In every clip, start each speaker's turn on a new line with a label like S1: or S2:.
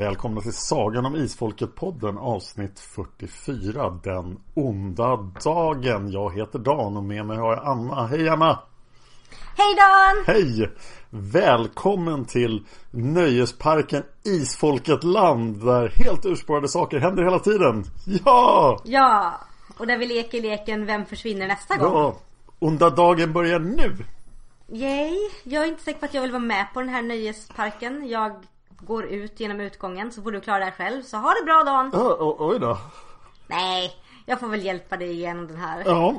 S1: Välkomna till Sagan om Isfolket-podden avsnitt 44 Den onda dagen. Jag heter Dan och med mig har jag Anna. Hej Anna!
S2: Hej Dan!
S1: Hej! Välkommen till Nöjesparken Isfolket-land där helt urspårade saker händer hela tiden. Ja!
S2: Ja, och där vi leker leken Vem försvinner nästa gång?
S1: Ja! Onda dagen börjar nu!
S2: Yay! Jag är inte säker på att jag vill vara med på den här nöjesparken. Jag går ut genom utgången så får du klara det här själv. Så ha det bra Dan!
S1: Ja, o- oj då.
S2: Nej, jag får väl hjälpa dig igenom den här.
S1: Ja.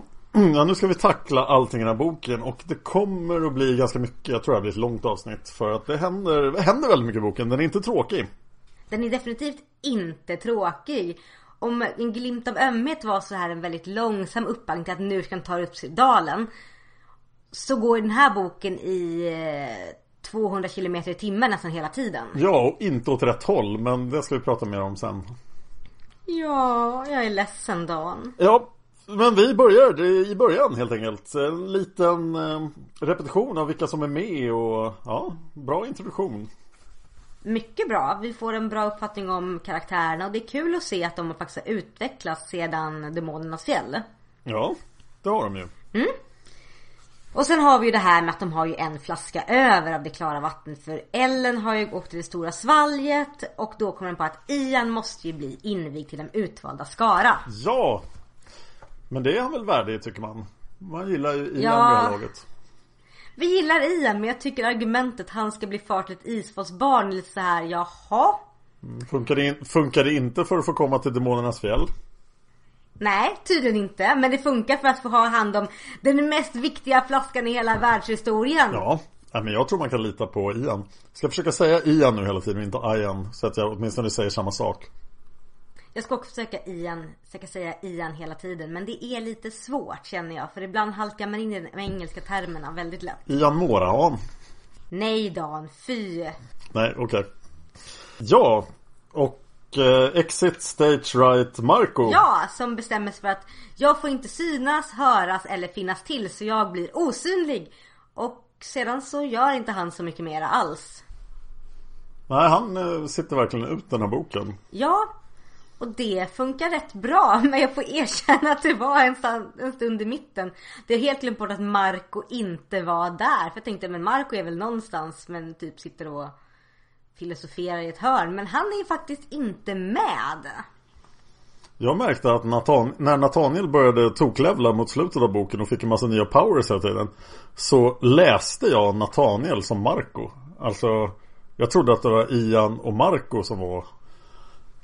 S1: ja, nu ska vi tackla allting i den här boken och det kommer att bli ganska mycket. Jag tror det blir ett långt avsnitt för att det händer, det händer väldigt mycket i boken. Den är inte tråkig.
S2: Den är definitivt inte tråkig. Om en glimt av ömhet var så här en väldigt långsam uppvagning till att nu ska den ta upp sig dalen. Så går den här boken i eh, 200 km i timmen nästan hela tiden.
S1: Ja, och inte åt rätt håll, men det ska vi prata mer om sen.
S2: Ja, jag är ledsen Dan.
S1: Ja, men vi börjar i början helt enkelt. En liten eh, repetition av vilka som är med och ja, bra introduktion.
S2: Mycket bra. Vi får en bra uppfattning om karaktärerna och det är kul att se att de faktiskt har utvecklats sedan Demonernas fjäll.
S1: Ja, det har de ju.
S2: Och sen har vi ju det här med att de har ju en flaska över av det klara vattnet för Ellen har ju åkt till det stora svalget och då kommer den på att Ian måste ju bli invigd till den utvalda skara.
S1: Ja! Men det är han väl värdig tycker man. Man gillar ju Ian
S2: Ja.
S1: vid det laget.
S2: Vi gillar Ian men jag tycker argumentet han ska bli far till ett isfolksbarn är lite så här jaha?
S1: Funkar det, in, funkar det inte för att få komma till Demonernas fjäll?
S2: Nej, tydligen inte. Men det funkar för att få ha hand om den mest viktiga flaskan i hela världshistorien.
S1: Ja, men jag tror man kan lita på Ian. Ska jag försöka säga Ian nu hela tiden, inte Ian. Så att jag åtminstone säger samma sak.
S2: Jag ska också försöka Ian, försöka säga Ian hela tiden. Men det är lite svårt känner jag. För ibland halkar man in i de engelska termerna väldigt lätt.
S1: Ian Morahan.
S2: Nej Dan, fy.
S1: Nej, okej. Ja, och eh, Exit Stage Right Marco.
S2: Ja, som bestämmer sig för att jag får inte synas, höras eller finnas till så jag blir osynlig. Och sedan så gör inte han så mycket mera alls.
S1: Nej, han eh, sitter verkligen ut den här boken.
S2: Ja, och det funkar rätt bra. Men jag får erkänna att det var en, sta- en stund i mitten. Det är helt glömt bort att Marco inte var där. För jag tänkte, men Marco är väl någonstans men typ sitter och filosoferar i ett hörn. Men han är ju faktiskt inte med.
S1: Jag märkte att Nathan, när Nathaniel började toklevla mot slutet av boken och fick en massa nya powers hela tiden. Så läste jag Nathaniel som Marco. Alltså, jag trodde att det var Ian och Marco som var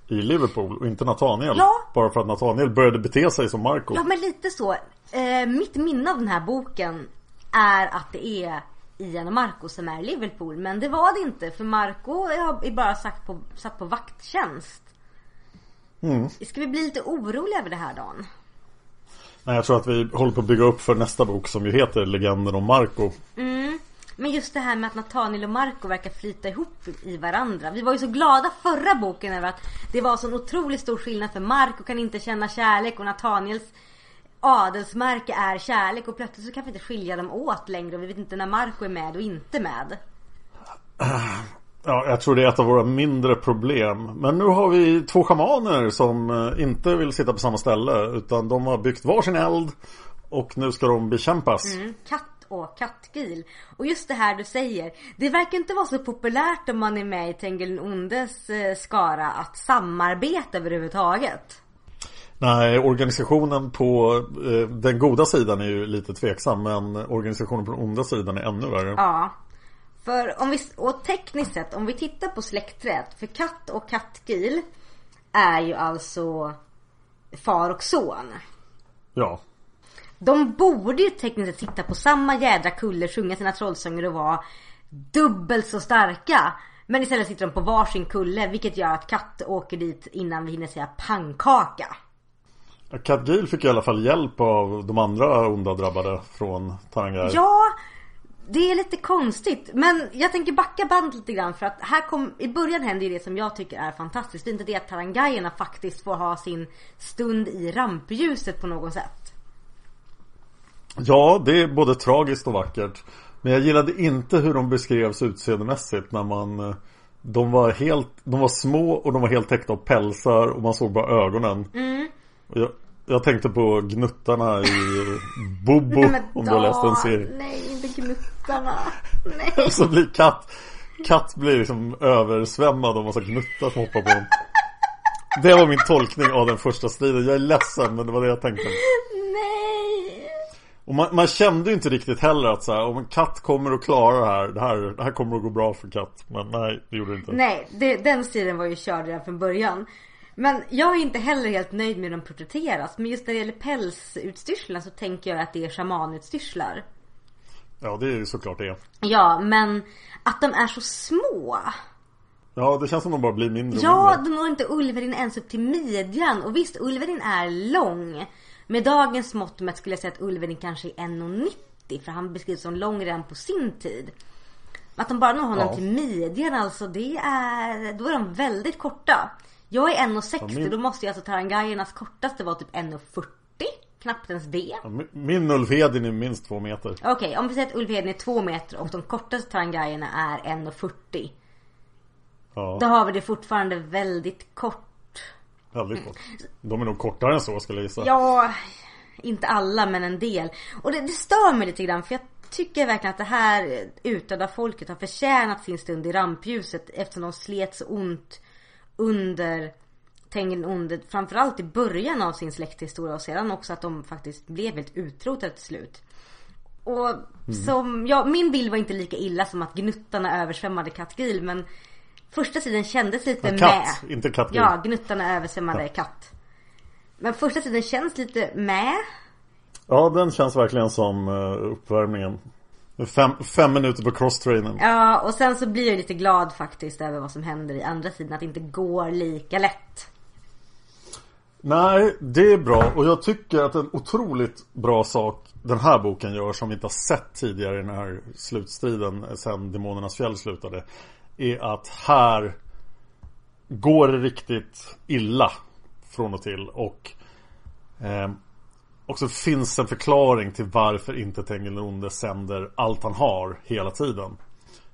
S1: i Liverpool och inte Nathaniel.
S2: Ja.
S1: Bara för att Nathaniel började bete sig som Marco.
S2: Ja men lite så. Eh, mitt minne av den här boken är att det är Ian och Marco som är Liverpool. Men det var det inte. För Marco är bara sagt på, satt på vakttjänst.
S1: Mm.
S2: Ska vi bli lite oroliga över det här Dan?
S1: Nej, jag tror att vi håller på att bygga upp för nästa bok som ju heter Legenden om Marco.
S2: Mm. Men just det här med att Nathaniel och Marco verkar flyta ihop i varandra. Vi var ju så glada förra boken över att det var så en otroligt stor skillnad för Marco kan inte känna kärlek och Nathaniels adelsmärke är kärlek och plötsligt så kan vi inte skilja dem åt längre och vi vet inte när Marco är med och inte med.
S1: Ja, jag tror det är ett av våra mindre problem. Men nu har vi två schamaner som eh, inte vill sitta på samma ställe utan de har byggt varsin eld och nu ska de bekämpas.
S2: Mm, katt och kattgil. Och just det här du säger. Det verkar inte vara så populärt om man är med i Tengil Ondes eh, skara att samarbeta överhuvudtaget.
S1: Nej, organisationen på eh, den goda sidan är ju lite tveksam men organisationen på den onda sidan är ännu värre.
S2: Ja. För om vi, och tekniskt sett, om vi tittar på släktträdet. För katt och kattgil är ju alltså far och son.
S1: Ja.
S2: De borde ju tekniskt sett sitta på samma jädra kulle, sjunga sina trollsånger och vara dubbelt så starka. Men istället sitter de på varsin kulle vilket gör att katt åker dit innan vi hinner säga pannkaka.
S1: Gil fick i alla fall hjälp av de andra onda drabbade från Tarangai.
S2: Ja, det är lite konstigt. Men jag tänker backa bandet lite grann för att här kom, i början händer ju det som jag tycker är fantastiskt. Det är inte det att Tarangaierna faktiskt får ha sin stund i rampljuset på något sätt.
S1: Ja, det är både tragiskt och vackert. Men jag gillade inte hur de beskrevs utseendemässigt när man eh, De var helt, de var små och de var helt täckta av pälsar och man såg bara ögonen.
S2: Mm.
S1: Jag, jag tänkte på gnuttarna i Bobo
S2: Nej,
S1: om du har läst den
S2: Dan,
S1: serien.
S2: Nej, inte gnuttarna. Nej.
S1: Så blir katt Katt blir liksom översvämmad av massa gnuttar som hoppar på honom. Det var min tolkning av den första striden. Jag är ledsen men det var det jag tänkte.
S2: Nej.
S1: Och man, man kände ju inte riktigt heller att så här, om en katt kommer att klara det här, det här. Det här kommer att gå bra för katt. Men nej, det gjorde det inte.
S2: Nej, det, den striden var ju körd redan från början. Men jag är inte heller helt nöjd med hur de porträtteras. Men just när det gäller pälsutstyrslarna så tänker jag att det är shamanutstyrslar.
S1: Ja, det är ju såklart det.
S2: Ja, men att de är så små.
S1: Ja, det känns som de bara blir mindre och
S2: Ja,
S1: mindre.
S2: de når inte Ulverin ens upp till midjan. Och visst, Ulverin är lång. Med dagens mått mätt skulle jag säga att Ulverin kanske är 1,90. För han beskrivs som lång redan på sin tid. Att de bara når honom
S1: Ja.
S2: till midjan alltså, det är... Då är de väldigt korta. Jag är 1,60
S1: Ja, min-
S2: då måste ju alltså Tarangaiernas kortaste vara typ 1,40. Knappt ens det.
S1: Ja, min- Min Ulf Hedin är minst två meter.
S2: Okej, om vi säger att Ulfheden är 2 meter och de kortaste Tarangaierna är 1,40.
S1: Ja,
S2: Då har vi det fortfarande väldigt kort.
S1: väldigt kort. De är nog kortare än så skulle jag gissa.
S2: Ja, inte alla men en del. Och det, det stör mig lite grann för jag tycker verkligen att det här utdöda folket har förtjänat sin stund i rampljuset eftersom de slet så ont under Tengen onde, framförallt i början av sin släkthistoria och sedan också att de faktiskt blev helt utrotade till slut. Och som, ja, min bild var inte lika illa som att gnuttarna översvämmade Katgril men första tiden kändes lite
S1: Ja, katt,
S2: med.
S1: inte kattgil.
S2: Ja, gnuttarna översvämmade katt. Men första tiden känns lite med.
S1: Ja, den känns verkligen som uh, uppvärmningen. Fem, fem minuter på crosstrainen.
S2: Ja, och sen så blir jag lite glad faktiskt över vad som händer i andra sidan. Att det inte går lika lätt.
S1: Nej, det är bra. Och jag tycker att en otroligt bra sak den här boken gör som vi inte har sett tidigare i den här slutstriden sen Demonernas fjäll slutade. Är att här går det riktigt illa från och till. Och eh, och så finns en förklaring till varför inte Tengil Onde sänder allt han har hela tiden.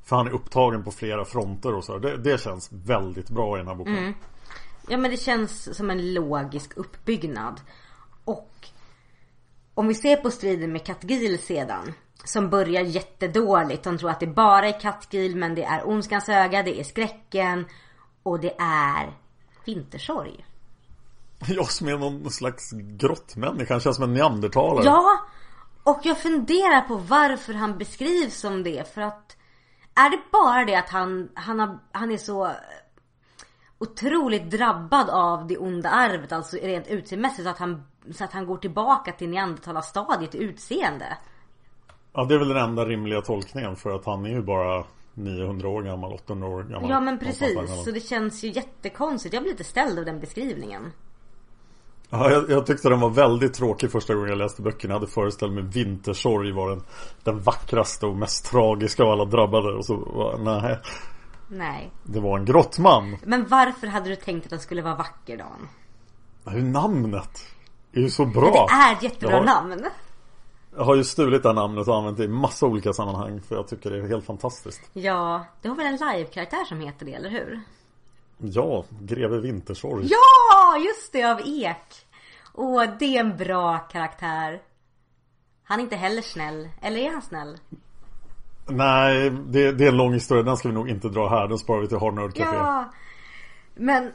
S1: För han är upptagen på flera fronter och så. Det, det känns väldigt bra i den här boken. Mm.
S2: Ja men det känns som en logisk uppbyggnad. Och om vi ser på striden med Katgil sedan. Som börjar jättedåligt. De tror att det bara är Katgil men det är ondskans öga, det är skräcken och det är vintersorg.
S1: Jag som är någon slags grottmänniska. Han känns som en neandertalare.
S2: Ja! Och jag funderar på varför han beskrivs som det. För att är det bara det att han, han, har, han är så otroligt drabbad av det onda arvet, alltså rent utseendemässigt, så att han, så att han går tillbaka till neandertalarstadiet i utseende.
S1: Ja, det är väl den enda rimliga tolkningen. För att han är ju bara 900 år gammal, 800 år gammal.
S2: Ja men precis, så det känns ju jättekonstigt. Jag blir lite ställd av den beskrivningen.
S1: Ja, jag, jag, tyckte den var väldigt tråkig första gången jag läste böckerna. Jag hade föreställt mig Vintersorg var den, den vackraste och mest tragiska av alla drabbade. Och så, nej.
S2: Nej.
S1: Det var en grottman.
S2: Men varför hade du tänkt att den skulle vara vacker Dan?
S1: Hur namnet är ju så bra.
S2: Det är ett jättebra
S1: har,
S2: namn.
S1: Jag har ju stulit det här namnet och använt det i massa olika sammanhang. För jag tycker det är helt fantastiskt.
S2: Ja, du har väl en live-karaktär som heter det, eller hur?
S1: Ja, Greve Vintersorg.
S2: Ja, just det, av Ek. Åh, det är en bra karaktär. Han är inte heller snäll. Eller är han snäll?
S1: Nej, det, det är en lång historia. Den ska vi nog inte dra här. Den sparar vi till Café.
S2: Ja, men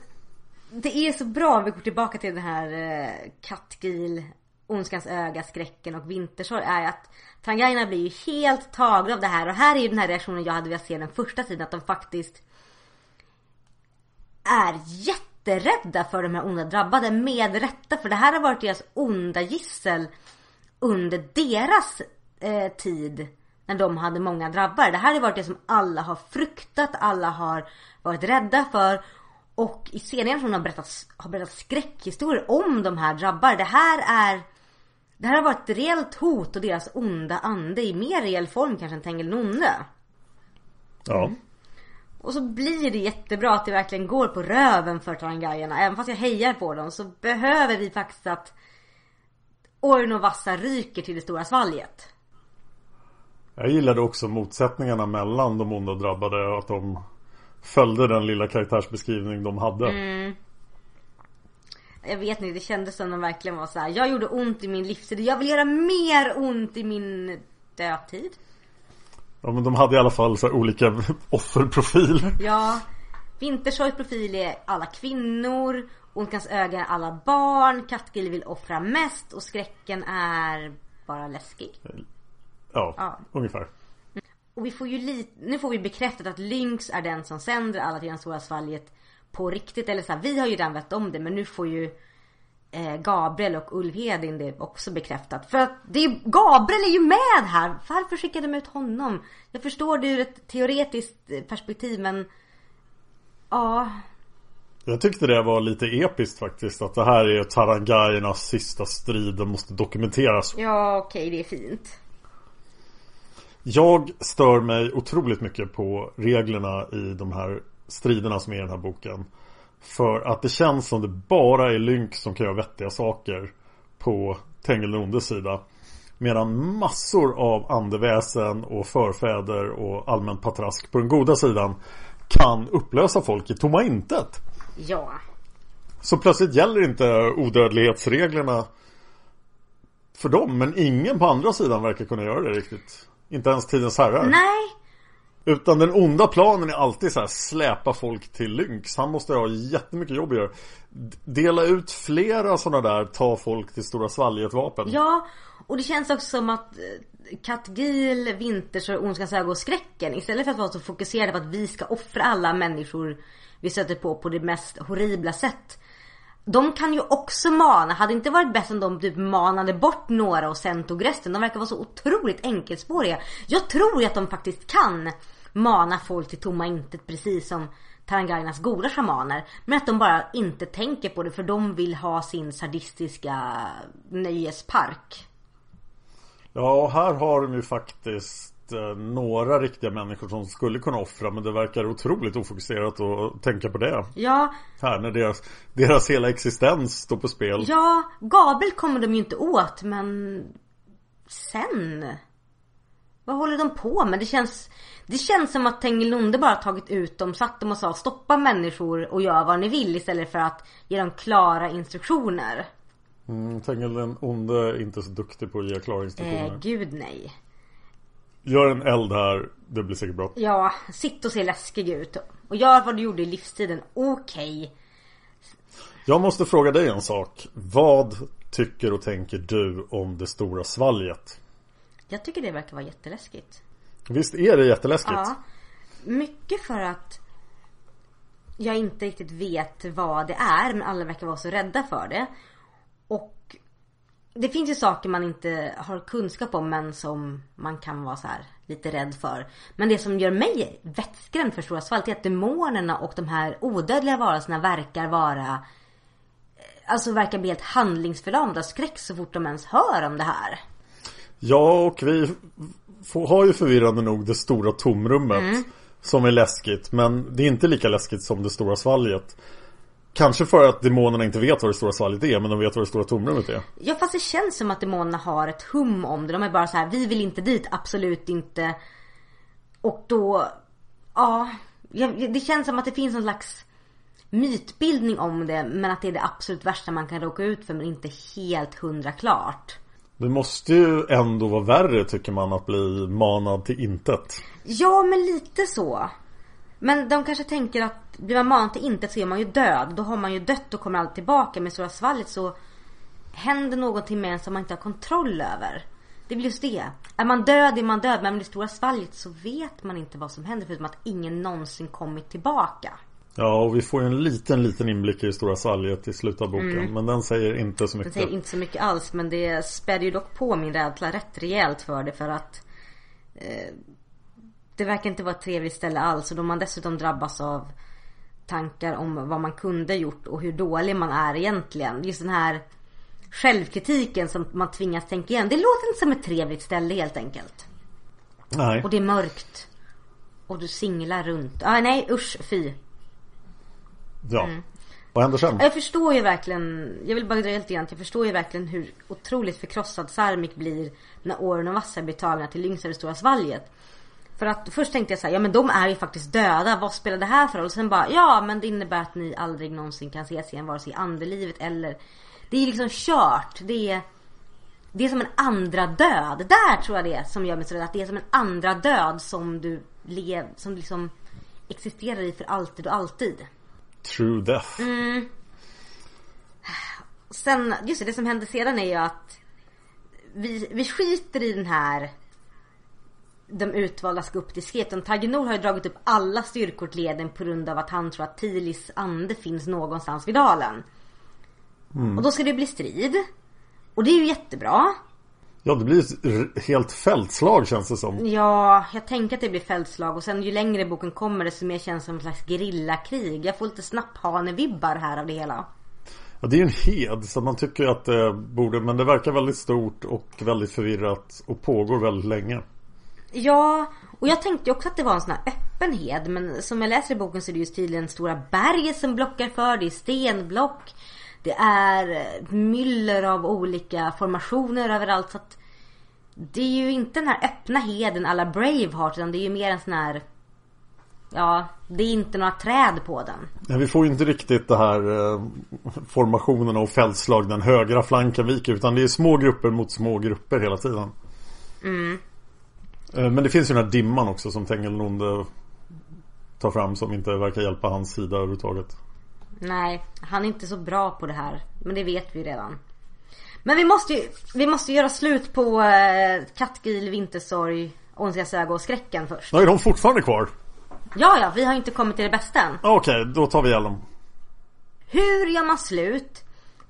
S2: det är så bra om vi går tillbaka till den här eh, Ondskans öga, skräcken och vintersorg är att Trangaina blir ju helt tagna av det här och här är ju den här reaktionen jag hade velat se den första tiden att de faktiskt är jätterädda för de här onda drabbade med rätta för det här har varit deras onda gissel under deras eh, tid när de hade många drabbade. Det här har varit det som alla har fruktat, alla har varit rädda för och i senare generationer har berättat, har berättat skräckhistorier om de här drabbade. Det här är det här har varit ett reellt hot och deras onda ande i mer reell form kanske än Tengil Nonne.
S1: Ja.
S2: Och så blir det jättebra att det verkligen går på röven för Tarangajerna. Även fast jag hejar på dem så behöver vi faktiskt att Orn och Vassa ryker till det stora svalget.
S1: Jag gillade också motsättningarna mellan de onda och drabbade och att de följde den lilla karaktärsbeskrivning de hade.
S2: Mm. Jag vet inte, det kändes som de verkligen var så här. Jag gjorde ont i min livstid. Jag vill göra mer ont i min dödtid.
S1: Ja men de hade i alla fall så olika offerprofiler.
S2: Ja. Vintersorgs profil är alla kvinnor. Ondskans öga är alla barn. Kattgil vill offra mest. Och skräcken är bara läskig.
S1: Ja,
S2: Ja.
S1: ungefär.
S2: Och vi får ju lite, nu får vi bekräftat att Lynx är den som sänder alla till det stora svalget på riktigt. Eller så här, vi har ju redan vetat om det men nu får ju Gabriel och Ulvhedin det också bekräftat. För att det är, Gabriel är ju med här! Varför skickade de ut honom? Jag förstår det ur ett teoretiskt eh, perspektiv men Ja,
S1: Jag tyckte det var lite episkt faktiskt. Att det här är Tarangajernas sista strid. Den måste dokumenteras.
S2: ja okej det är fint.
S1: Jag stör mig otroligt mycket på reglerna i de här striderna som är i den här boken. För att det känns som det bara är Lynx som kan göra vettiga saker på Tengil ondes sida. Medan massor av andeväsen och förfäder och allmänt patrask på den goda sidan kan upplösa folk i tomma intet.
S2: Ja.
S1: Så plötsligt gäller inte odödlighetsreglerna för dem. Men ingen på andra sidan verkar kunna göra det riktigt. Inte ens tidens herrar.
S2: Nej,
S1: utan den onda planen är alltid så här släpa folk till Lynx. Han måste ha jättemycket jobb att göra. Dela ut flera sådana där ta folk till Stora Svalget vapen.
S2: Ja, och det känns också som att eh, Katgil, Vinters och Ondskans öga och skräcken istället för att vara så fokuserade på att vi ska offra alla människor vi stöter på på det mest horribla sätt. De kan ju också mana. Hade det inte varit bäst om de typ manade bort några och sen tog resten. De verkar vara så otroligt enkelspåriga. Jag tror ju att de faktiskt kan mana folk till tomma intet precis som Tarangainas goda shamaner. Men att de bara inte tänker på det för de vill ha sin sadistiska nöjespark.
S1: Ja, och här har de ju faktiskt eh, några riktiga människor som skulle kunna offra. Men det verkar otroligt ofokuserat att tänka på det.
S2: Ja,
S1: Här när deras, deras hela existens står på spel.
S2: ja, Gabriel kommer de ju inte åt men sen? Vad håller de på med? Det känns, det känns som att Tengilonde bara tagit ut dem, satt dem och sa stoppa människor och gör vad ni vill istället för att ge dem klara instruktioner.
S1: Mm, onde är inte så duktig på att ge klara instruktioner.
S2: Eh, gud nej.
S1: Gör en eld här, det blir säkert bra.
S2: Ja, sitt och se läskig ut. Och gör vad du gjorde i livstiden. Okej.
S1: Jag måste fråga dig en sak. Vad tycker och tänker du om det stora svalget?
S2: Jag tycker det verkar vara jätteläskigt.
S1: Visst är det jätteläskigt?
S2: Ja. Mycket för att jag inte riktigt vet vad det är men alla verkar vara så rädda för det. Och det finns ju saker man inte har kunskap om men som man kan vara så här lite rädd för. Men det som gör mig vettskrämd för Stora Svalt är att demonerna och de här odödliga varelserna verkar vara eh, alltså verkar bli helt handlingsförlamade av skräck så fort de ens hör om det här.
S1: Ja, och vi får, har ju förvirrande nog det stora tomrummet.
S2: Mm.
S1: Som är läskigt, men det är inte lika läskigt som det stora svalget. Kanske för att demonerna inte vet vad det stora svalget är, men de vet vad det stora tomrummet är.
S2: Ja fast det känns som att demonerna har ett hum om det. De är bara så här, vi vill inte dit, absolut inte. Och då, ja. Det känns som att det finns någon slags mytbildning om det. Men att det är det absolut värsta man kan råka ut för men inte helt hundra klart.
S1: Det måste ju ändå vara värre tycker man att bli manad till intet.
S2: Ja men lite så. Men de kanske tänker att blir man manad till intet så är man ju död. Då har man ju dött och kommer aldrig tillbaka. Med Stora Svalget så händer någonting med en som man inte har kontroll över. Det blir just det. Är man död är man död. Men med det Stora Svalget så vet man inte vad som händer. Förutom att ingen någonsin kommit tillbaka.
S1: Ja, och vi får ju en liten, liten inblick i stora svalget i slutet av boken. Men den säger inte så
S2: Den
S1: mycket.
S2: säger inte så mycket alls. Men det späder ju dock på min rädsla rätt rejält för det. För att eh, det verkar inte vara ett trevligt ställe alls. Och då man dessutom drabbas av tankar om vad man kunde gjort och hur dålig man är egentligen. Just den här självkritiken som man tvingas tänka igen. Det låter inte som ett trevligt ställe helt enkelt.
S1: Nej.
S2: Och det är mörkt. Och du singlar runt. Ah, nej usch fy.
S1: Ja.
S2: Mm.
S1: Vad händer sen?
S2: Jag förstår ju verkligen, jag vill bara dröja lite grann. Jag förstår ju verkligen hur otroligt förkrossad Sarmik blir när Oren och Vassa blir tagna till Lyngsö det stora svalget. För att först tänkte jag så här, ja men de är ju faktiskt döda, vad spelar det här för roll? Och sen bara, ja men det innebär att ni aldrig någonsin kan ses igen vare sig i andelivet eller Det är liksom kört, det är Det är som en andra död, där tror jag det är som gör mig så rädd att det är som en andra död som du lev, som liksom existerar i för alltid och alltid.
S1: True death.
S2: Mm. Sen, just det, det som händer sedan är ju att vi, vi skiter i den här de utvalda ska upp till sketen. Tagenor har ju dragit upp alla styrkor till leden på grund av att han tror att Tilis ande finns någonstans vid dalen. Och då ska det bli strid. Och det är ju jättebra.
S1: Ja, det blir ett helt fältslag känns det som.
S2: Ja, jag tänker att det blir fältslag och sen ju längre boken kommer desto mer känns det som en slags gerillakrig. Jag får lite snapphane-vibbar här av det hela.
S1: Ja, det är ju en hed så man tycker att det borde Men det verkar väldigt stort och väldigt förvirrat och pågår väldigt länge.
S2: Ja, och jag tänkte också att det var en sån här öppen hed. Men som jag läser i boken så är det just tydligen stora berget som blockar för. Det är stenblock. Det är eh, myller av olika formationer överallt. Så att det är ju inte den här öppna heden alla Braveheart. Utan det är ju mer en sån här... Ja, det är inte några träd på den.
S1: Men vi får ju inte riktigt det här eh, formationerna och fältslag den högra flanken viker utan det är små grupper mot små grupper hela tiden. Eh, Men det finns ju den här dimman också som Tengelnonde tar fram som inte verkar hjälpa hans sida överhuvudtaget.
S2: Nej, han är inte så bra på det här. Men det vet vi redan. Men vi måste ju, vi måste göra slut på eh, Kattgil, Vintersorg, Ondskas öga och skräcken först.
S1: Ja, är de fortfarande kvar?
S2: Ja, ja, vi har inte kommit till det bästa än.
S1: Ja, Okej, då tar vi ihjäl dem.
S2: Hur gör man slut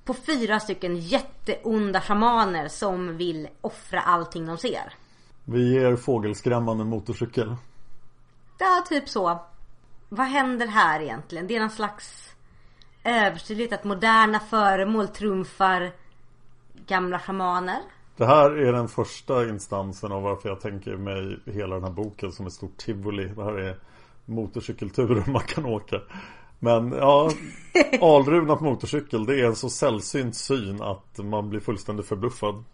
S2: på fyra stycken jätteonda shamaner som vill offra allting de ser?
S1: Vi ger fågelskrämmande motorcykel.
S2: Ja, typ så. Vad händer här egentligen? Det är någon slags övertydlighet att moderna föremål trumfar gamla shamaner.
S1: Det här är den första instansen av varför jag tänker mig hela den här boken som ett stort tivoli. Det här är motorcykelturer man kan åka. Men ja, Alruna på motorcykel det är en så sällsynt syn att man blir fullständigt förbluffad.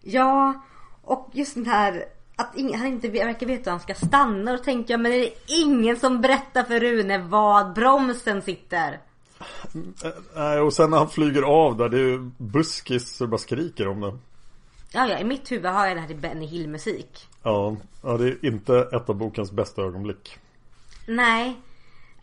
S2: Ja, och just den här att ingen, han inte verkar veta hur han ska stanna. Och då tänker jag, men är det ingen som berättar för Rune var bromsen sitter?
S1: Nej, och sen när han flyger av där, det är ju buskis så det bara skriker om det.
S2: Ja, ja, i mitt huvud har jag det här till Benny Hill musik.
S1: Ja, ja, det är inte ett av bokens bästa ögonblick.
S2: Nej.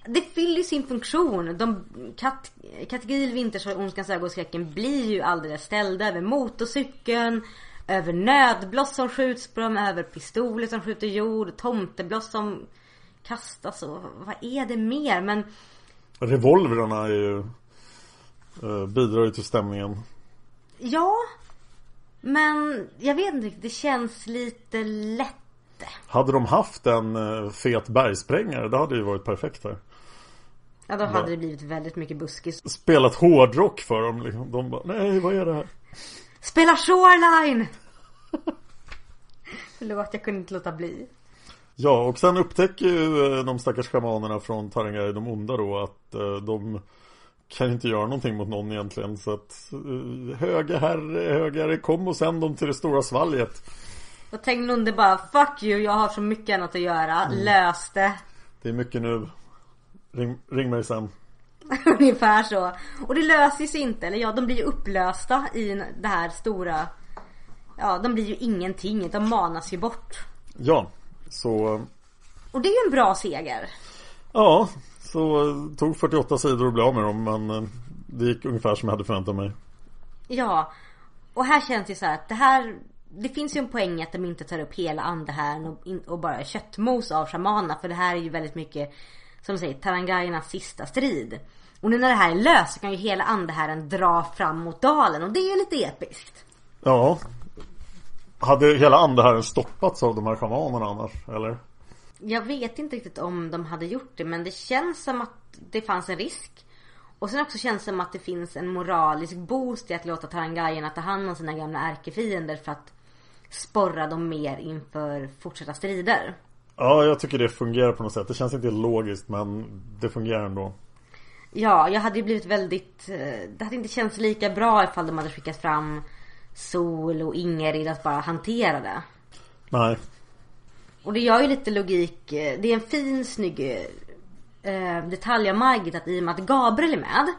S2: Det fyller ju sin funktion. De, kat, kategoril Vintersorg, Ondskans öga och skräcken blir ju alldeles ställda över motorcykeln. Över nödbloss som skjuts på dem, över pistoler som skjuter jord, tomtebloss som kastas och vad är det mer? Men
S1: Revolverna är ju eh, bidrar ju till stämningen.
S2: ja. Men jag vet inte riktigt, det känns lite lätt.
S1: Hade de haft en eh, fet bergsprängare, det hade ju varit perfekt här.
S2: Ja då hade det blivit väldigt mycket buskis.
S1: Spelat hårdrock för dem liksom. De bara, nej vad är det här?
S2: Spela Shoreline! Förlåt, jag kunde inte låta bli.
S1: Ja, och sen upptäcker ju eh, de stackars shamanerna från Tarangai, de onda då, att eh, de kan inte göra någonting mot någon egentligen. Så att eh, höga herre, höga herre, kom och sänd dem till det stora svalget.
S2: Och tänkte Lunde bara Fuck you, jag har så mycket annat att göra. Lös det.
S1: Det är mycket nu. Ring, ring mig sen.
S2: Ungefär så. Och det löser sig inte. Eller ja, de blir ju upplösta i det här stora... Ja, de blir ju ingenting. De manas ju bort.
S1: Ja, så...
S2: Och det är ju en bra seger.
S1: Ja, så tog 48 sidor att bli av med dem. Men eh, det gick ungefär som jag hade förväntat mig.
S2: Ja. Och här känns det så här att det här... Det finns ju en poäng att de inte tar upp hela andehärn och, och bara köttmos av shamanerna. För det här är ju väldigt mycket, som du säger, Tarangaiernas sista strid. Och nu när det här är löst så kan ju hela andehärren dra fram mot dalen. Och det är lite episkt.
S1: Ja. Hade hela andehärren stoppats av de här shamanerna annars? Eller?
S2: Jag vet inte riktigt om de hade gjort det men det känns som att det fanns en risk. Och sen också känns det som att det finns en moralisk boost i att låta Tarangaierna ta hand om sina gamla ärkefiender för att sporra dem mer inför fortsatta strider.
S1: Ja, jag tycker det fungerar på något sätt. Det känns inte logiskt men det fungerar ändå.
S2: Ja, jag hade ju blivit väldigt... eh, Det hade inte känts lika bra ifall de hade skickat fram Sol och Ingrid att bara hantera det.
S1: Nej.
S2: Och det gör ju lite logik. Det är en fin snygg eh, detalj av Margit att i och med att Gabriel är med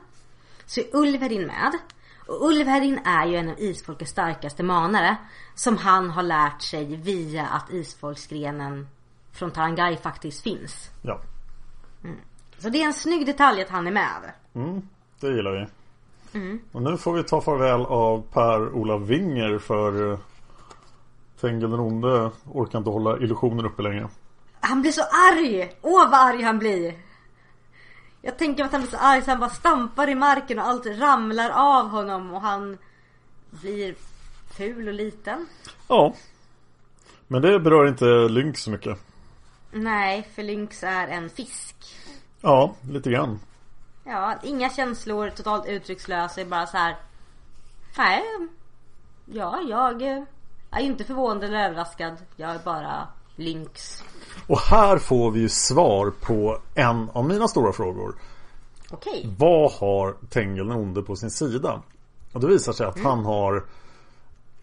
S2: så är Ulverin med. Och Ulverin är ju en av isfolkets starkaste manare. Som han har lärt sig via att isfolksgrenen från Tarangai faktiskt finns.
S1: Ja.
S2: Så det är en snygg detalj att han är med.
S1: Mm, det gillar vi. Och nu får vi ta farväl av Per-Olof Winger för eh, Tengil den onde orkar inte hålla illusionen uppe längre.
S2: Han blir så arg! Åh vad arg han blir! Jag tänker att han blir så arg så han bara stampar i marken och allt ramlar av honom och han blir ful och liten.
S1: Ja. Men det berör inte Lynx så mycket.
S2: Nej, för Lynx är en fisk.
S1: Ja, lite grann.
S2: Ja, inga känslor, totalt uttryckslös, är bara så här. Nej, ja, jag är inte förvånad eller överraskad. Jag är bara Lynx.
S1: Och här får vi ju svar på en av mina stora frågor.
S2: Okej.
S1: Vad har Tengil onde på sin sida? Och det visar sig att han har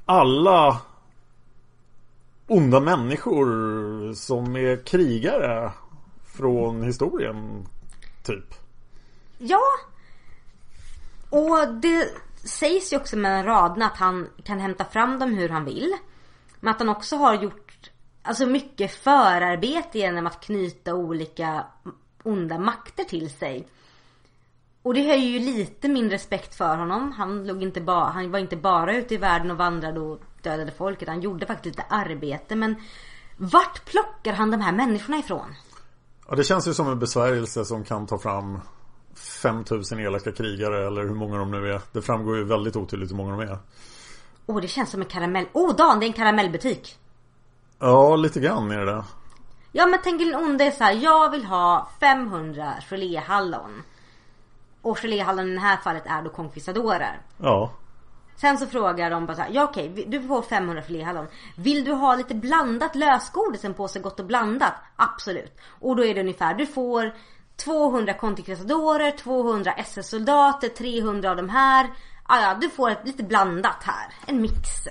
S1: alla onda människor som är krigare från historien. Typ.
S2: Ja. Och det sägs ju också mellan raderna att han kan hämta fram dem hur han vill. Men att han också har gjort alltså mycket förarbete genom att knyta olika onda makter till sig. Och det höjer ju lite min respekt för honom. Han, låg inte ba- han var inte bara ute i världen och vandrade och dödade folket. Han gjorde faktiskt lite arbete. Men vart plockar han de här människorna ifrån?
S1: Ja, det känns ju som en besvärjelse som kan ta fram 5000 elaka krigare eller hur många de nu är. Det framgår ju väldigt otydligt hur många de är.
S2: Åh, det känns som en karamell. Åh, oh, Dan, det är en karamellbutik.
S1: Ja, lite grann är det det.
S2: Ja men tänk den onde är så här, jag vill ha 500 geléhallon. Och geléhallon i det här fallet är då conquistadorer.
S1: Ja.
S2: Sen så frågar de bara så här, ja okej, du får 500 geléhallon. Vill du ha lite blandat lösgodis, en påse gott och blandat? Absolut. Och då är det ungefär, du får 200 conquistadorer, 200 SS-soldater, 300 av de här. Ah, ja, du får ett lite blandat här. En mix.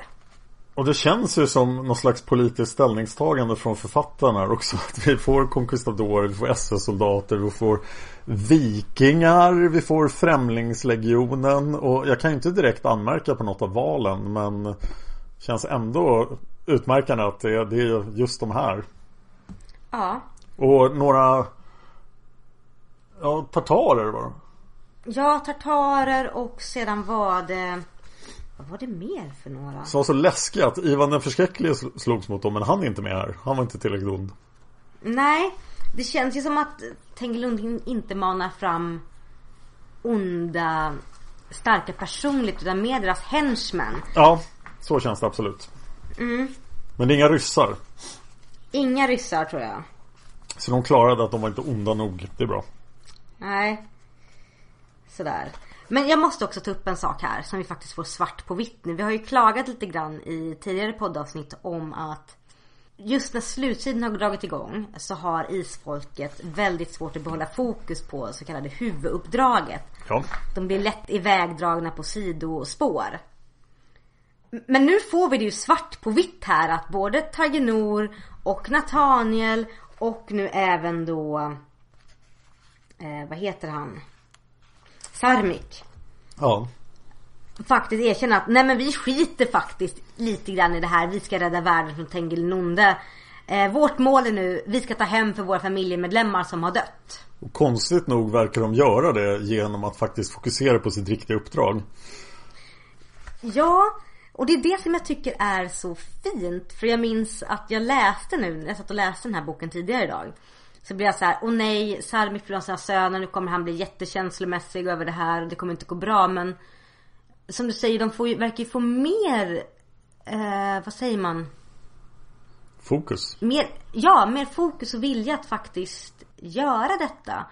S1: Och det känns ju som någon slags politiskt ställningstagande från författarna här också. Att vi får conquistadorer, vi får SS-soldater, vi får vikingar, vi får främlingslegionen. Och jag kan ju inte direkt anmärka på något av valen men känns ändå utmärkande att det, det är just de här.
S2: Ja.
S1: Och några Ja, tartarer var de.
S2: Ja, tartarer och sedan var det... Vad var det mer för några?
S1: Som var så läskiga att Ivan den förskräcklige sl- slogs mot dem men han är inte med här. Han var inte tillräckligt ond.
S2: Nej, det känns ju som att Tengelund inte manar fram onda, starka personligt utan mer deras henchmen.
S1: Ja, så känns det absolut. Men det är inga ryssar.
S2: Inga ryssar tror jag.
S1: Så de klarade att de var inte onda nog. Det är bra.
S2: Nej. Sådär. Men jag måste också ta upp en sak här som vi faktiskt får svart på vitt nu. Vi har ju klagat lite grann i tidigare poddavsnitt om att just när slutsidan har dragit igång så har isfolket väldigt svårt att behålla fokus på så kallade huvuduppdraget.
S1: Ja.
S2: De blir lätt ivägdragna på sidospår. Men nu får vi det ju svart på vitt här att både Tagenor och Nathaniel och nu även då eh, vad heter han? Sarmik.
S1: Ja.
S2: Faktiskt erkänna att nej men vi skiter faktiskt lite grann i det här. Vi ska rädda världen från Tengil Nonde. Eh, vårt mål är nu, vi ska ta hem för våra familjemedlemmar som har dött.
S1: Och konstigt nog verkar de göra det genom att faktiskt fokusera på sitt riktiga uppdrag.
S2: Ja, och det är det som jag tycker är så fint. För jag minns att jag läste nu, jag satt och läste den här boken tidigare idag. Så blev jag så här, åh nej, Sarmi förlorar sina söner, nu kommer han bli jättekänslomässig över det här, det kommer inte gå bra. Men som du säger, de får ju, verkar ju få mer, eh, vad säger man?
S1: Fokus.
S2: Mer, ja, mer fokus och vilja att faktiskt göra detta.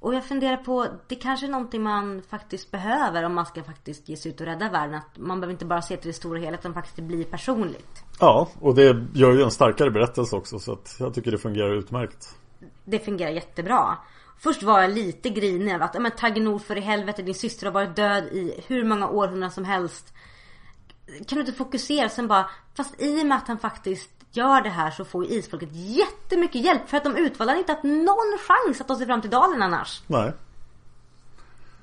S2: Och jag funderar på, det kanske är någonting man faktiskt behöver om man ska faktiskt ge sig ut och rädda världen. Att man behöver inte bara se till det stora hela utan faktiskt blir personligt.
S1: Ja, och det gör ju en starkare berättelse också så att jag tycker det fungerar utmärkt.
S2: Det fungerar jättebra. Först var jag lite grinig över att, men Tagenor för i helvete, din syster har varit död i hur många århundraden som helst. Kan du inte fokusera? Sen bara, fast i och med att han faktiskt gör det här så får ju isfolket jättemycket hjälp. För att de utvalda inte haft någon chans att ta sig fram till dalen annars.
S1: Nej.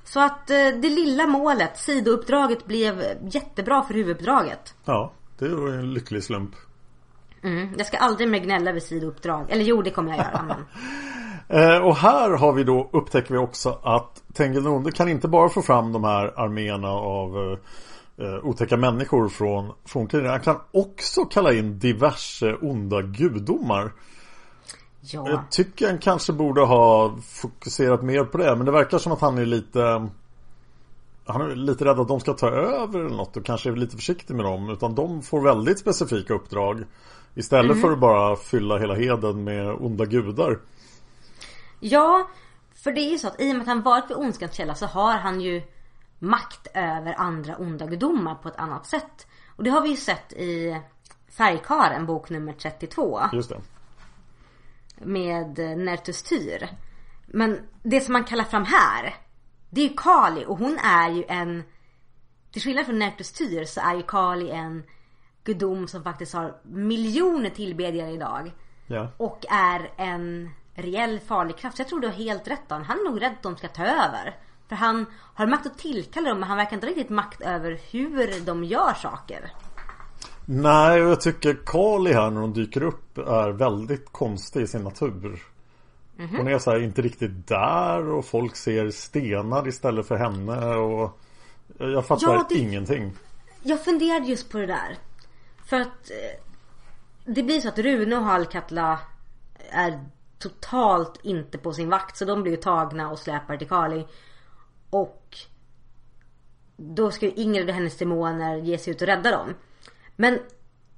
S2: Så att eh, det lilla målet, sidouppdraget, blev jättebra för huvuduppdraget.
S1: Ja, det var en lycklig slump.
S2: Mm. Jag ska aldrig mer gnälla över sidouppdrag. Eller jo, det kommer jag göra. Men...
S1: Eh, och här har vi då, upptäcker vi också att Tengil kan inte bara få fram de här arméerna av eh, otäcka människor från forntiden. Han kan också kalla in diverse onda gudomar.
S2: Ja.
S1: Jag tycker han kanske borde ha fokuserat mer på det. Men det verkar som att han är lite Han är lite rädd att de ska ta över eller något och kanske är lite försiktig med dem. Utan de får väldigt specifika uppdrag. Istället för att bara fylla hela heden med onda gudar.
S2: Ja, för det är ju så att i och med att han varit vid ondskans källa så har han ju makt över andra onda gudomar på ett annat sätt. Och det har vi ju sett i Färgkaren, bok nummer 32.
S1: Just det.
S2: Med eh, Nertus Tyr. Men det som man kallar fram här, det är ju Kali och hon är ju en... Till skillnad från Nertus Tyr så är ju Kali en gudom som faktiskt har miljoner tillbedjare idag.
S1: Ja.
S2: Och är en reell farlig kraft. Så jag tror du har helt rätt Dan. Han är nog rädd att de ska ta över. För han har makt att tillkalla dem men han verkar inte riktigt makt över hur de gör saker.
S1: Nej, och jag tycker Kali här när hon dyker upp är väldigt konstig i sin natur.
S2: Mhm.
S1: Hon är så här inte riktigt där och folk ser stenar istället för henne och jag fattar
S2: Ja, det-
S1: ingenting.
S2: Jag funderade just på det där. För att eh, det blir så att Rune och Hallkatla är totalt inte på sin vakt. Så de blir ju tagna och släpar till Kali. Och då ska ju Ingrid och hennes demoner ge sig ut och rädda dem. Men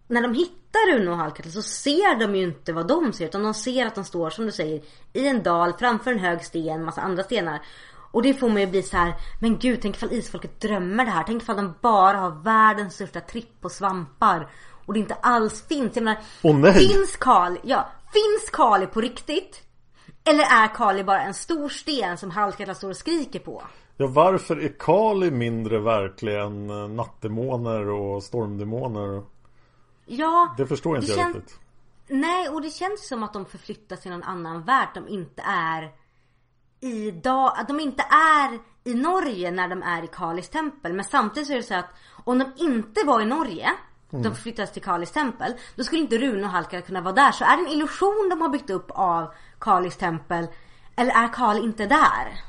S2: när de hittar Rune och Hallkatla så ser de ju inte vad de ser. Utan de ser att de står, som du säger, i en dal framför en hög sten, massa andra stenar. Och det får mig att bli så här, men gud tänk ifall isfolket drömmer det här. Tänk ifall de bara har världens största tripp på svampar. Och det inte alls finns. Jag menar,
S1: Åh, nej.
S2: finns Kali, ja, finns Kali på riktigt? Eller är Kali bara en stor sten som Hallkatla står och skriker på?
S1: Ja, varför är Kali mindre verklig än eh, nattdemoner och stormdemoner?
S2: Ja,
S1: Det förstår inte
S2: det
S1: jag riktigt.
S2: Nej, och det känns som att de förflyttas till någon annan värld. De inte är i dag, att de inte är i Norge när de är i Kalis tempel. Men samtidigt så är det så att om de inte var i Norge,
S1: Mm.
S2: de förflyttas till Kalis tempel, då skulle inte Rune och Halkar kunna vara där. Så är det en illusion de har byggt upp av Kalis tempel? Eller är Kali inte där?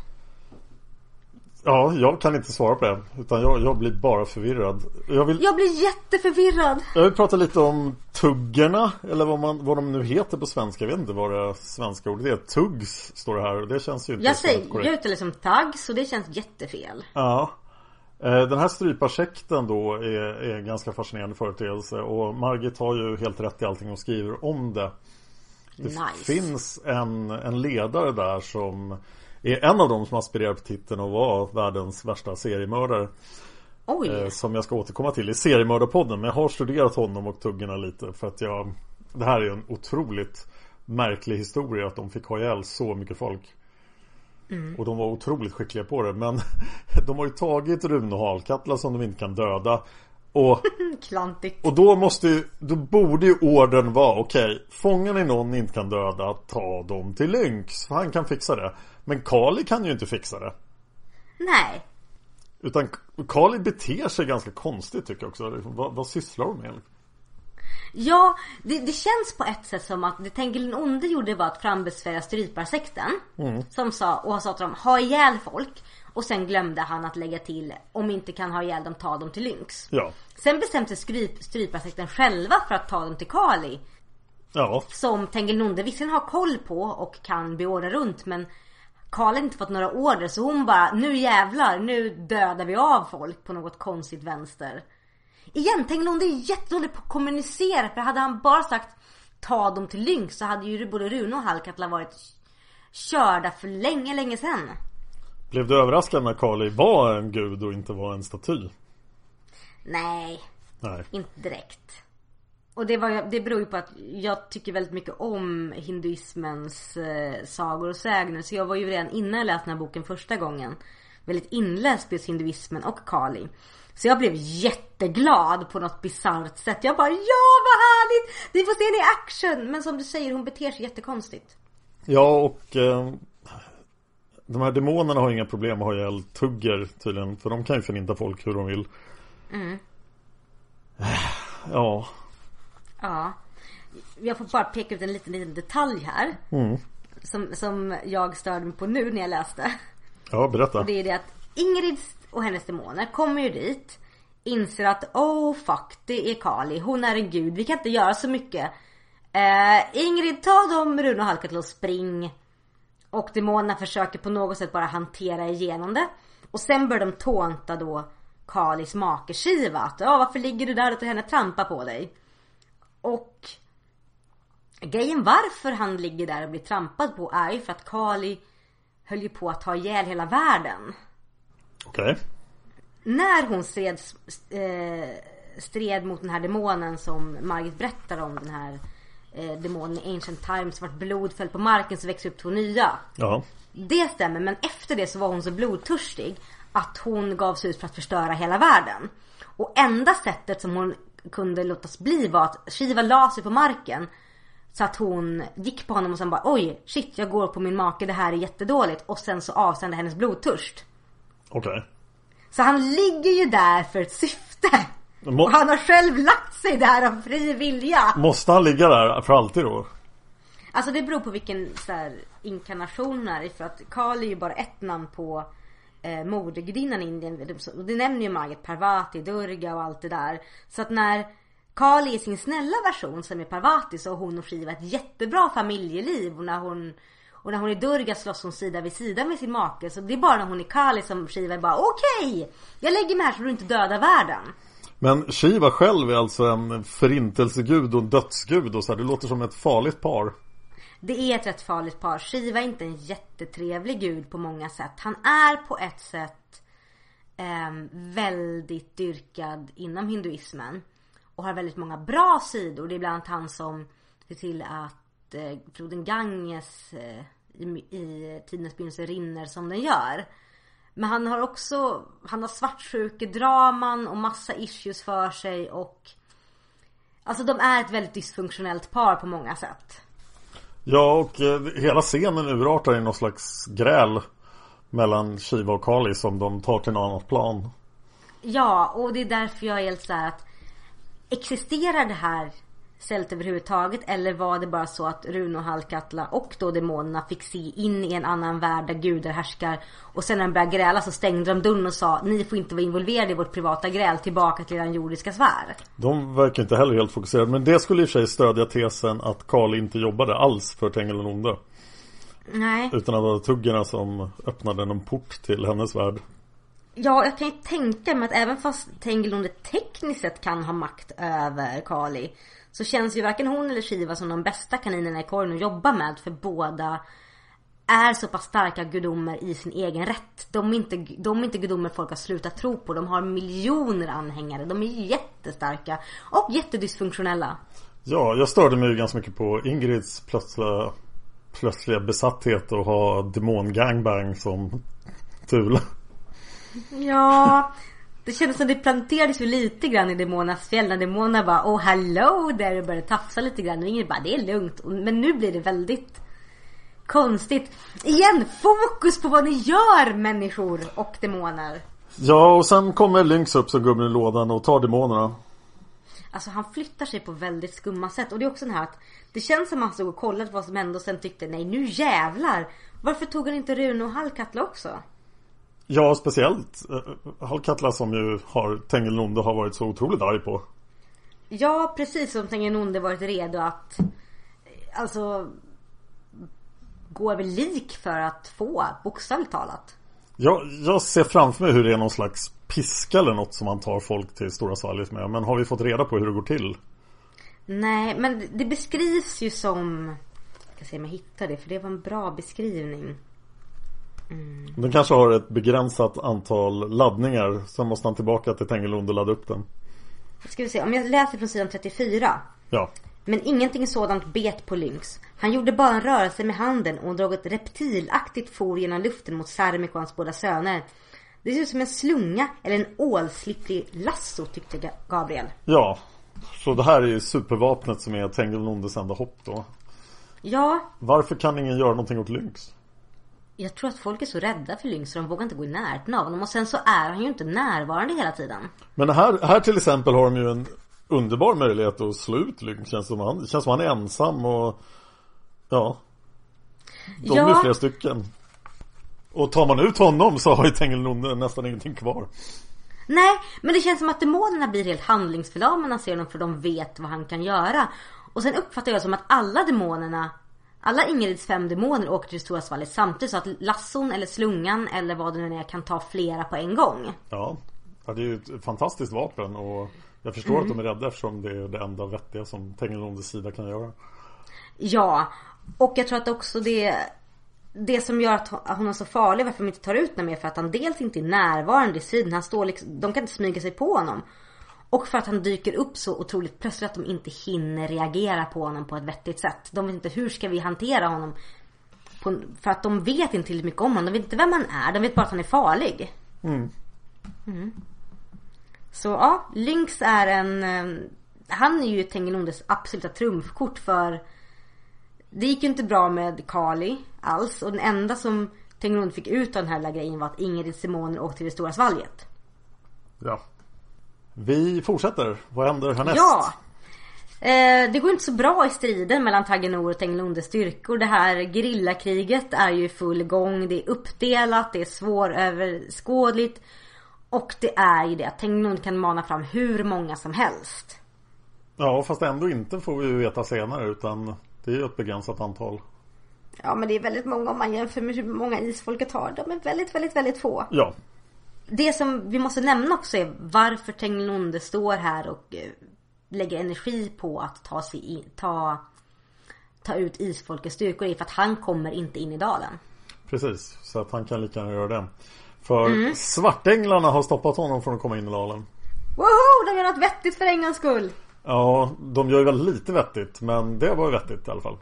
S1: Ja, jag kan inte svara på det. Utan jag, jag blir bara förvirrad. Jag vill,
S2: Jag blir jätteförvirrad.
S1: jag vill prata lite om tuggerna. Eller vad, man, vad de nu heter på svenska. Jag vet inte vad det svenska ordet är. Tuggs står det här. och Det känns ju inte
S2: Jag säger,
S1: korrekt.
S2: jag uttalar som tagg, så det känns jättefel.
S1: Ja. Eh, Den här stryparsekten då är, är en ganska fascinerande företeelse och Margit har ju helt rätt i allting hon skriver om det. Det
S2: Nice.
S1: finns en, en ledare där som är en av dem som aspirerar på titeln och var världens värsta seriemördare. Eh, som jag ska återkomma till i seriemördarpodden. Men jag har studerat honom och tuggarna lite för att jag Det här är en otroligt märklig historia att de fick ha ihjäl så mycket folk.
S2: Mm.
S1: Och de var otroligt skickliga på det. Men de har ju tagit Rune och Halkatla som de inte kan döda. Och,
S2: Klantigt.
S1: och då måste då borde ju orden vara okej, fångar ni någon ni inte kan döda, ta dem till Lynx. Han kan fixa det. Men Kali kan ju inte fixa det.
S2: Nej.
S1: Utan Kali beter sig ganska konstigt tycker jag också. Vad, vad sysslar de med?
S2: Ja, det, det känns på ett sätt som att det Tengil den onde gjorde var att frambesvärja stryparsekten. Som sa, och sa till dem, ha ihjäl folk. Och sen glömde han att lägga till, om inte kan ha ihjäl dem, ta dem till Lynx.
S1: Ja.
S2: Sen bestämde sig stryp, stryparsekten själva för att ta dem till Kali.
S1: Ja.
S2: Som Tengil Nonde visserligen har koll på och kan beordra runt men Karl har inte fått några order så hon bara nu jävlar, nu dödar vi av folk på något konstigt vänster. Igen, Tengil Nonde är jättedålig på att kommunicera för hade han bara sagt ta dem till Lynx så hade ju både Rune och Halkatla varit körda för länge, länge sedan.
S1: Blev du överraskad när Kali var en gud och inte var en staty?
S2: Nej,
S1: Nej.
S2: inte direkt. Och det, var, det beror ju på att jag tycker väldigt mycket om hinduismens eh, sagor och sägner. Så jag var ju redan innan jag läste den här boken första gången väldigt inläst på just hinduismen och Kali. Så jag blev jätteglad på något bisarrt sätt. Jag bara ja vad härligt! Vi får se henne i action! Men som du säger, hon beter sig jättekonstigt.
S1: Ja och eh, De här demonerna har inga problem att ha ihjäl tugger tydligen För de kan ju förninta folk hur de vill Ja
S2: Ja. Jag får bara peka ut en liten, liten detalj här. Som, som jag störde mig på nu när jag läste.
S1: Ja berätta
S2: Och det är det att Ingrid och hennes demoner kommer ju dit. Inser att oh fuck det är Kali. Hon är en gud. Vi kan inte göra så mycket. Eh, Ingrid ta dem Rune och Halkat och spring. Och demonerna försöker på något sätt bara hantera igenom det. Och sen börjar de tånta då Kalis make Shiva. Att ja varför ligger du där och låter henne trampa på dig? Och grejen varför han ligger där och blir trampad på är ju för att Kali höll ju på att ta ihjäl hela världen.
S1: Okej
S2: När hon stred, eh, stred mot den här demonen som Margit berättar om den här eh, demonen i Ancient Times vart blod föll på marken så växte upp två nya.
S1: Ja
S2: Det stämmer men efter det så var hon så blodtörstig att hon gav sig ut för att förstöra hela världen. Och enda sättet som hon kunde låtas bli var att Shiva la sig på marken. Så att hon gick på honom och sen bara oj shit jag går på min make det här är jättedåligt. Och sen så avsände hennes blodtörst.
S1: Okej
S2: Så han ligger ju där för ett syfte.
S1: Må-
S2: Och han har själv lagt sig där av fri vilja.
S1: Måste han ligga där för alltid då?
S2: Alltså det beror på vilken så här, inkarnation är i. För att Kali är ju bara ett namn på eh, modergudinnan i Indien. Och det nämner ju Margit Parvati, Durga och allt det där. Så att när Kali är sin snälla version som är Parvati så har hon och Shiva ett jättebra familjeliv. Och när hon, och när hon är Durga slåss hon sida vid sida med sin make. Så det är bara när hon är Kali som Shiva är bara okej! jag lägger mig här så du inte dödar världen.
S1: Men Shiva själv är alltså en förintelsegud och en dödsgud och så här. Det låter som ett farligt par
S2: Det är ett rätt farligt par. Shiva är inte en jättetrevlig gud på många sätt. Han är på ett sätt eh, väldigt dyrkad inom hinduismen. Och har väldigt många bra sidor. Det är bland annat han som ser till att eh, floden Ganges eh, i, i tidens begynnelse rinner som den gör. Men han har också, han har svartsjukedraman och massa issues för sig och Alltså de är ett väldigt dysfunktionellt par på många sätt.
S1: Ja och eh, hela scenen urartar i någon slags gräl Mellan Shiva och Kali som de tar till något annat plan
S2: Ja, och det är därför jag är helt så här att Existerar det här stället överhuvudtaget eller var det bara så att Rune och Halkatla och då demonerna fick se in i en annan värld där gudar härskar och sen när de började gräla så stängde de dörren och sa ni får inte vara involverade i vårt privata gräl tillbaka till den jordiska sfär.
S1: De verkar inte heller helt fokuserade Men det skulle i och för sig stödja tesen att Kali inte jobbade alls för Tengil den onde
S2: Nej.
S1: Utan att det var tuggarna som öppnade en port till hennes värld
S2: Ja, jag kan ju tänka mig att även fast Tengilonde tekniskt sett kan ha makt över Kali så känns ju varken hon eller Shiva som de bästa kaninerna i korgen att jobba med för båda är så pass starka gudomar i sin egen rätt. De är inte, de är inte gudomar folk har slutat tro på. De har miljoner anhängare. De är jättestarka och jättedysfunktionella.
S1: Ja, jag störde mig ju ganska mycket på Ingrids plötsliga, plötsliga besatthet att ha demon-gangbang som Tula.
S2: Ja, det kändes som det planterades ju lite grann i Demonas fjäll när Demona bara Oh hello där och började tafsa lite grann och Ingrid bara det är lugnt. Men nu blir det väldigt konstigt. Igen, fokus på vad ni gör människor och demoner.
S1: Ja, och sen kommer Lynx upp som gubben i lådan och tar demonerna.
S2: Alltså han flyttar sig på väldigt skumma sätt. Och det är också den här att det känns som att han stod och kollade vad som hände och sen tyckte nej nu jävlar. Varför tog han inte Rune och Hallkatla också?
S1: Ja, speciellt eh, Hallkatla som ju har Tengilonde har varit så otroligt arg på.
S2: Ja, precis som Tengilonde varit redo att Alltså Gå över lik för att få, bokstavligt talat.
S1: Jag, jag ser framför mig hur det är någon slags piska eller något som man tar folk till Stora Svalget med. Men har vi fått reda på hur det går till?
S2: Nej, men det beskrivs ju som Jag ska se om jag hittar det, för det var en bra beskrivning.
S1: Mm. Den kanske har ett begränsat antal laddningar. Sen måste han tillbaka till Tängelund och ladda upp den.
S2: Ska vi se, om jag läser från sidan 34.
S1: Ja.
S2: Men ingenting sådant bet på Lynx. Han gjorde bara en rörelse med handen och ett reptilaktigt for genom luften mot Sarmik och hans båda söner. Det ser ut som en slunga eller en ålsliplig lasso tyckte Gabriel.
S1: Ja, så det här är ju supervapnet som är Tengilondes enda hopp då.
S2: Ja.
S1: Varför kan ingen göra någonting åt Lynx?
S2: Jag tror att folk är så rädda för Lynx så de vågar inte gå i närheten av honom. Och sen så är han ju inte närvarande hela tiden.
S1: Men här, här till exempel har de ju en underbar möjlighet att slå ut Lynx. Känns som han, känns som han är ensam och Ja. De ja. är flera stycken. Och tar man ut honom så har ju Tengilnonde nästan ingenting kvar.
S2: Nej, men det känns som att demonerna blir helt handlingsförlamade när ser honom för de vet vad han kan göra. Och sen uppfattar jag som att alla demonerna alla Ingrids fem demoner åker till Stora Svallet samtidigt så att lasson eller slungan eller vad det nu är kan ta flera på en gång.
S1: Ja, ja det är ju ett fantastiskt vapen och jag förstår mm. att de är rädda eftersom det är det enda vettiga som Tengilondes sida kan göra.
S2: Ja, och jag tror att också det det som gör att hon är så farlig, varför de inte tar ut henne mer för att han dels inte är närvarande i striden. Han står liksom, de kan inte smyga sig på honom. Och för att han dyker upp så otroligt plötsligt att de inte hinner reagera på honom på ett vettigt sätt. De vet inte hur ska vi hantera honom. På, för att de vet inte tillräckligt mycket om honom. De vet inte vem han är. De vet bara att han är farlig.
S1: Mm.
S2: Mm. Så ja, Lynx är en... Eh, han är ju Tengilondes absoluta trumfkort för... Det gick ju inte bra med Kali alls. Och den enda som Tengilonde fick ut av den här lilla grejen var att Ingrid Simoner åkte till det stora svalget.
S1: Ja. Vi fortsätter. Vad händer härnäst?
S2: Ja! Eh, det går inte så bra i striden mellan Tagenor och Tenglundes styrkor. Det här gerillakriget är ju i full gång. Det är uppdelat, det är svåröverskådligt. Och det är ju det att Tenglund kan mana fram hur många som helst.
S1: Ja, fast ändå inte får vi ju veta senare utan det är ju ett begränsat antal.
S2: Ja, men det är väldigt många om man jämför med hur många isfolket har. De är väldigt, väldigt, väldigt få.
S1: Ja,
S2: det som vi måste nämna också är varför Tenglunde står här och eh, lägger energi på att ta sig in, ta, ta ut isfolkets styrkor är för att han kommer inte in i dalen.
S1: Precis, så att han kan lika gärna göra det. För mm. svartänglarna har stoppat honom från att komma in i dalen.
S2: Woho! De gör något vettigt för änglarnas skull.
S1: Ja, de gör ju väldigt lite vettigt men det var ju vettigt i alla fall.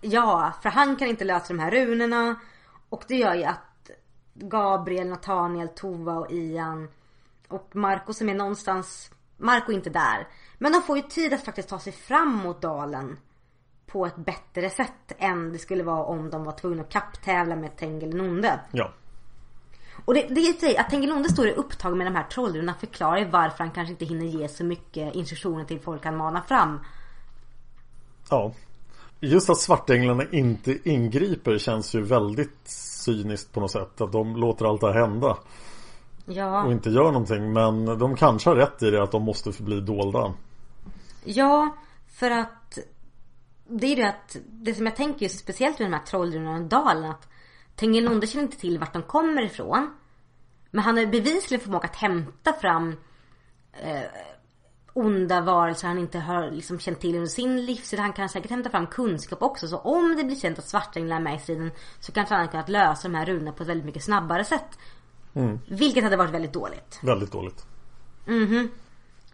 S2: Ja, för han kan inte lösa de här runorna. Och det gör ju att Gabriel, Nathaniel, Tova och Ian. Och Marco som är någonstans, Marco är inte där. Men de får ju tid att faktiskt ta sig fram mot dalen. På ett bättre sätt än det skulle vara om de var tvungna att kapptävla med Tengilnonde.
S1: Ja.
S2: Och det, det är ju att Tengilnonde står i upptag med de här trollrunorna förklarar ju varför han kanske inte hinner ge så mycket instruktioner till folk han manar fram.
S1: Ja. Just att svartänglarna inte ingriper känns ju väldigt cyniskt på något sätt. Att de låter allt det här hända.
S2: Ja.
S1: Och inte gör någonting. Men de kanske har rätt i det att de måste förbli dolda.
S2: Ja, för att det är det att det som jag tänker just speciellt med de här trollrunorna och dalen att Tengilonde känner inte till vart de kommer ifrån. Men han har bevisligen förmåga att hämta fram eh, onda varelser han inte har liksom känt till under sin livstid. Han kan säkert hämta fram kunskap också. Så om det blir känt att Svartänglar är med i striden så kanske han hade kunnat lösa de här runorna på ett väldigt mycket snabbare sätt. Vilket hade varit väldigt dåligt.
S1: Väldigt dåligt.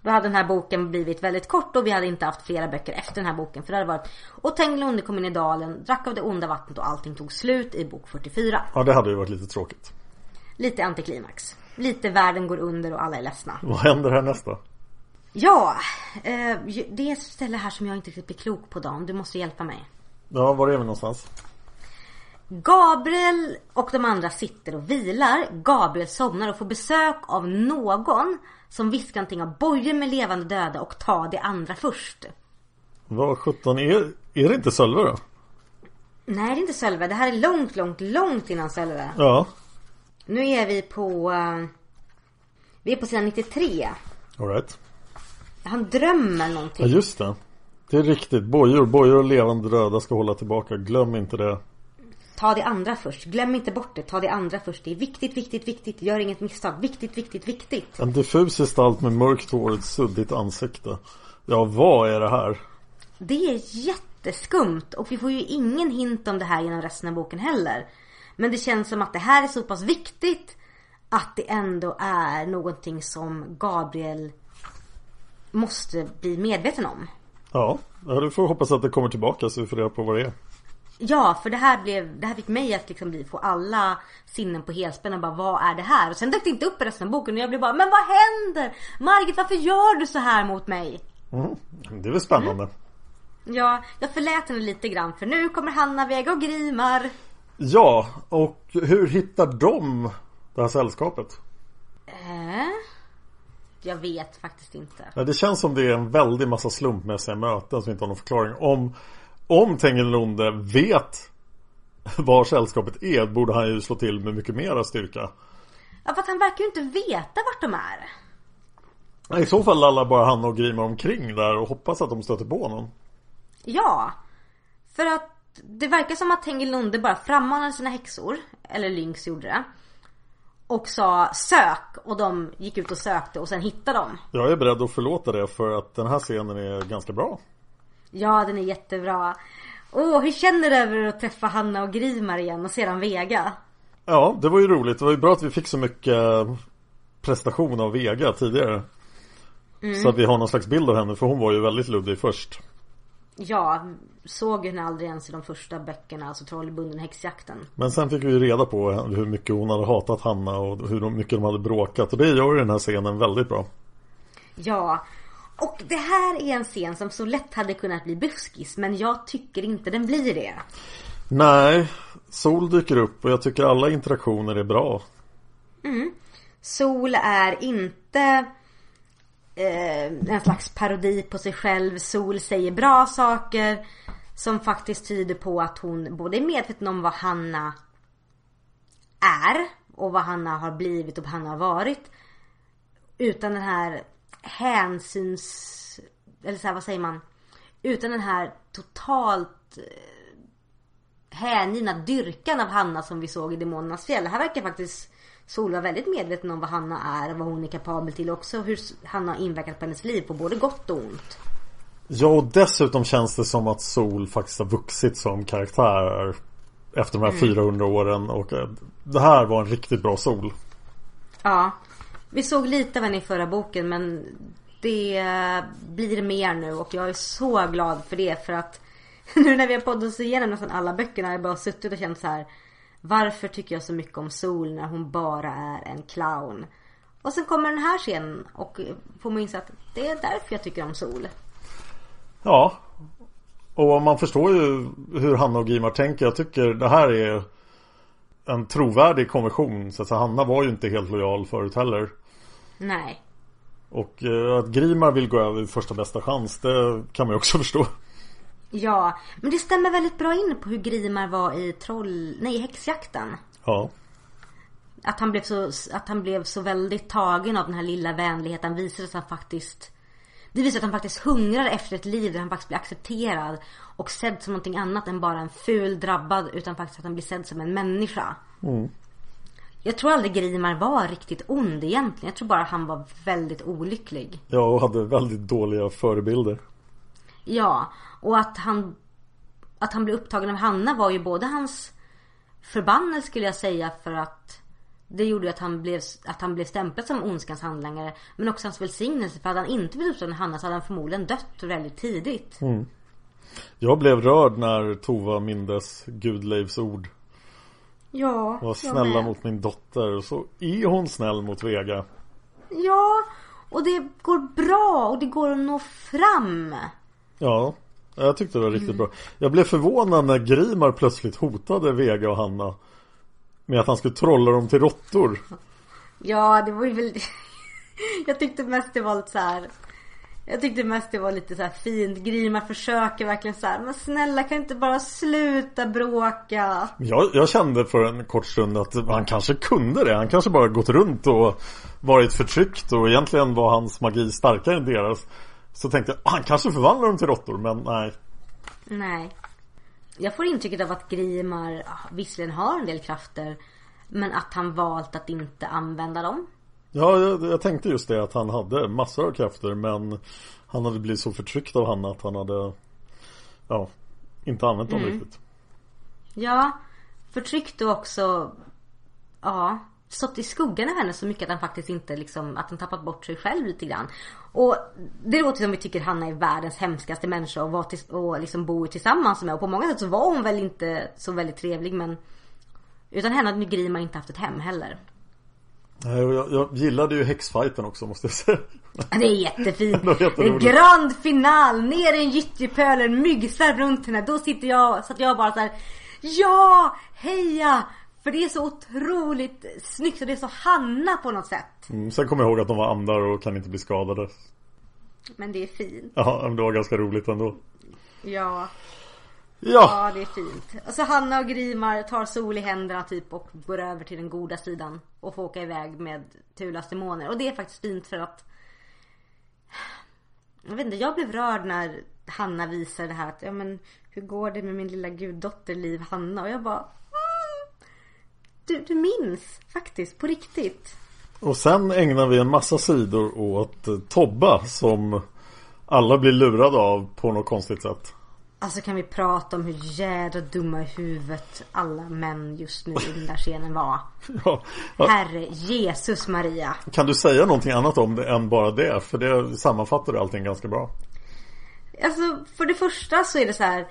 S2: Då hade den här boken blivit väldigt kort och vi hade inte haft flera böcker efter den här boken. För det hade varit Och Tengilonde kom in i dalen, drack av det onda vattnet och allting tog slut i bok 44.
S1: Ja, det hade ju varit lite tråkigt.
S2: Lite antiklimax. Lite världen går under och alla är ledsna.
S1: Vad händer här nästa?
S2: Ja, eh, det är ett ställe här som jag inte riktigt blir klok på Dan. Du måste hjälpa mig.
S1: Ja, var är vi någonstans?
S2: Gabriel och de andra sitter och vilar. Gabriel somnar och får besök av någon som viskar någonting om bojor med levande döda och ta det andra först.
S1: Vad sjutton är, är det inte Sölve då?
S2: Nej, det är inte Sölve. Det här är långt, långt, långt innan Sölve.
S1: Ja,
S2: Nu är vi på... eh, vi är på sidan 93.
S1: alright.
S2: Han drömmer
S1: Ja,
S2: någonting.
S1: just det. Det är riktigt. Bojor, bojor och levande döda ska hålla tillbaka. Glöm inte det.
S2: Ta det andra först. Glöm inte bort det. Ta det andra först. Det är viktigt, viktigt, viktigt. Gör inget misstag. Viktigt, viktigt, viktigt.
S1: En diffus gestalt med mörkt hår och ett suddigt ansikte. Ja, vad är det här?
S2: Det är jätteskumt och vi får ju ingen hint om det här genom resten av boken heller. Men det känns som att det här är så pass viktigt att det ändå är någonting som Gabriel måste bli medveten om.
S1: Ja, du får hoppas att det kommer tillbaka så vi får reda på vad det är.
S2: Ja, för det här, blev, det här fick mig att liksom bli, få alla sinnen på helspänn och bara vad är det här? Och sen dök det inte upp i resten av boken och jag blev bara men vad händer? Margit varför gör du så här mot mig?
S1: Mm. Det är väl spännande.
S2: Ja, jag förlät henne lite grann för nu kommer Hanna, Vega och Grimar.
S1: Ja, och hur hittar de det här sällskapet?
S2: Äh? Jag vet faktiskt inte.
S1: Ja, det känns som det är en väldig massa slumpmässiga möten som inte har någon förklaring. Om, om Tengelunde vet var sällskapet är borde han ju slå till med mycket mera styrka.
S2: Ja, för att han verkar ju inte veta vart de är.
S1: I så fall lallar bara han och Grimar omkring där och hoppas att de stöter på honom.
S2: Ja, för att det verkar som att Tengilunde bara frammanade sina häxor, eller Lynx gjorde det. Och sa sök och de gick ut och sökte och sen hittade de.
S1: Jag är beredd att förlåta det för att den här scenen är ganska bra.
S2: Ja, den är jättebra. Åh, hur känner du över att träffa Hanna och Grimar igen och sedan Vega?
S1: Ja, det var ju roligt. Det var ju bra att vi fick så mycket prestation av Vega tidigare. Så att vi har någon slags bild av henne för hon var ju väldigt luddig först.
S2: Ja, såg henne aldrig ens i de första böckerna, alltså Trollbunden häxjakten.
S1: Men sen fick vi ju reda på hur mycket hon hade hatat Hanna och hur mycket de hade bråkat. Och det gör ju den här scenen väldigt bra.
S2: Ja, och det här är en scen som så lätt hade kunnat bli buskis, men jag tycker inte den blir det.
S1: Nej, Sol dyker upp och jag tycker alla interaktioner är bra.
S2: Sol är inte eh, en slags parodi på sig själv. Sol säger bra saker som faktiskt tyder på att hon både är medveten om vad Hanna är och vad Hanna har blivit och vad Hanna har varit. Utan den här hänsyns... Eller så här, vad säger man? Utan den här totalt eh, hängivna dyrkan av Hanna som vi såg i Demonernas fjäll. Här verkar faktiskt Sol vara väldigt medveten om vad Hanna är och vad hon är kapabel till också. Hur Hanna har inverkat på hennes liv på både gott och ont.
S1: Ja, och dessutom känns det som att Sol faktiskt har vuxit som karaktär efter de här 400 åren. Och eh, det här var en riktigt bra Sol.
S2: Ja. Vi såg lite av henne i förra boken men det blir mer nu och jag är så glad för det för att nu när vi har poddat oss igenom nästan alla böckerna har jag bara suttit och känt så här Varför tycker jag så mycket om Sol när hon bara är en clown? Och sen kommer den här scenen och inse att det är därför jag tycker om Sol.
S1: Ja. Och man förstår ju hur Hanna och Gimar tänker. Jag tycker det här är en trovärdig konversion. Så att Hanna var ju inte helt lojal förut heller.
S2: Nej.
S1: Och eh, att Grimar vill gå över första bästa chans, det kan man ju också förstå.
S2: Ja, men det stämmer väldigt bra in på hur Grimar var i troll... Nej, häxjakten.
S1: Ja.
S2: Att han blev så, att han blev så väldigt tagen av den här lilla vänligheten. Visade att han faktiskt... Det visar att han faktiskt hungrar efter ett liv där han faktiskt blir accepterad. Och sedd som någonting annat än bara en ful drabbad. Utan faktiskt att han blir sedd som en människa. Jag tror aldrig Grimar var riktigt ond egentligen. Jag tror bara han var väldigt olycklig.
S1: Ja, och hade väldigt dåliga förebilder.
S2: Ja, och att han Att han blev upptagen av Hanna var ju både hans Förbannelse skulle jag säga för att Det gjorde att han blev, att han blev stämplad som ondskans handlangare Men också hans välsignelse för hade han inte blivit upptagen av Hanna så hade han förmodligen dött väldigt tidigt
S1: Jag blev rörd när Tova mindes Gudleivs ord.
S2: Ja,
S1: Var snälla mot min dotter. Och så är hon snäll mot Vega.
S2: Ja, och det går bra och det går att nå fram
S1: Ja, jag tyckte det var riktigt bra. Jag blev förvånad när Grimar plötsligt hotade Vega och Hanna. Med att han skulle trolla dem till råttor.
S2: Ja, det var ju väl Jag tyckte mest det var lite så här. Jag tyckte mest det var lite så här fint Grimar försöker verkligen så här. Men snälla kan inte bara sluta bråka
S1: Jag, jag kände för en kort stund att han kanske kunde det. Han kanske bara gått runt och varit förtryckt och egentligen var hans magi starkare än deras. Så tänkte jag, han kanske förvandlar dem till råttor, men nej.
S2: Nej Jag får intrycket av att Grimar ja, visserligen har en del krafter Men att han valt att inte använda dem
S1: Ja, jag, jag tänkte just det att han hade massor av krafter men han hade blivit så förtryckt av Hanna att han hade Ja, inte använt dem riktigt.
S2: Ja Förtryckt och också Ja Stått i skuggan av henne så mycket att han faktiskt inte liksom Att han tappat bort sig själv lite grann Och det låter som vi tycker Hanna är världens hemskaste människa och, var till, och liksom bor tillsammans med och på många sätt så var hon väl inte så väldigt trevlig men Utan henne hade nu Grimar inte haft ett hem heller
S1: Nej, Jag, jag gillade ju häxfighten också måste jag säga.
S2: Det är jättefint.
S1: Det
S2: är grand final, ner i en gyttjepöl, en myggsvärm runt henne. Då sitter jag, så att jag bara så här. Ja! Heja! För det är så otroligt snyggt och det är så Hanna på något sätt.
S1: Mm, sen kommer jag ihåg att de var andar och kan inte bli skadade.
S2: Men det är fint.
S1: Ja, men det var ganska roligt ändå.
S2: Ja,
S1: Ja,
S2: ja det är fint. Och så Hanna och Grimar tar Sol i händerna typ och går över till den goda sidan. Och får åka iväg med Tulas demoner. Och det är faktiskt fint för att Jag vet inte, jag blev rörd när Hanna visar det här att, ja men hur går det med min lilla guddotter Liv Hanna? Och jag bara du, du minns faktiskt, på riktigt.
S1: och sen ägnar vi en massa sidor åt eh, Tobba som alla blir lurade av på något konstigt sätt.
S2: Alltså kan vi prata om hur jädra dumma i huvudet alla män just nu i den där scenen var.
S1: Ja, ja.
S2: Herre Jesus Maria.
S1: Kan du säga någonting annat om det än bara det? För det sammanfattar allting ganska bra.
S2: Alltså för det första så är det så här.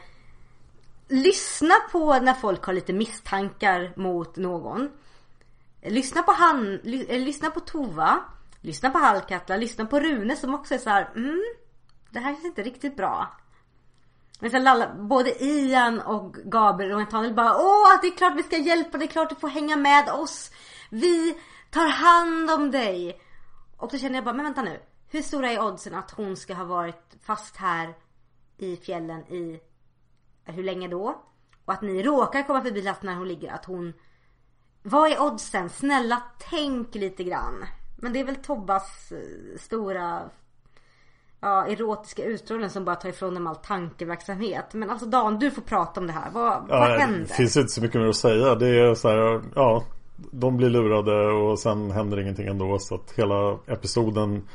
S2: Lyssna på när folk har lite misstankar mot någon. Lyssna på han, ly, eh, lyssna på Tova. Lyssna på Hallkatla, lyssna på Rune som också är så här. Mm, det här känns inte riktigt bra. Men sen lalla, både Ian och Gabriel och Nathaniel bara Åh, det är klart vi ska hjälpa det är klart du får hänga med oss. Vi tar hand om dig. Och då känner jag bara, men vänta nu. Hur stora är oddsen att hon ska ha varit fast här i fjällen i hur länge då? Och att ni råkar komma förbi platsen när hon ligger, att hon Vad är oddsen? Snälla tänk lite grann. Men det är väl Tobbas eh, stora Ja, erotiska utstrålning som bara tar ifrån dem all tankeverksamhet. Men alltså Dan, du får prata om det här. Vad, vad
S1: Ja,
S2: händer?
S1: det finns inte så mycket mer att säga. Det är så här, ja. De blir lurade och sen händer ingenting ändå. Så att hela episoden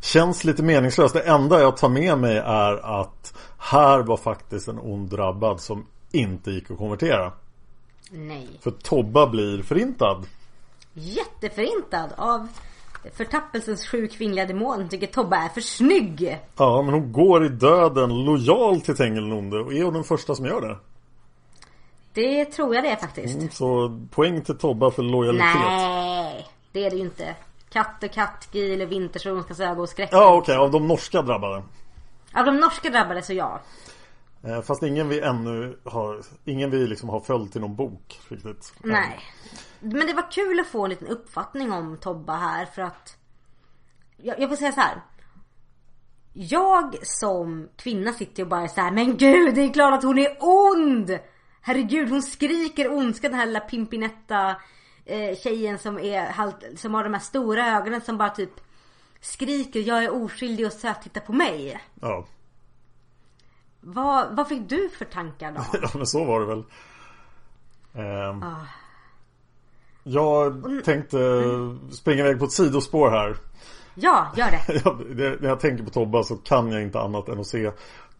S1: känns lite meningslös. Det enda jag tar med mig är att här var faktiskt en ond drabbad som inte gick att konvertera.
S2: Nej.
S1: För Tobba blir förintad.
S2: Jätteförintad av förtappelsens sju kvinnliga demoner tycker Tobba är för snygg.
S1: Ja, men hon går i döden lojal till Tengil. Och är hon den första som gör det?
S2: Det tror jag det är faktiskt.
S1: Mm, Så poäng till Tobba för lojalitet.
S2: Nej, det är det ju inte. Katte, Katki eller Vintersolens öga och skräck.
S1: Ja, okej. av de norska drabbade.
S2: Av de norska drabbade så ja.
S1: Eh, Fast ingen vi ännu har Ingen vi liksom har följt till någon bok riktigt
S2: Nej. Men det var kul att få en liten uppfattning om Tobba här för att Jag, jag får säga så här. Jag som kvinna sitter och bara så här, men gud det är klart att hon är ond! Herregud hon skriker ondska den här lilla Pimpinetta eh, tjejen som är som har de här stora ögonen som bara typ skriker jag är oskyldig och söt titta på mig.
S1: Ja.
S2: Vad, vad fick du för tankar då?
S1: ja men så var det väl Ehm, Jag tänkte springa iväg på ett sidospår här.
S2: Ja, gör det.
S1: Jag- det- När jag tänker på Tobba så kan jag inte annat än att se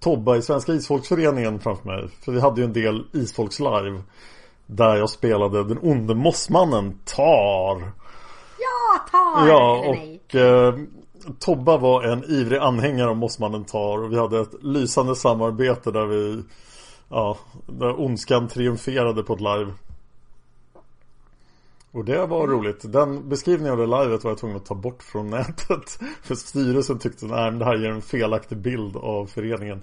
S1: Tobba i Svenska Isfolksföreningen framför mig. För vi hade ju en del Isfolks live. Där jag spelade den onde mossmannen Tar.
S2: Ja, ta
S1: Ja, och eh, Tobba var en ivrig anhängare av Mossmannen Tar och vi hade ett lysande samarbete där vi Ja, där ondskan triumferade på ett live. Och det var roligt. Den beskrivningen av det livet var jag tvungen att ta bort från nätet. För styrelsen tyckte men det här ger en felaktig bild av föreningen.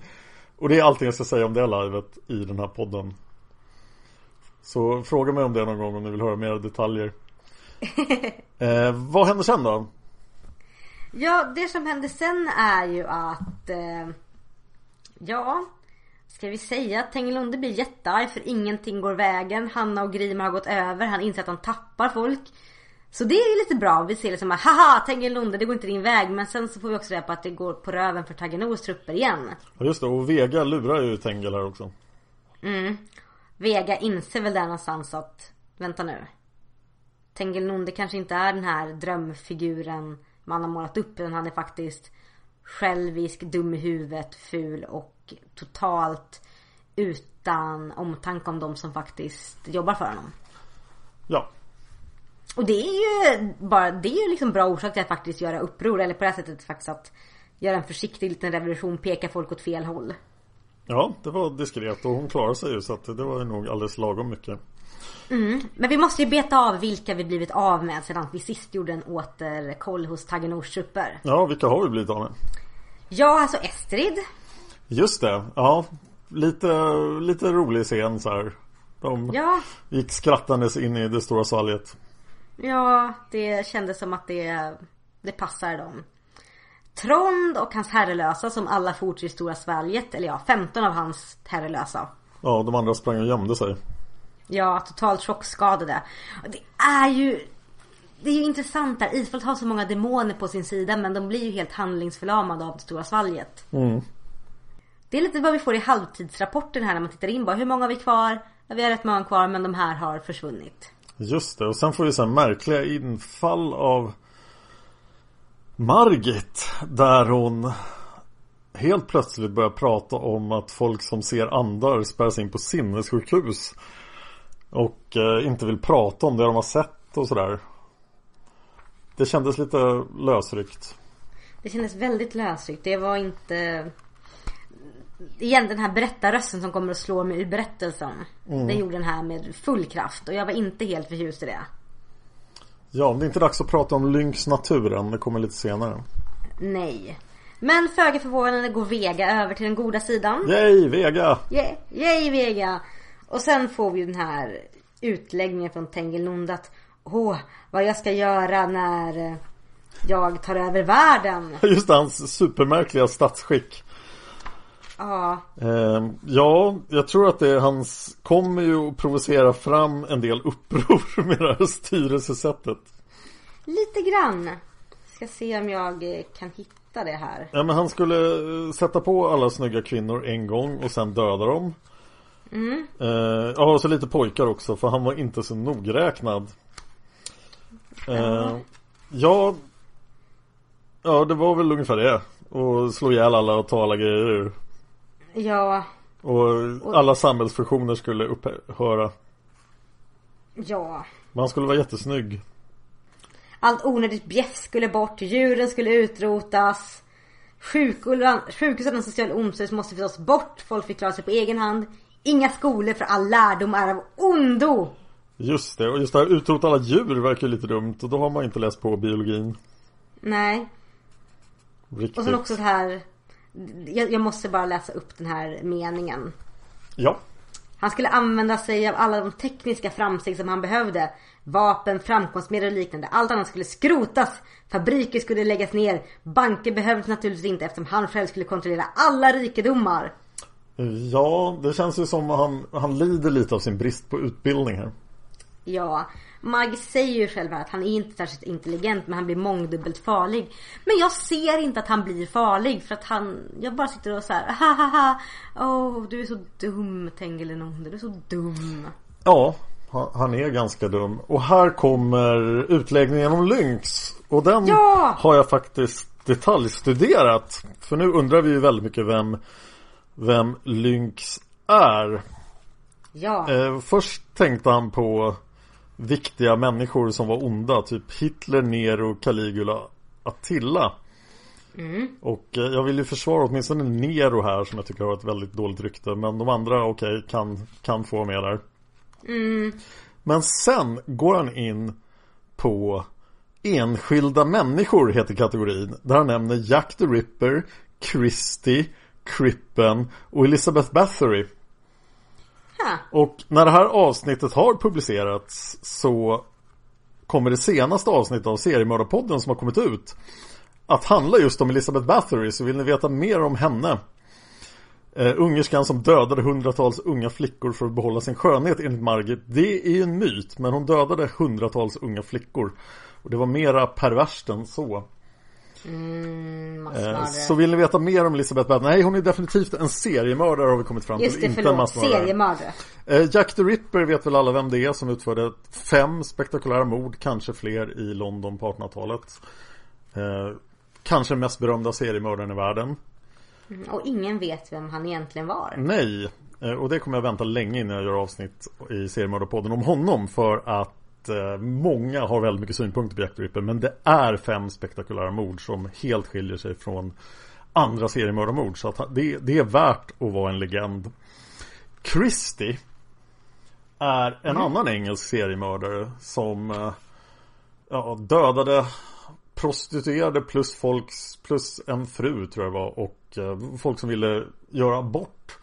S1: Och det är allting jag ska säga om det livet i den här podden. Så fråga mig om det någon gång om ni vill höra mer detaljer. eh, vad händer sen då?
S2: Ja, det som hände sen är ju att... Eh, ja, ska vi säga att Tengelunde blir jättearg för ingenting går vägen. Hanna och Grimer har gått över. Han inser att han tappar folk. Så det är lite bra. Vi ser liksom att haha Tengelunde det går inte din väg. Men sen så får vi också reda på att det går på röven för Tagenors trupper igen.
S1: Ja just det, och Vega lurar ju Tengel här också.
S2: Vega inser väl där någonstans att vänta nu. Tengelnunde kanske inte är den här drömfiguren man har målat upp utan han är faktiskt självisk, dum i huvudet, ful och totalt utan omtanke om de som faktiskt jobbar för honom.
S1: Ja,
S2: Och det är ju bara, det är ju liksom bra orsak till att faktiskt göra uppror eller på det här sättet faktiskt att göra en försiktig liten revolution, peka folk åt fel håll.
S1: ja det var diskret och hon klarade sig ju så att det var ju nog alldeles lagom mycket.
S2: Men vi måste ju beta av vilka vi blivit av med sedan vi sist gjorde en återkoll hos Tagenors trupper.
S1: Ja, vilka har vi blivit av med?
S2: Ja, alltså Estrid.
S1: Just det, ja. Lite, lite rolig scen så här. De
S2: Ja,
S1: gick skrattandes in i det stora svalget.
S2: ja, det kändes som att det, det passar dem. Trond och hans herrelösa som alla for till det stora svalget. Eller ja, 15 av hans herrelösa.
S1: Ja, de andra sprang och gömde sig.
S2: Ja, totalt chockskadade. Det är ju... Det är ju intressant där. Isfold har så många demoner på sin sida men de blir ju helt handlingsförlamade av det stora svalget. Det är lite vad vi får i halvtidsrapporten här när man tittar in bara. Hur många har vi kvar? Ja, vi har rätt många kvar men de här har försvunnit.
S1: Just det, och sen får vi så här märkliga infall av Margit. Där hon helt plötsligt börjar prata om att folk som ser andar spärras in på sinnessjukhus. Och eh, inte vill prata om det de har sett och sådär. Det kändes lite lösryckt.
S2: Det kändes väldigt lösryckt. Det var inte... Igen den här berättarrösten som kommer att slå mig ur berättelsen. Den gjorde den här med full kraft och jag var inte helt förtjust i det.
S1: Ja, det är inte dags att prata om Lynx natur än. Det kommer lite senare.
S2: Nej. Men föga förvånande går Vega över till den goda sidan.
S1: Yay, Vega!
S2: Yay, yay Vega! Och sen får vi den här utläggningen från Tengelnund att Åh, vad jag ska göra när jag tar över världen.
S1: Just det, hans supermärkliga statsskick.
S2: Ja,
S1: Eh, ja, jag tror att det hans kommer ju att provocera fram en del uppror med det här styrelsesättet.
S2: lite grann. Ska se om jag eh, kan hitta det här.
S1: Ja, men han skulle eh, sätta på alla snygga kvinnor en gång och sen döda dem. Eh, ja, och så lite pojkar också för han var inte så nogräknad. Eh, ja, ja, det var väl ungefär det. Och slå ihjäl alla och ta alla grejer ur.
S2: Ja,
S1: Och alla samhällsfunktioner skulle upphöra.
S2: ja.
S1: Men han skulle vara jättesnygg.
S2: Allt onödigt bjäff skulle bort, djuren skulle utrotas. Sjukhus och den sociala omsorg måste förstås bort. Folk fick klara sig på egen hand. Inga skolor för all lärdom är av ondo.
S1: Just det, och just det här utrota alla djur verkar lite dumt och då har man inte läst på biologin
S2: Nej.
S1: riktigt.
S2: Och sen också det här. Jag, jag måste bara läsa upp den här meningen.
S1: Ja,
S2: Han skulle använda sig av alla de tekniska framsteg som han behövde. Vapen, framkomstmedel och liknande. Allt annat skulle skrotas. Fabriker skulle läggas ner. Banker behövdes naturligtvis inte eftersom han själv skulle kontrollera alla rikedomar.
S1: ja det känns ju som han, han lider lite av sin brist på utbildning här.
S2: Ja, Mag säger ju själv att han är inte särskilt intelligent men han blir mångdubbelt farlig. Men jag ser inte att han blir farlig för att han, jag bara sitter och så här, ha åh du är så dum Tengelenonde, du är så dum.
S1: Ja, Han, han är ganska dum. Och här kommer utläggningen om Lynx. Och den
S2: Ja!
S1: har jag faktiskt detaljstuderat. För nu undrar vi ju väldigt mycket vem, vem Lynx är.
S2: Ja.
S1: Eh, först tänkte han på viktiga människor som var onda. Typ Hitler, Nero, Caligula, Attila. Och eh, jag vill ju försvara åtminstone Nero här som jag tycker har ett väldigt dåligt rykte. Men de andra, okej, kan, kan få med där. Men sen går han in på Enskilda människor heter kategorin. Där han nämner Jack the Ripper, Christie, Crippen och Elizabeth Bathory. Och när det här avsnittet har publicerats så kommer det senaste avsnittet av seriemördarpodden som har kommit ut att handla just om Elizabeth Bathory. Så vill ni veta mer om henne? Eh, Ungerskan som dödade hundratals unga flickor för att behålla sin skönhet enligt Margit Det är ju en myt men hon dödade hundratals unga flickor. Och det var mera perverst än så.
S2: Mm,
S1: eh. Så vill ni veta mer om Elizabeth Bathory? Nej hon är definitivt en seriemördare har vi kommit fram till
S2: Just det,
S1: Inte en
S2: förlåt.
S1: massmördare
S2: Seriemördare.
S1: Eh, Jack the Ripper vet väl alla vem det är som utförde fem spektakulära mord, kanske fler i London på 1800-talet. Eh, kanske mest berömda seriemördaren i världen.
S2: Mm, Och ingen vet vem han egentligen var.
S1: Nej, eh, och det kommer jag vänta länge innan jag gör avsnitt i seriemördarpodden om honom för att eh, många har väldigt mycket synpunkter på Jack the Ripper men det är fem spektakulära mord som helt skiljer sig från andra seriemördarmord så att det, det är värt att vara en legend. Christie är en annan engelsk seriemördare som eh, ja, dödade prostituerade plus folks plus en fru tror jag det var och eh, folk som ville göra abort.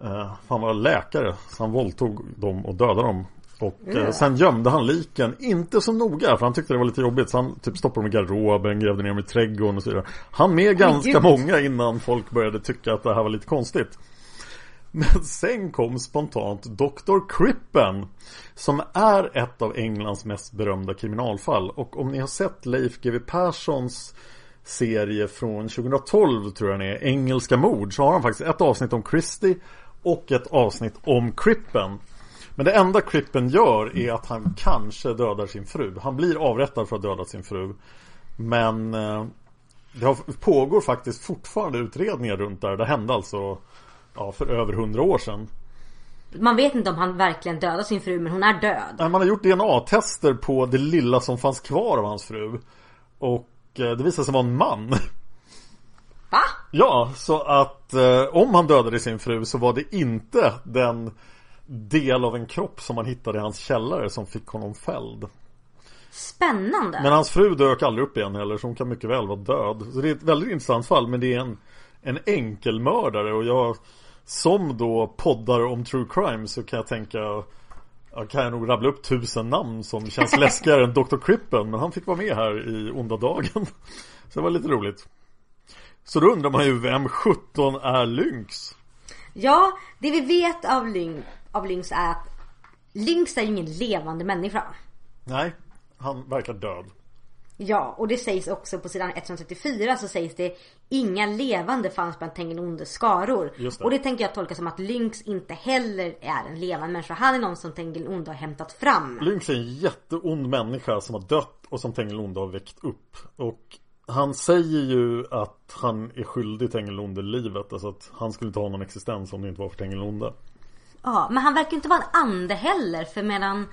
S1: Eh, han var läkare så han våldtog dem och dödade dem. Och eh, sen gömde han liken, inte så noga för han tyckte det var lite jobbigt så han typ stoppade dem i garderoben, grävde ner dem i trädgården och så vidare. Han med ganska
S2: gud.
S1: många innan folk började tycka att det här var lite konstigt. Men sen kom spontant Dr. Crippen Som är ett av Englands mest berömda kriminalfall Och om ni har sett Leif GW Perssons serie från 2012 tror jag den är Engelska mord så har han faktiskt ett avsnitt om Christie Och ett avsnitt om Crippen Men det enda Crippen gör är att han kanske dödar sin fru Han blir avrättad för att ha dödat sin fru Men eh, det pågår faktiskt fortfarande utredningar runt där Det hände alltså ja, för över hundra år sedan.
S2: Man vet inte om han verkligen dödade sin fru men hon är död.
S1: Man har gjort DNA-tester på det lilla som fanns kvar av hans fru. Och eh, det visade sig vara en man.
S2: Va?
S1: Ja, så att eh, om han dödade sin fru så var det inte den del av en kropp som man hittade i hans källare som fick honom fälld.
S2: Spännande.
S1: Men hans fru dök aldrig upp igen heller så hon kan mycket väl vara död. Så det är ett väldigt intressant fall men det är en, en enkelmördare och jag som då poddar om true crime så kan jag tänka jag kan jag nog rabbla upp tusen namn som känns läskigare än Dr. Crippen men han fick vara med här i onda dagen. Så det var lite roligt. Så då undrar man ju vem 17 är Lynx?
S2: Ja, det vi vet av, Lyn, av Lynx är att Lynx är ju ingen levande människa.
S1: Nej, han verkar död.
S2: Ja, och det sägs också på sidan 134 så sägs det Inga levande fanns bland Tengilondes skaror.
S1: Det.
S2: Och det tänker jag tolka som att Lynx inte heller är en levande människa. Han är någon som Tengilonde har hämtat fram.
S1: Lynx är en jätteond människa som har dött och som Tengilonde har väckt upp. Och han säger ju att han är skyldig Tengilonde livet. Alltså att han skulle inte ha någon existens om det inte var för Tengilonde.
S2: Ja, men han verkar inte vara en ande heller. För medan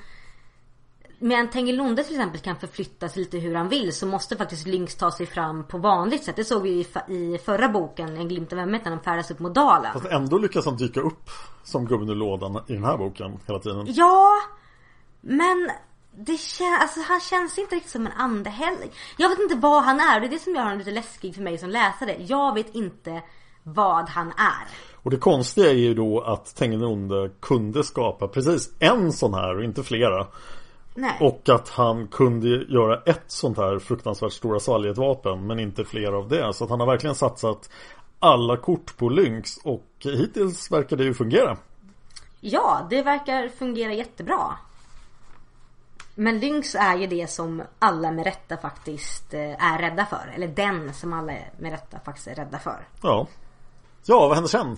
S2: Medan Tengilonde till exempel kan förflyttas lite hur han vill så måste faktiskt Lynx ta sig fram på vanligt sätt. Det såg vi i, i förra boken, En glimt av ömhet, när de färdas upp mot dalen.
S1: Fast ändå lyckas han dyka upp som gubben ur lådan i den här boken hela tiden.
S2: Ja, men det kän- alltså, han känns inte riktigt som en ande heller. Jag vet inte vad han är. Det är det som gör honom lite läskig för mig som läsare. Jag vet inte vad han är.
S1: Och det konstiga är ju då att Tengilonde kunde skapa precis en sån här och inte flera.
S2: Nej.
S1: Och att han kunde göra ett sånt här fruktansvärt stora svalgetvapen men inte fler av det. Så att han har verkligen satsat alla kort på Lynx och hittills verkar det ju fungera.
S2: Ja, det verkar fungera jättebra. Men Lynx är ju det som alla med rätta faktiskt eh, är rädda för. Eller den som alla med rätta faktiskt är rädda för.
S1: Ja. Ja, vad händer sen?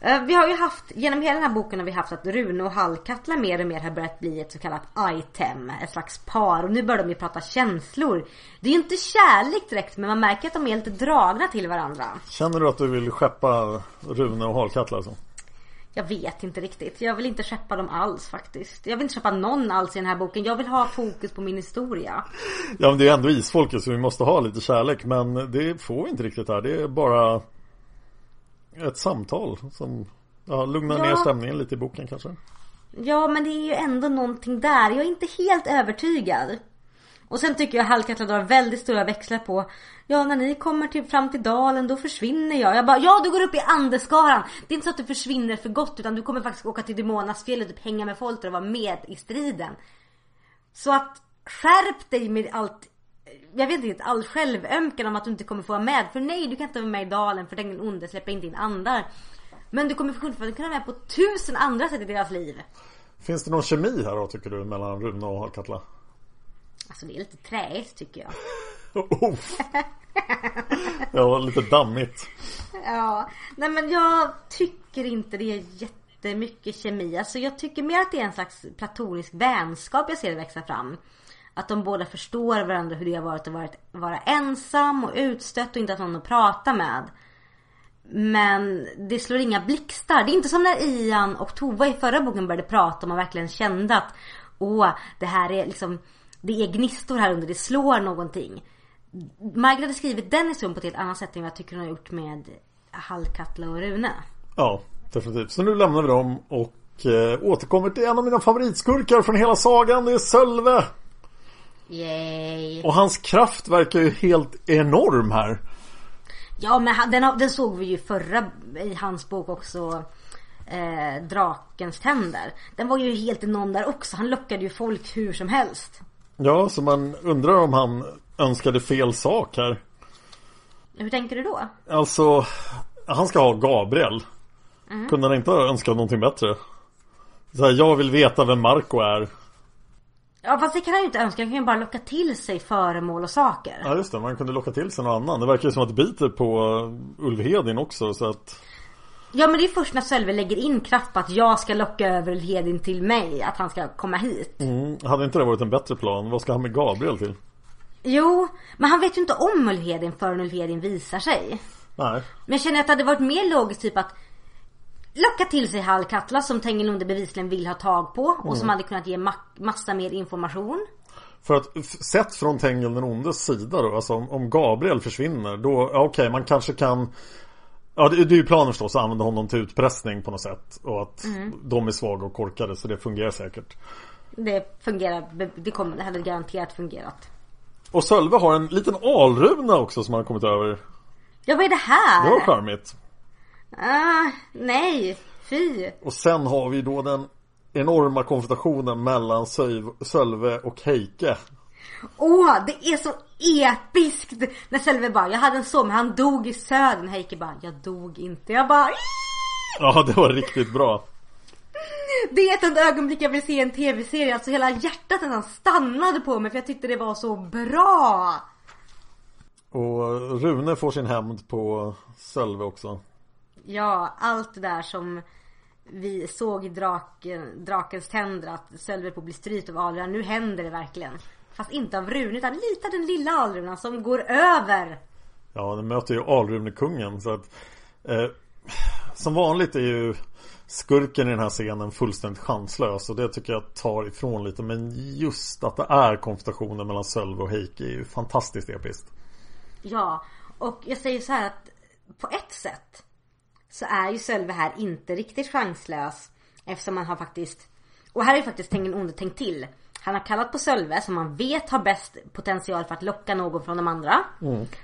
S2: Eh, Vi har ju haft, genom hela den här boken har vi haft att Rune och Hallkatla mer och mer har börjat bli ett så kallat item. Ett slags par. Och nu börjar de ju prata känslor. Det är ju inte kärlek direkt men man märker att de är lite dragna till varandra.
S1: Känner du att du vill skeppa Rune och Harlkatla alltså?
S2: Jag vet inte riktigt. Jag vill inte skeppa dem alls faktiskt. Jag vill inte skeppa någon alls i den här boken. Jag vill ha fokus på min historia.
S1: Ja men det är ändå isfolket så vi måste ha lite kärlek men det får vi inte riktigt här. Det är bara ett samtal som ja, lugnar
S2: Ja.
S1: ner stämningen lite i boken kanske.
S2: Ja men det är ju ändå någonting där. Jag är inte helt övertygad. Och sen tycker jag Hallkatla drar väldigt stora växlar på Ja när ni kommer till, fram till dalen då försvinner jag. Jag bara ja du går upp i andeskaran. Det är inte så att du försvinner för gott utan du kommer faktiskt åka till Demonasfjället och typ hänga med folk och vara med i striden. Så att skärp dig med allt jag vet inte, all självömkan om att du inte kommer få vara med. För nej, du kan inte vara med i dalen för den onde släpper inte in andar. Men du kommer fortfarande kunna vara med på tusen andra sätt i deras liv.
S1: Finns det någon kemi här då tycker du mellan Rune och Harlkatla?
S2: Alltså det är lite träigt tycker jag.
S1: Oh. ja, lite dammigt.
S2: Ja, nej men jag tycker inte det är jättemycket kemi. Alltså jag tycker mer att det är en slags platonisk vänskap jag ser växa fram. Att de båda förstår varandra hur det har varit att vara, vara ensam och utstött och inte ha någon att prata med. Men det slår inga blixtar. Det är inte som när Ian och Tova i förra boken började prata om man verkligen kände att Åh, det här är liksom Det är gnistor här under, det slår någonting. Margaret hade skrivit den historien på ett helt annat sätt än vad jag tycker hon har gjort med Hallkatla och Rune.
S1: Ja, definitivt. Så nu lämnar vi dem och eh, återkommer till en av mina favoritskurkar från hela sagan. Det är Sölve.
S2: Yay!
S1: Och hans kraft verkar ju helt enorm här.
S2: Ja men han- den, den såg vi ju förra i hans bok också. Eh, Drakens tänder. Den var ju helt enorm där också. Han lockade ju folk hur som helst.
S1: Ja, så man undrar om han önskade fel sak här.
S2: Hur tänker du då?
S1: Alltså, han ska ha Gabriel. Kunde han inte ha önskat någonting bättre? Så här, jag vill veta vem Marco är.
S2: Ja fast det kan han ju inte önska. Han kan ju bara locka till sig föremål och saker.
S1: Ja just det, man kunde locka till sig någon annan. Det verkar ju som att det biter på Ulvhedin också så att
S2: Ja men det är först när Sölve lägger in kraft på att jag ska locka över Hedin till mig. Att han ska komma hit.
S1: mm, Hade inte det varit en bättre plan? Vad ska han med Gabriel till?
S2: Jo, men han vet ju inte om Ulfhedin förrän Ulfhedin visar sig.
S1: Nej
S2: Men jag känner att det hade varit mer logiskt typ att locka till sig Hallkatla som Tengilonde bevisligen vill ha tag på och som hade kunnat ge ma- massa mer information.
S1: För att sett från Tengil den ondes sida då, alltså om, Gabriel försvinner då, ja, okej man kanske kan Ja det, det är ju planen förstås att använda honom till utpressning på något sätt och att de är svaga och korkade så det fungerar säkert.
S2: Det fungerar, det, kommer, det hade garanterat fungerat.
S1: Och Sölve har en liten alruna också som han har kommit över.
S2: Ja vad är det här?
S1: Det var charmigt.
S2: Ah, nej, fy.
S1: Och sen har vi då den enorma konfrontationen mellan Sölve och Heike.
S2: Åh, det är så episkt! När Sölve bara, jag hade en son men han dog i södern. Heike bara, jag dog inte. Jag bara,
S1: Ja det var riktigt bra.
S2: Det är ett sånt ögonblick jag vill se i en tv-serie. Alltså hela hjärtat nästan stannade på mig för jag tyckte det var så bra.
S1: Och Rune får sin hämnd på Sölve också.
S2: Ja, allt det där som vi såg i draken, Drakens tänder att Sölve på att bli strypt av Alrunan. Nu händer det verkligen. Fast inte av Rune utan lite av den lilla Alrunan som går över.
S1: Ja, den möter ju Alrunekungen så att eh, Som vanligt är ju Skurken i den här scenen fullständigt chanslös och det tycker jag tar ifrån lite men just att det är konfrontationen mellan Sölve och Heike är ju fantastiskt episkt.
S2: Ja, och jag säger så här att på ett sätt så är ju Sölve här inte riktigt chanslös. Eftersom han har faktiskt, och här är ju faktiskt Tengen Onde tänkt till. Han har kallat på Sölve som han vet har bäst potential för att locka någon från de andra.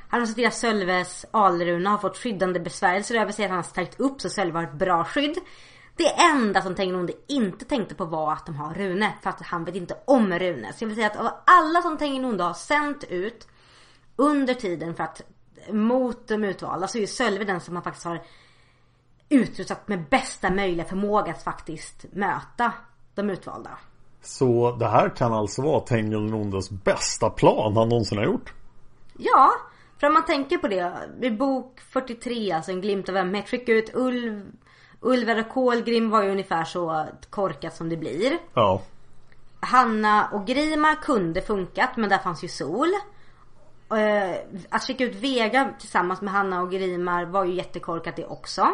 S2: Han har sett till att Sölves alruna har fått skyddande besvärjelser över sig. Att han har stärkt upp så Sölve har ett bra skydd. Det enda som Tengen Onde inte tänkte på var att de har Rune. För att han vet inte om Rune. Så jag vill säga att av alla som Tengen Onde har sänt ut under tiden för att mot de utvalda så är ju Sölve den som man faktiskt har utrustat med bästa möjliga förmåga att faktiskt möta de utvalda.
S1: Så det här kan alltså vara Tengil Nondes bästa plan han någonsin har gjort.
S2: Ja, för om man tänker på det. I bok 43, alltså en glimt av ömhet, skicka ut Ulv, Ulver och Kolgrim var ju ungefär så korkat som det blir.
S1: Ja.
S2: Hanna och Grima kunde funkat men där fanns ju Sol. Eh, Att skicka ut Vega tillsammans med Hanna och Grimar var ju jättekorkat det också.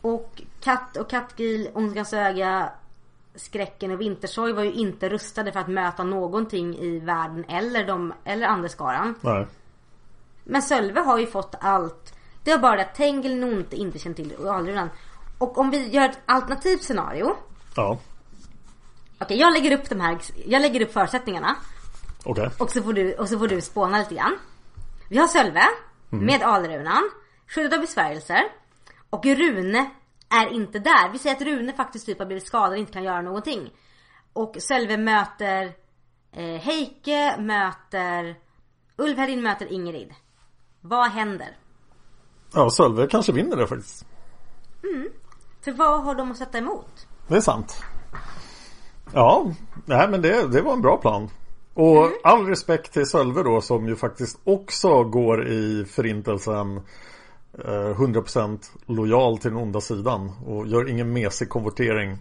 S2: Och Katt och Kattgil, Ondskans öga, Skräcken och Vintersorg var ju inte rustade för att möta någonting i världen eller, de, eller Anderskaran.
S1: Nej.
S2: Men Sölve har ju fått allt. Det är bara det att Tengil nog inte, inte känt till Alrunan. Och om vi gör ett alternativt scenario.
S1: Ja.
S2: Okej, jag lägger upp de här, jag lägger upp förutsättningarna.
S1: Okej.
S2: Och så får du, och så får du spåna lite grann. Vi har Sölve. Med Alrunan. Skyddad av besvärjelser. Och Rune är inte där. Vi säger att Rune faktiskt typ har blivit skadad och inte kan göra någonting. Och Sölve möter eh, Heike, möter Ulfhärdin möter Ingrid. Vad händer?
S1: Ja, Sölve kanske vinner det faktiskt.
S2: För vad har de att sätta emot?
S1: Det är sant. Ja, nej men det, det var en bra plan. Och all respekt till Sölve då som ju faktiskt också går i förintelsen eh, 100% lojal till den onda sidan och gör ingen mesig konvertering.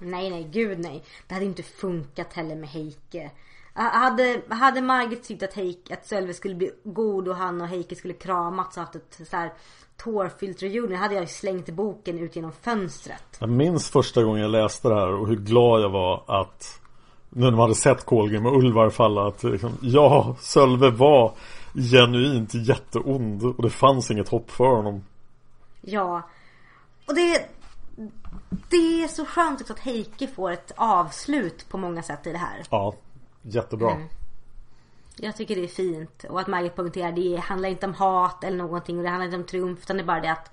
S2: Nej, nej, gud nej. Det hade inte funkat heller med Heike. Hade, hade Margit tyckt att, Heike, att Sölve skulle bli god och han och Heike skulle kramats och haft ett så här tårfyllt reunion hade jag slängt boken ut genom fönstret.
S1: Jag minns första gången jag läste det här och hur glad jag var att när man hade sett Kolgrim och Ulvar falla att liksom, ja, Sölve var genuint jätteond och det fanns inget hopp för honom.
S2: Ja. Och det, det är så skönt också att Heike får ett avslut på många sätt i det här.
S1: Ja, jättebra.
S2: Jag tycker det är fint. Och att Margit poängterar det handlar inte om hat eller någonting. Och det handlar inte om triumf. Utan det är bara det att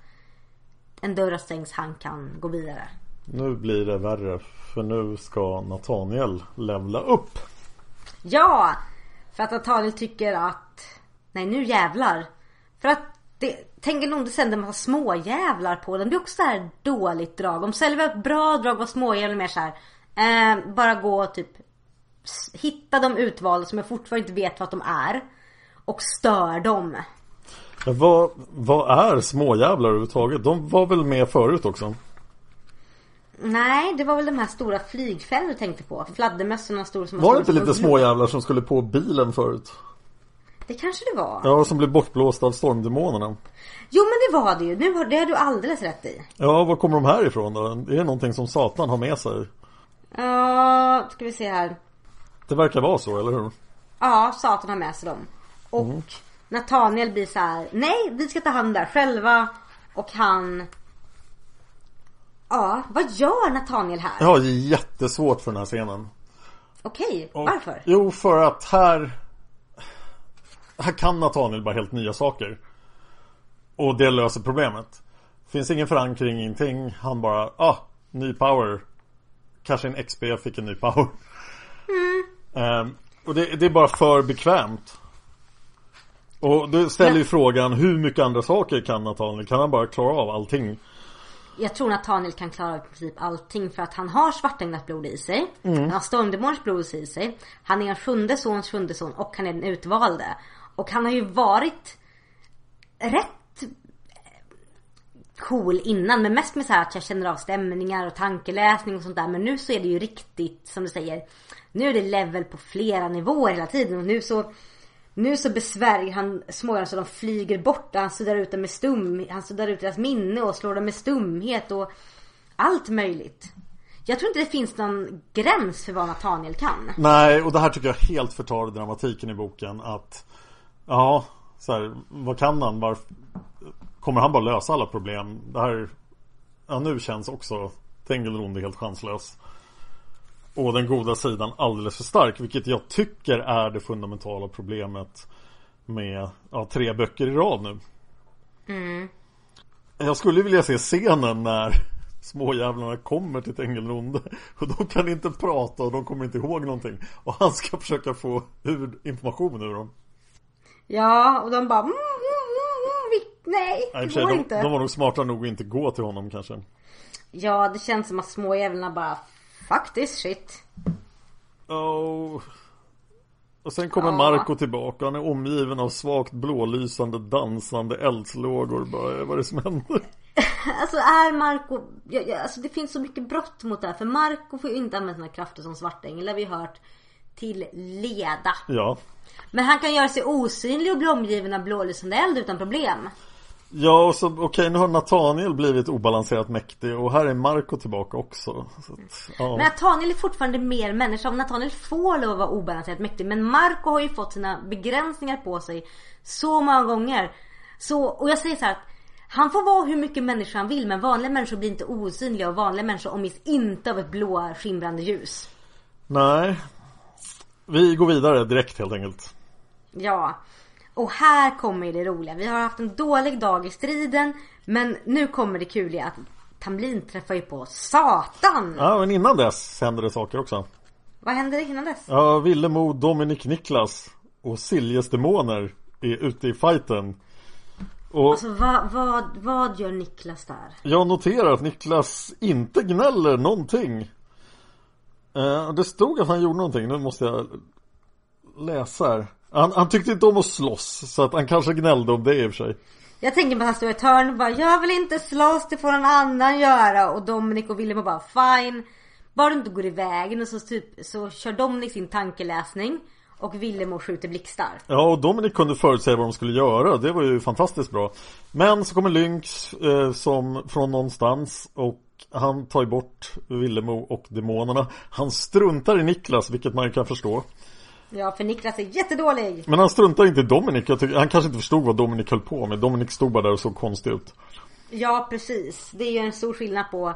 S2: en dörr har stängts, han kan gå vidare.
S1: Nu blir det värre för nu ska Nathaniel levla upp.
S2: Ja! För att Nathaniel tycker att Nej nu jävlar. För att det, Tänker nog det sänder en massa småjävlar på den. Det är också så här dåligt drag. Om Sälve ett bra drag var småjävlar mer så här. Eh, bara gå och typ Hitta de utvalda som jag fortfarande inte vet vad de är. Och stör dem.
S1: Vad, vad är småjävlar överhuvudtaget? De var väl med förut också?
S2: Nej, det var väl de här stora flygfällor du tänkte på. Fladdermössorna stora som
S1: Var det inte lite småjävlar som skulle på bilen förut?
S2: Det kanske det var.
S1: Ja, som blev bortblåsta av stormdemonerna.
S2: Jo men det var det ju. Nu har, det har du alldeles rätt i.
S1: Ja, var kommer de här ifrån då? Det är någonting som Satan har med sig.
S2: Ja, ska vi se här.
S1: Det verkar vara så, eller hur?
S2: Ja, Satan har med sig dem. Och Nathaniel blir så här: nej vi ska ta hand om det här själva. Och han... Ja, vad gör Nathaniel här?
S1: Jag har jättesvårt för den här scenen.
S2: Okej,
S1: Och-
S2: varför?
S1: Jo, för att här Här kan Nathaniel bara helt nya saker Och det löser problemet Finns ingen förankring, ingenting Han bara, ah, ny power Kanske en XP fick en ny power Ehm, Och det, det är bara för bekvämt Och det ställer ju frågan Hur mycket andra saker kan Nathaniel? Kan han bara klara av allting?
S2: Jag tror Nathaniel kan klara av i princip allting för att han har svartänglat blod i sig.
S1: Mm.
S2: Han har stormdemoners blod i sig. Han är en sjunde sons sjunde son och han är den utvalde. Och han har ju varit rätt cool innan men mest med så här att jag känner av stämningar och tankeläsning och sånt där. Men nu så är det ju riktigt som du säger. Nu är det level på flera nivåer hela tiden och nu så nu så besvärjer han småjävlarna så de flyger bort. Han suddar ut dem med stum. Han suddar ut deras minne och slår dem med stumhet och allt möjligt. Jag tror inte det finns någon gräns för vad Nathaniel kan.
S1: Nej, och det här tycker jag helt förtar dramatiken i boken att Ja, så här, vad kan han? Varför, kommer han bara lösa alla problem? Det här Ja, nu känns också Tengelronde helt chanslös och den goda sidan alldeles för stark Vilket jag tycker är det fundamentala problemet Med ja, tre böcker i rad nu. Jag skulle vilja se scenen när Småjävlarna kommer till Tengelronde Och de kan inte prata och de kommer inte ihåg någonting. Och han ska försöka få ur information ur dem.
S2: Ja, och de bara mm, mm, mm, mm, Nej,
S1: Nej,
S2: det
S1: sig,
S2: går
S1: de,
S2: inte.
S1: de var nog smarta nog att inte gå till honom kanske.
S2: Ja, det känns som att småjävlarna bara Fuck this shit.
S1: Oh. Och sen kommer
S2: Ja.
S1: Marco tillbaka Han är omgiven av svagt blålysande dansande eldslågor bara, Vad är det som händer?
S2: Alltså är Marco... Ja, ja, alltså det finns så mycket brott mot det här. För Marco får ju inte använda sina krafter som svartängel. Har vi hört till leda.
S1: Ja.
S2: Men han kan göra sig osynlig och bli omgiven av blålysande eld utan problem.
S1: Ja, och så okej nu har Nathaniel blivit obalanserat mäktig och här är Marco tillbaka också. Så att, ja.
S2: Men Nathaniel är fortfarande mer människa. Om Nathaniel får lov att vara obalanserat mäktig. Men Marco har ju fått sina begränsningar på sig så många gånger. Så, och jag säger så här att han får vara hur mycket människa han vill men vanliga människor blir inte osynliga och vanliga människor omges inte av ett blå skimrande ljus.
S1: Nej. Vi går vidare direkt helt enkelt.
S2: Ja. Och här kommer det roliga. Vi har haft en dålig dag i striden. Men nu kommer det kuliga att Tamlin träffar ju på Satan.
S1: Ja, men innan dess händer det saker också.
S2: Vad hände innan dess?
S1: Ja, Villemo, Dominic Niklas och Siljes demoner är ute i fighten. Och
S2: Alltså vad, vad, vad gör Niklas där?
S1: jag noterar att Niklas inte gnäller någonting. Eh, det stod att han gjorde någonting, nu måste jag läsa här. Han, han tyckte inte om att slåss, så att han kanske gnällde om det i och för sig.
S2: Jag tänker på att han står i ett hörn och bara Jag vill inte slåss, det får någon annan göra. Och Dominic och Willem bara fine. Bara du inte går i vägen och så, typ, så kör Dominic sin tankeläsning. Och Willem skjuter blixtar.
S1: Ja, och Dominic kunde förutsäga vad de skulle göra. Det var ju fantastiskt bra. Men så kommer Lynx eh, som från någonstans och han tar ju bort Villemo och demonerna. Han struntar i Niklas, vilket man ju kan förstå.
S2: Ja för Niklas är jättedålig.
S1: Men han struntar inte i Dominic. Tycker, han kanske inte förstod vad Dominic höll på med. Dominic stod bara där och såg konstig ut.
S2: Ja precis. Det är ju en stor skillnad på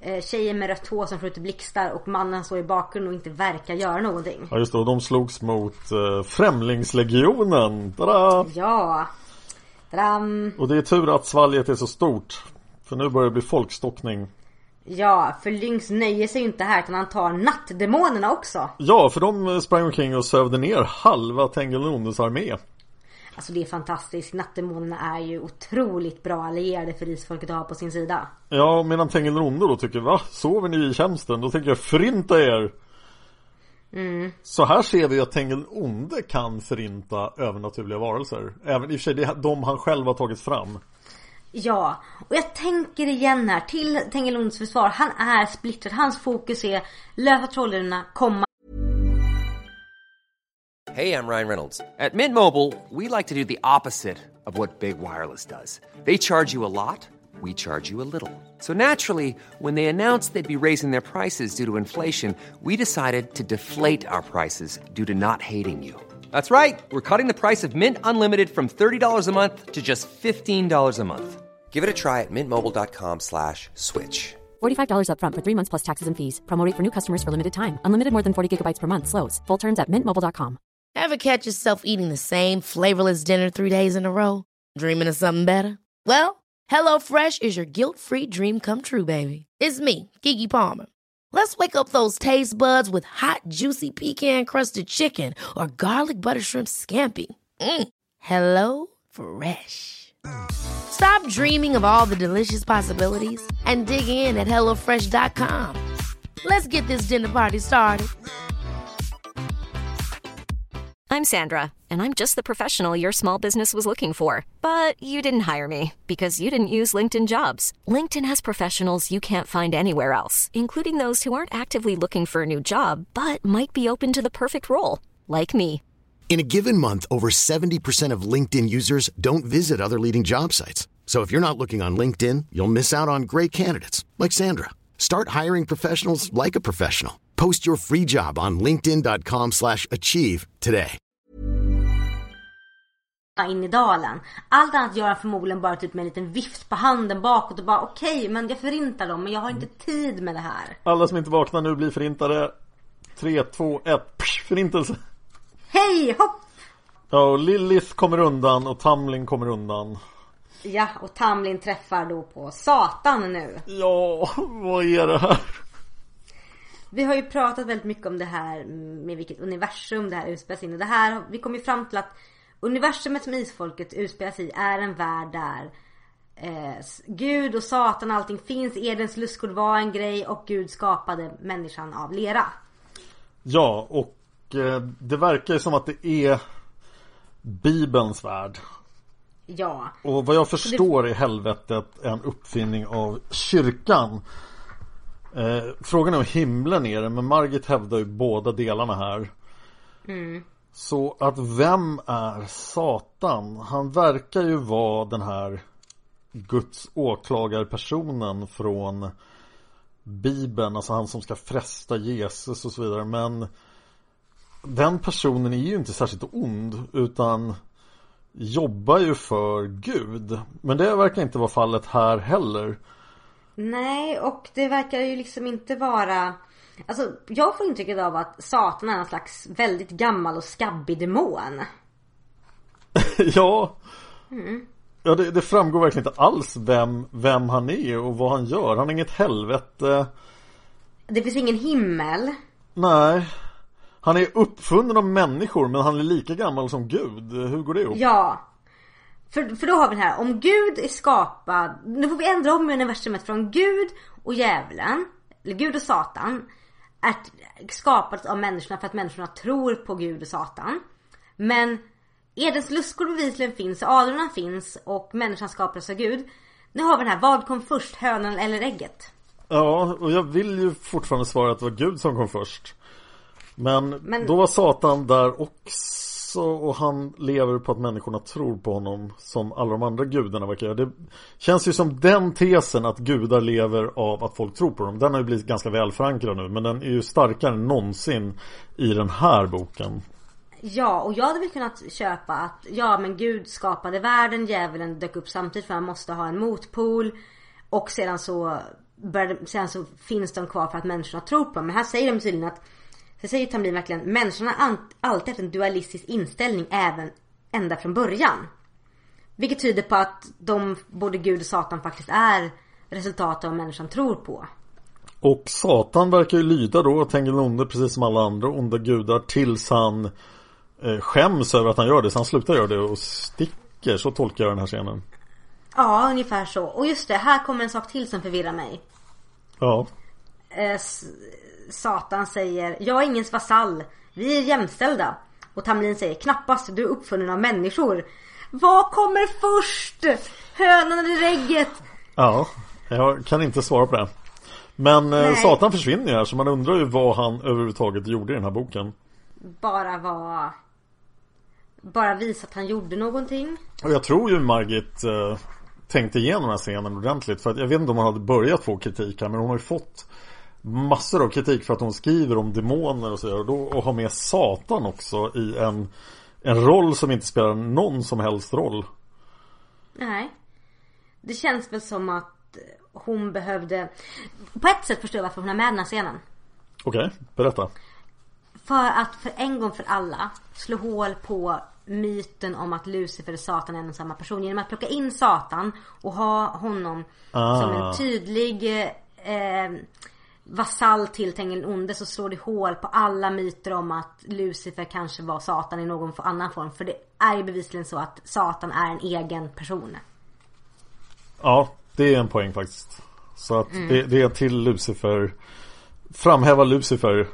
S2: eh, tjejen med rött hår som skjuter blixtar och mannen står i bakgrunden och inte verkar göra någonting.
S1: Ja just det, och de slogs mot eh, Främlingslegionen. Tada!
S2: Ja. Tadam.
S1: Och det är tur att svalget är så stort. För nu börjar det bli folkstockning.
S2: Ja, för Lynx nöjer sig inte här utan han tar nattdemonerna också.
S1: Ja, för de sprang omkring och sövde ner halva Tengilondes armé.
S2: Alltså det är fantastiskt. Nattdemonerna är ju otroligt bra allierade för risfolket att ha på sin sida.
S1: Ja, medan Tengilonde då tycker va? Sover ni i tjänsten? Då tänker jag förinta er! Så här ser vi att Tengilonde kan förinta övernaturliga varelser. Även i och för sig det är de han själv har tagit fram.
S2: Ja, och jag tänker igen här till Tengilunds försvar. Han är splittrad. Hans fokus är lösa trollorna, komma
S3: Hej, jag Ryan Reynolds. At Mint Mobile, we like to do the opposite of what Big Wireless does. They charge you a lot, we charge you a little. So naturally, when they announced they'd be raising their prices due to inflation, we decided to deflate our prices due to not hating you. That's right. We're cutting the price of Mint Unlimited from $30 a month to just $15 a month. Give it a try at mintmobile.com slash switch.
S4: $45 upfront for three months plus taxes and fees. Promo rate for new customers for limited time. Unlimited more than 40 gigabytes per month. Slows. Full terms at mintmobile.com.
S5: Ever catch yourself eating the same flavorless dinner three days in a row? Dreaming of something better? Well, HelloFresh is your guilt free dream come true, baby. It's me, Gigi Palmer. Let's wake up those taste buds with hot, juicy pecan crusted chicken or garlic butter shrimp scampi. Mm. Hello Fresh. Stop dreaming of all the delicious possibilities and dig in at HelloFresh.com. Let's get this dinner party started.
S6: I'm Sandra, and I'm just the professional your small business was looking for. But you didn't hire me because you didn't use LinkedIn jobs. LinkedIn has professionals you can't find anywhere else, including those who aren't actively looking for a new job but might be open to the perfect role, like me.
S7: In a given month, over 70% of LinkedIn users don't visit other leading job sites. So if you're not looking on LinkedIn, you'll miss out on great candidates like Sandra. Start hiring professionals like a professional. Post your free job on linkedin.com/achieve slash achieve today.
S2: in i dalen. Allt annat gör han förmodligen bara typ med en liten vift på handen bakåt och bara okej men jag förintar dem men jag har inte tid med det här.
S1: Alla som inte vaknar nu blir förintade. 3, 2, 1, förintelse.
S2: Hej hopp!
S1: Ja, och Lilith kommer undan och Tamlin kommer undan.
S2: Ja och Tamlin träffar då på Satan nu.
S1: Ja, vad är det här?
S2: Vi har ju pratat väldigt mycket om det här med vilket universum det här utspelas in. Och det här, vi kom ju fram till att universumet som isfolket utspelas i är en värld där eh, Gud och Satan och allting finns. Edens lustgård var en grej och Gud skapade människan av lera.
S1: Ja, och eh, det verkar ju som att det är Bibelns värld.
S2: Ja.
S1: Och vad jag förstår är helvetet en uppfinning av kyrkan. Eh, frågan är om himlen är det, men Margit hävdar ju båda delarna här.
S2: Mm.
S1: Så att vem är Satan? Han verkar ju vara den här Guds åklagarpersonen från Bibeln, alltså han som ska fresta Jesus och så vidare. Men den personen är ju inte särskilt ond utan jobbar ju för Gud. Men det verkar inte vara fallet här heller.
S2: Nej, och det verkar ju liksom inte vara... Alltså, jag får intrycket av att Satan är en slags väldigt gammal och skabbig demon.
S1: ja.
S2: Mm.
S1: Ja, det, det, framgår verkligen inte alls vem, vem han är och vad han gör. Han är inget helvete.
S2: Det finns ingen himmel.
S1: Nej. Han är uppfunnen av människor men han är lika gammal som Gud. Hur går det ihop?
S2: Ja. För, för då har vi det här. Om Gud är skapad. Nu får vi ändra om universumet från Gud och djävulen. Eller Gud och Satan. Är skapat av människorna för att människorna tror på Gud och Satan. Men Edens lustkor bevisligen finns, adlarna finns och människan skapades av Gud. Nu har vi den här, vad kom först, hönan eller ägget?
S1: Ja, och jag vill ju fortfarande svara att det var Gud som kom först. Men,
S2: Men,
S1: då var Satan där också och han lever på att människorna tror på honom som alla de andra gudarna verkar göra. Det känns ju som den tesen att gudar lever av att folk tror på dem. Den har ju blivit ganska väl förankrad nu men den är ju starkare än någonsin i den här boken.
S2: Ja, och jag hade väl kunnat köpa att ja men Gud skapade världen, djävulen dök upp samtidigt för han måste ha en motpol. Och sedan så, började, sedan så finns de kvar för att människorna tror på dem. Men här säger de tydligen att så säger Tamlin verkligen, människorna har alltid haft en dualistisk inställning även ända från början. Vilket tyder på att de, både Gud och Satan faktiskt är resultat av vad människan tror på.
S1: Och Satan verkar ju lyda då, tänker den onde precis som alla andra onda gudar tills han eh, skäms över att han gör det. Så han slutar göra det och sticker. Så tolkar jag den här scenen.
S2: Ja, ungefär så. Och just det, här kommer en sak till som förvirrar mig.
S1: Ja.
S2: Satan säger Jag är ingens vasall. Vi är jämställda. Och Tamlin säger knappast, du är uppfunnen av människor. Vad kommer först? Hönan eller ägget?
S1: Ja, jag kan inte svara på det. Men eh,
S2: Nej.
S1: Satan försvinner ju här så man undrar ju vad han överhuvudtaget gjorde i den här boken.
S2: Bara var... Bara visa att han gjorde någonting.
S1: Och jag tror ju Margit eh, tänkte igenom den här scenen ordentligt. För att jag vet inte om hon hade börjat få kritik här men hon har ju fått massor av kritik för att hon skriver om demoner och så och, då, och har med Satan också i en, en roll som inte spelar någon som helst roll.
S2: Nej. Det känns väl som att hon behövde... På ett sätt förstår jag varför hon har med den här scenen.
S1: Okej, berätta.
S2: För att för en gång för alla slå hål på myten om att Lucifer och Satan är en och samma person. Genom att plocka in Satan och ha honom
S1: Ah.
S2: som en tydlig eh, vasall till Tängeln onde så slår det hål på alla myter om att Lucifer kanske var Satan i någon annan form. För det är ju bevisligen så att Satan är en egen person.
S1: Ja, det är en poäng faktiskt. Så att
S2: Mm.
S1: det, det är till Lucifer Framhäva Lucifer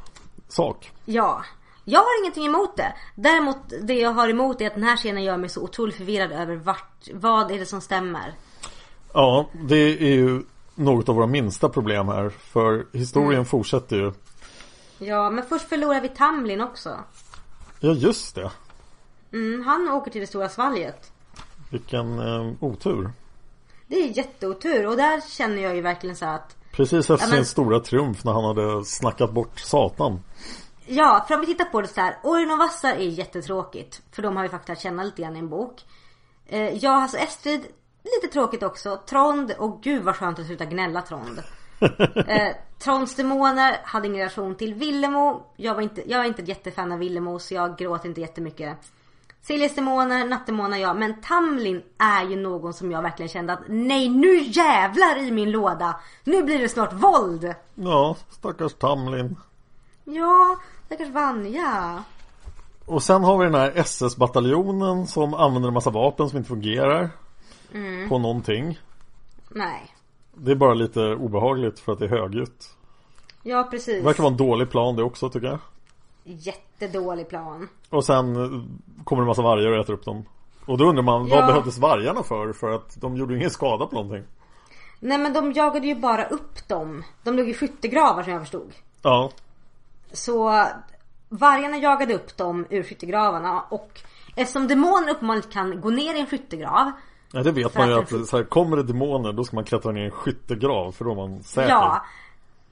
S1: sak.
S2: Ja. Jag har ingenting emot det. Däremot det jag har emot är att den här scenen gör mig så otroligt förvirrad över vart, vad är det som stämmer.
S1: Ja, det är ju något av våra minsta problem här. För historien
S2: Mm.
S1: fortsätter ju.
S2: Ja, men först förlorar vi Tamlin också.
S1: Ja, just det.
S2: Mm, han åker till det stora svalget.
S1: Vilken eh, otur.
S2: Det är jätteotur och där känner jag ju verkligen så att
S1: Precis efter
S2: Ja, men-
S1: sin stora triumf när han hade snackat bort Satan.
S2: Ja, för om vi tittar på det så här. Orien och Vassar är jättetråkigt. För de har vi faktiskt lärt känna lite grann i en bok. Eh, ja, alltså Estrid, lite tråkigt också. Trond, och gud vad skönt att sluta gnälla Trond. Eh, Tronds demoner hade ingen relation till Villemo. Jag var inte, jag är inte ett jättefan av Villemo så jag gråter inte jättemycket. Siljes demoner, nattdemoner ja. Men Tamlin är ju någon som jag verkligen kände att nej nu jävlar i min låda. Nu blir det snart våld.
S1: Ja, stackars Tamlin.
S2: Ja, stackars Vanja.
S1: Och sen har vi den här SS-bataljonen som använder en massa vapen som inte fungerar.
S2: Mm.
S1: På någonting.
S2: Nej.
S1: Det är bara lite obehagligt för att det är högljutt.
S2: Ja
S1: Det
S2: precis.
S1: verkar vara en dålig plan det också tycker jag.
S2: Jättedålig plan.
S1: Och sen eh, kommer det en massa vargar och äter upp dem. Och då undrar man, vad
S2: Ja.
S1: behövdes vargarna för? För att de gjorde ju ingen skada på någonting.
S2: Nej men de jagade ju bara upp dem. De låg i skyttegravar som jag förstod.
S1: Ja.
S2: Så vargarna jagade upp dem ur skyttegravarna och eftersom demoner uppenbarligen kan gå ner i en skyttegrav.
S1: Ja det vet man ju
S2: att
S1: att så här, kommer det demoner då ska man klättra ner i en skyttegrav för då är man säker.
S2: Ja.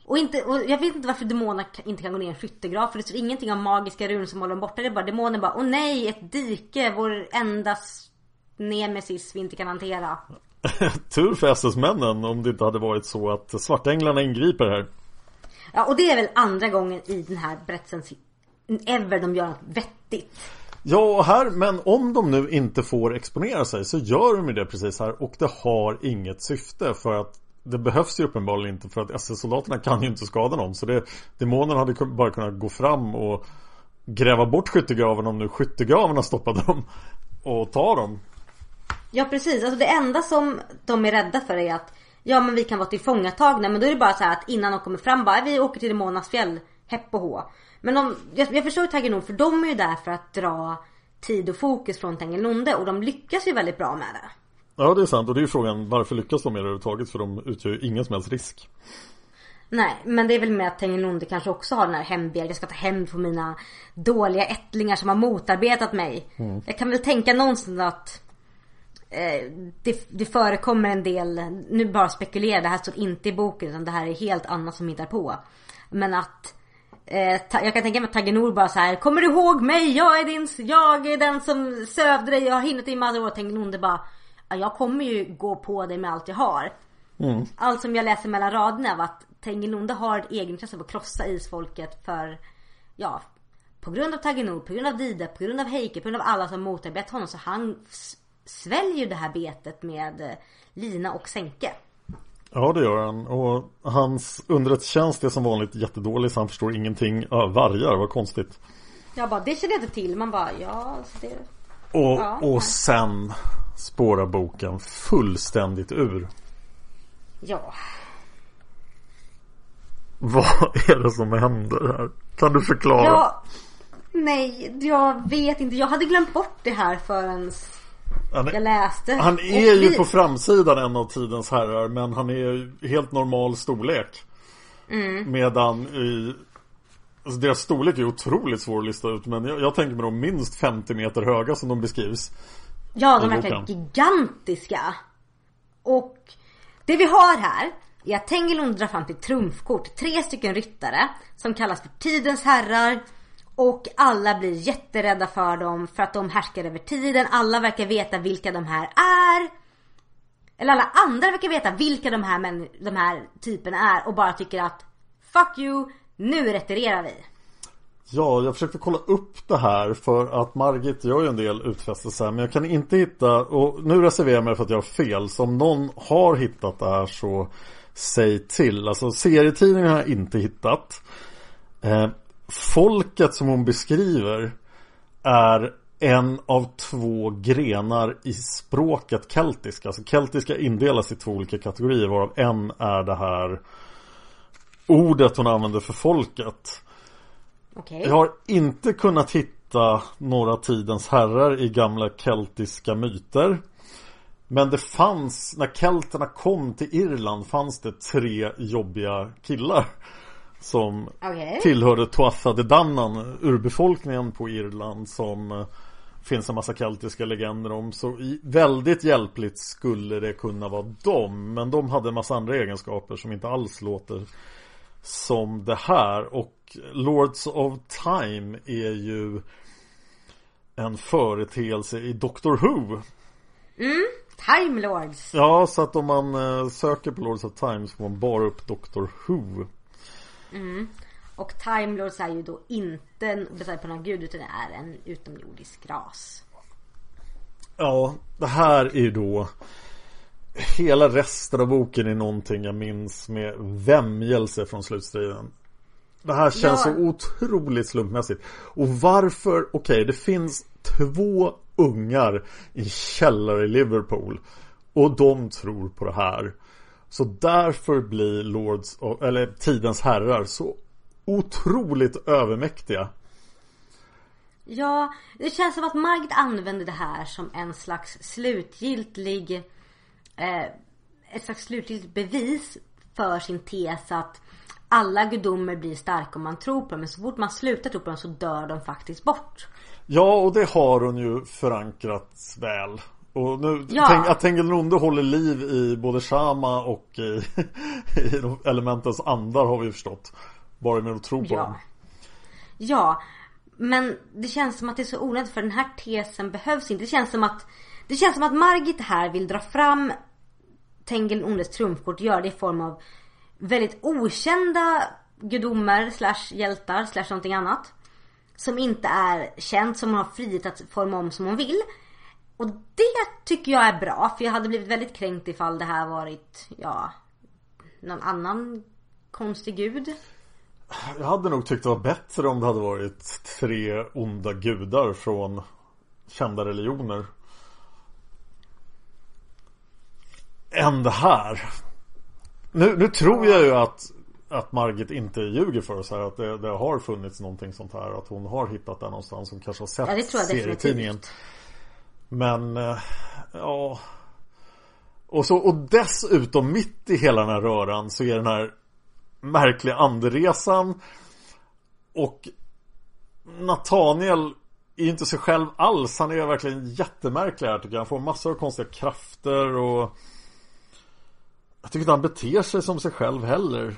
S2: Och, inte, och jag vet inte varför demoner inte kan gå ner i en skyttegrav. För det står ingenting om magiska runor som håller dem borta. Det är bara demoner bara, åh nej, ett dike, vår enda nemesis vi inte kan hantera.
S1: Tur för SS-männen om det inte hade varit så att svartänglarna ingriper här.
S2: Ja, och det är väl andra gången i den här berättelsen ever de gör något vettigt.
S1: Ja, och här, men om de nu inte får exponera sig så gör de ju det precis här och det har inget syfte för att det behövs ju uppenbarligen inte för att SS-soldaterna kan ju inte skada någon så det, demonerna hade bara kunnat gå fram och gräva bort skyttegraven om nu skyttegravarna stoppade dem och ta dem.
S2: Ja precis, alltså det enda som de är rädda för är att Ja men vi kan vara tillfångatagna men då är det bara så här att innan de kommer fram bara vi åker till Demonas fjäll Hepp och hå. Men de, jag, jag förstår ju Taggenon för de är ju där för att dra tid och fokus från Tengilonde och de lyckas ju väldigt bra med det.
S1: Ja, det är sant och det är ju frågan varför lyckas de med det överhuvudtaget för de utgör ju ingen som helst risk.
S2: Nej men det är väl med att Tengilonde kanske också har den här hämndbegäret. Jag ska ta hämnd på mina dåliga ättlingar som har motarbetat mig.
S1: Mm.
S2: Jag kan väl tänka någonstans att eh, det, det förekommer en del, nu bara spekulerar, det här står inte i boken utan det här är helt annat som hittar på. Men att eh, jag kan tänka mig att Taggenor bara så här, Kommer du ihåg mig? Jag är din, jag är den som sövde dig, jag har hindrat dig i massa år. Taggenor bara "Ja, Jag kommer ju gå på dig med allt jag har.
S1: Mm.
S2: Allt som jag läser mellan raderna av att Tengilonde har ett egenintresse av att krossa isfolket för Ja På grund av Taggenor, på grund av Dide, på grund av Heike, på grund av alla som motarbetar honom så han sväljer det här betet med eh, lina och sänke.
S1: Ja, det gör han. Och hans underrättelsetjänst är som vanligt jättedålig så han förstår ingenting. Ja, vargar, vad konstigt.
S2: Jag bara, det känner jag inte till. Man bara, ja det...
S1: Och,
S2: Ja.
S1: och sen spårar boken fullständigt ur.
S2: Ja.
S1: Vad är det som händer här? Kan du förklara?
S2: Ja. Nej, jag vet inte. Jag hade glömt bort det här förrän
S1: Han är-
S2: jag läste.
S1: Han är ju på framsidan en av tidens herrar men han är ju helt normal storlek.
S2: Mm.
S1: Medan i Alltså deras storlek är otroligt svår att lista ut men jag, jag tänker mig de minst 50 meter höga som de beskrivs.
S2: Ja, de
S1: boken.
S2: gigantiska. Och det vi har här är att Tengilund drar fram till trumfkort. Tre stycken ryttare som kallas för tidens herrar. Och alla blir jätterädda för dem för att de härskar över tiden. Alla verkar veta vilka de här är. Eller alla andra verkar veta vilka de här, män, de här typerna är och bara tycker att Fuck you, nu retirerar vi.
S1: Ja, jag försökte kolla upp det här för att Margit gör ju en del utfästelser men jag kan inte hitta och nu reserverar jag mig för att jag har fel så om någon har hittat det här så säg till. Alltså serietidningen har jag inte hittat. Eh, folket som hon beskriver är en av två grenar i språket keltiska. Alltså keltiska indelas i två olika kategorier varav en är det här ordet hon använder för folket.
S2: Okej.
S1: Jag har inte kunnat hitta några tidens herrar i gamla keltiska myter. Men det fanns, när kelterna kom till Irland fanns det tre jobbiga killar. Som
S2: Okej.
S1: tillhörde Tuatha de Danann, urbefolkningen på Irland som eh, finns en massa keltiska legender om. Så väldigt hjälpligt skulle det kunna vara dem. Men de hade en massa andra egenskaper som inte alls låter som det här. Och Lords of Time är ju en företeelse i Doctor Who.
S2: Mm, Time Lords.
S1: Ja, så att om man eh, söker på Lords of Time så får man bara upp Doctor Who.
S2: Mm. Och Time Lords är ju då inte en på någon gud utan det är en utomjordisk ras.
S1: Ja, det här är ju då Hela resten av boken är någonting jag minns med vämjelse från slutstriden. Det här känns
S2: Ja.
S1: så otroligt slumpmässigt. Och varför, okej det finns två ungar i källare i Liverpool. Och de tror på det här. Så därför blir Lords, of, eller Tidens herrar så otroligt övermäktiga.
S2: Ja, det känns som att Margit använder det här som en slags slutgiltig eh, ett slags slutgiltigt bevis för sin tes att alla gudomar blir starka om man tror på dem. Men så fort man slutar tro på dem så dör de faktiskt bort.
S1: Ja, och det har hon ju förankrat väl. Och nu,
S2: Ja.
S1: tänk, att Tengil Nonde håller liv i både Shama och i, i elementens andar har vi förstått. Bara med att tro på
S2: Ja.
S1: dem.
S2: Ja, men det känns som att det är så onödigt för den här tesen behövs inte. Det känns som att det känns som att Margit här vill dra fram Tengil Ondes trumfkort, gör det i form av väldigt okända gudomar slash hjältar slash någonting annat. Som inte är känt, som hon har frihet att forma om som hon vill. Och det tycker jag är bra, för jag hade blivit väldigt kränkt ifall det här varit, ja, någon annan konstig gud.
S1: Jag hade nog tyckt det var bättre om det hade varit tre onda gudar från kända religioner. Än det här. Nu, nu tror jag ju att, att Margit inte ljuger för oss här. Att det, det har funnits någonting sånt här. Att hon har hittat det någonstans. Hon kanske har sett
S2: Ja, det tror jag
S1: serietidningen.
S2: definitivt.
S1: Men, eh, ja. Och, så, och dessutom mitt i hela den här röran så är den här märkliga anderesan och Nathaniel är ju inte sig själv alls. Han är verkligen jättemärklig här tycker jag. Han får massor av konstiga krafter och jag tycker inte han beter sig som sig själv heller.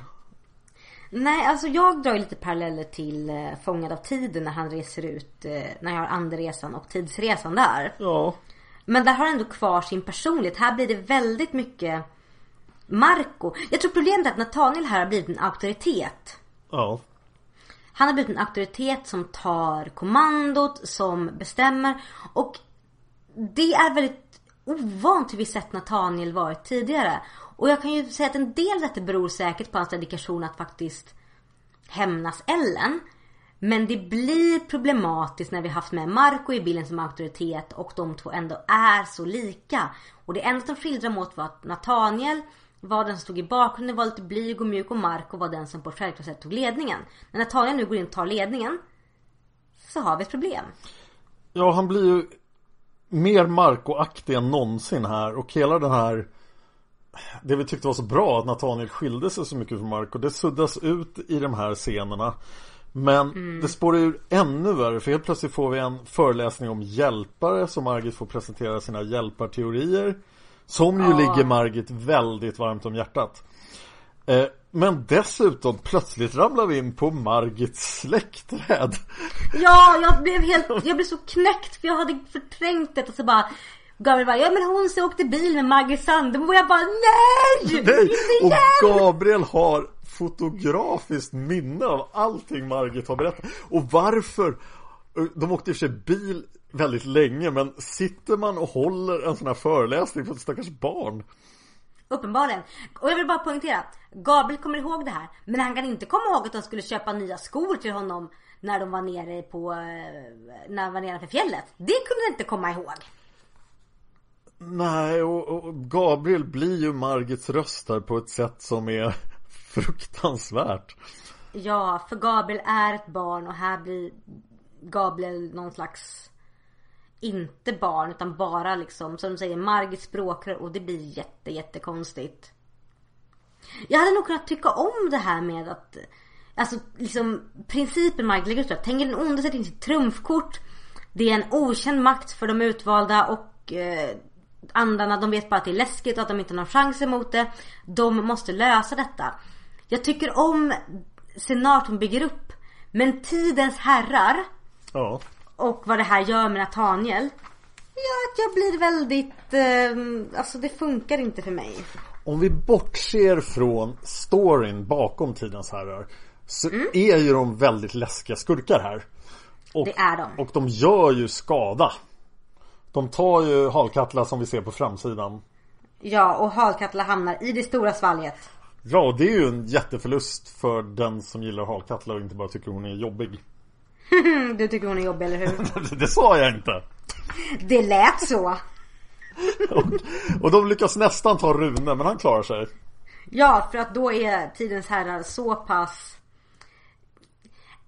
S2: Nej, alltså jag drar lite paralleller till eh, Fångad av tiden när han reser ut, eh, när jag har andresan och tidsresan där.
S1: Ja.
S2: Men där har han ändå kvar sin personlighet. Här blir det väldigt mycket Marco. Jag tror problemet är att Nathaniel här har blivit en auktoritet.
S1: Ja.
S2: Han har blivit en auktoritet som tar kommandot, som bestämmer. Och det är väldigt ovant hur vi sett Nathaniel varit tidigare. Och jag kan ju säga att en del av detta beror säkert på hans dedikation att faktiskt hämnas Ellen. Men det blir problematiskt när vi haft med Marco i bilden som auktoritet och de två ändå är så lika. Och det enda som skildrar mot var att Nathaniel var den som stod i bakgrunden, var lite blyg och mjuk och Marco var den som på ett självklart sätt tog ledningen. När Nathaniel nu går in och tar ledningen så har vi ett problem.
S1: Ja, han blir ju mer Marco-aktig än någonsin här och hela den här det vi tyckte var så bra att Nathaniel skilde sig så mycket från Marco Det suddas ut i de här scenerna. Men det spårar ur ännu värre för helt plötsligt får vi en föreläsning om hjälpare som Margit får presentera sina hjälparteorier Som ju
S2: Ja.
S1: ligger Margit väldigt varmt om hjärtat. Eh, Men dessutom plötsligt ramlar vi in på Margits släktträd.
S2: Ja, jag blev helt, jag blev så knäckt för jag hade förträngt det och så bara Gabriel bara, ja men hon som åkte bil med Margit Sandemo och jag bara nej!
S1: Nej! Och! Gabriel har fotografiskt minne av allting Margit har berättat. Och varför? De åkte i och för sig bil väldigt länge men sitter man och håller en sån här föreläsning för ett stackars barn?
S2: Uppenbarligen. Och jag vill bara poängtera. Gabriel kommer ihåg det här. Men han kan inte komma ihåg att de skulle köpa nya skor till honom när de var nere på, eh, när de var nere för fjället. Det kunde han inte komma ihåg.
S1: Nej, och, och Gabriel blir ju Margits röst här på ett sätt som är fruktansvärt.
S2: Ja, för Gabriel är ett barn och här blir Gabriel någon slags inte barn utan bara liksom som de säger Margits språkrör och det blir jätte jättekonstigt. Jag hade nog kunnat tycka om det här med att Alltså liksom principen Margit lägger ut Tänk tänker den onde sätter in sitt trumfkort Det är en okänd makt för de utvalda och eh, andarna de vet bara att det är läskigt och att de inte har någon chans emot det. De måste lösa detta. Jag tycker om scenariot hon bygger upp. Men tidens herrar
S1: Ja.
S2: och vad det här gör med Nathaniel. Ja, att jag blir väldigt... Eh, alltså det funkar inte för mig.
S1: Om vi bortser från storyn bakom Tidens herrar så är ju de väldigt läskiga skurkar här. Och,
S2: Det är de.
S1: Och de gör ju skada. De tar ju Halkatla som vi ser på framsidan.
S2: Ja, och Halkatla hamnar i det stora svalget.
S1: Ja, och det är ju en jätteförlust för den som gillar Halkatla och inte bara tycker hon är jobbig.
S2: Du tycker hon är jobbig, eller hur?
S1: det sa jag inte!
S2: Det lät så.
S1: Och, och de lyckas nästan ta Rune, men han klarar sig.
S2: Ja, för att då är tidens herrar så pass...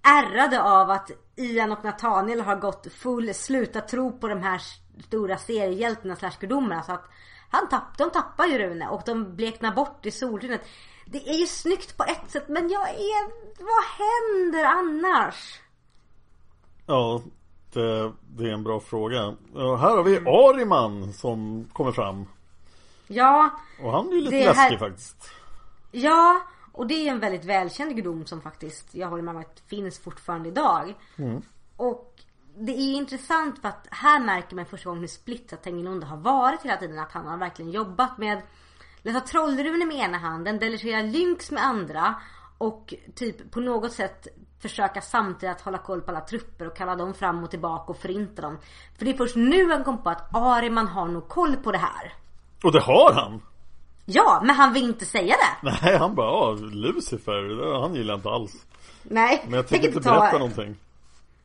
S2: ärrade av att Ian och Nathaniel har gått full sluta tro på de här stora seriehjältarna slash gudomarna. Så att han tapp, de tappar ju Rune och de bleknar bort i solskenet. Det är ju snyggt på ett sätt men jag är... Vad händer annars?
S1: Ja, det, det är en bra fråga. Ja, här har vi Ariman som kommer fram.
S2: Ja.
S1: Och han är ju lite läskig
S2: här-
S1: faktiskt.
S2: Ja, och det är en väldigt välkänd gudom som faktiskt, jag håller med om att finns fortfarande idag.
S1: Mm.
S2: Och det är intressant för att här märker man första gången hur splittrat Tengilonde har varit hela tiden. Att han har verkligen jobbat med läsa trollrunor med ena handen, delegera lynx med andra och typ på något sätt försöka samtidigt att hålla koll på alla trupper och kalla dem fram och tillbaka och förinta dem. För det är först nu han kom på att Ariman har nog koll på det här.
S1: Och det har han!
S2: Ja, men han vill inte säga det.
S1: Nej, han bara, ja, Lucifer, han gillar inte alls.
S2: Nej,
S1: Men jag
S2: tänker
S1: inte berätta någonting.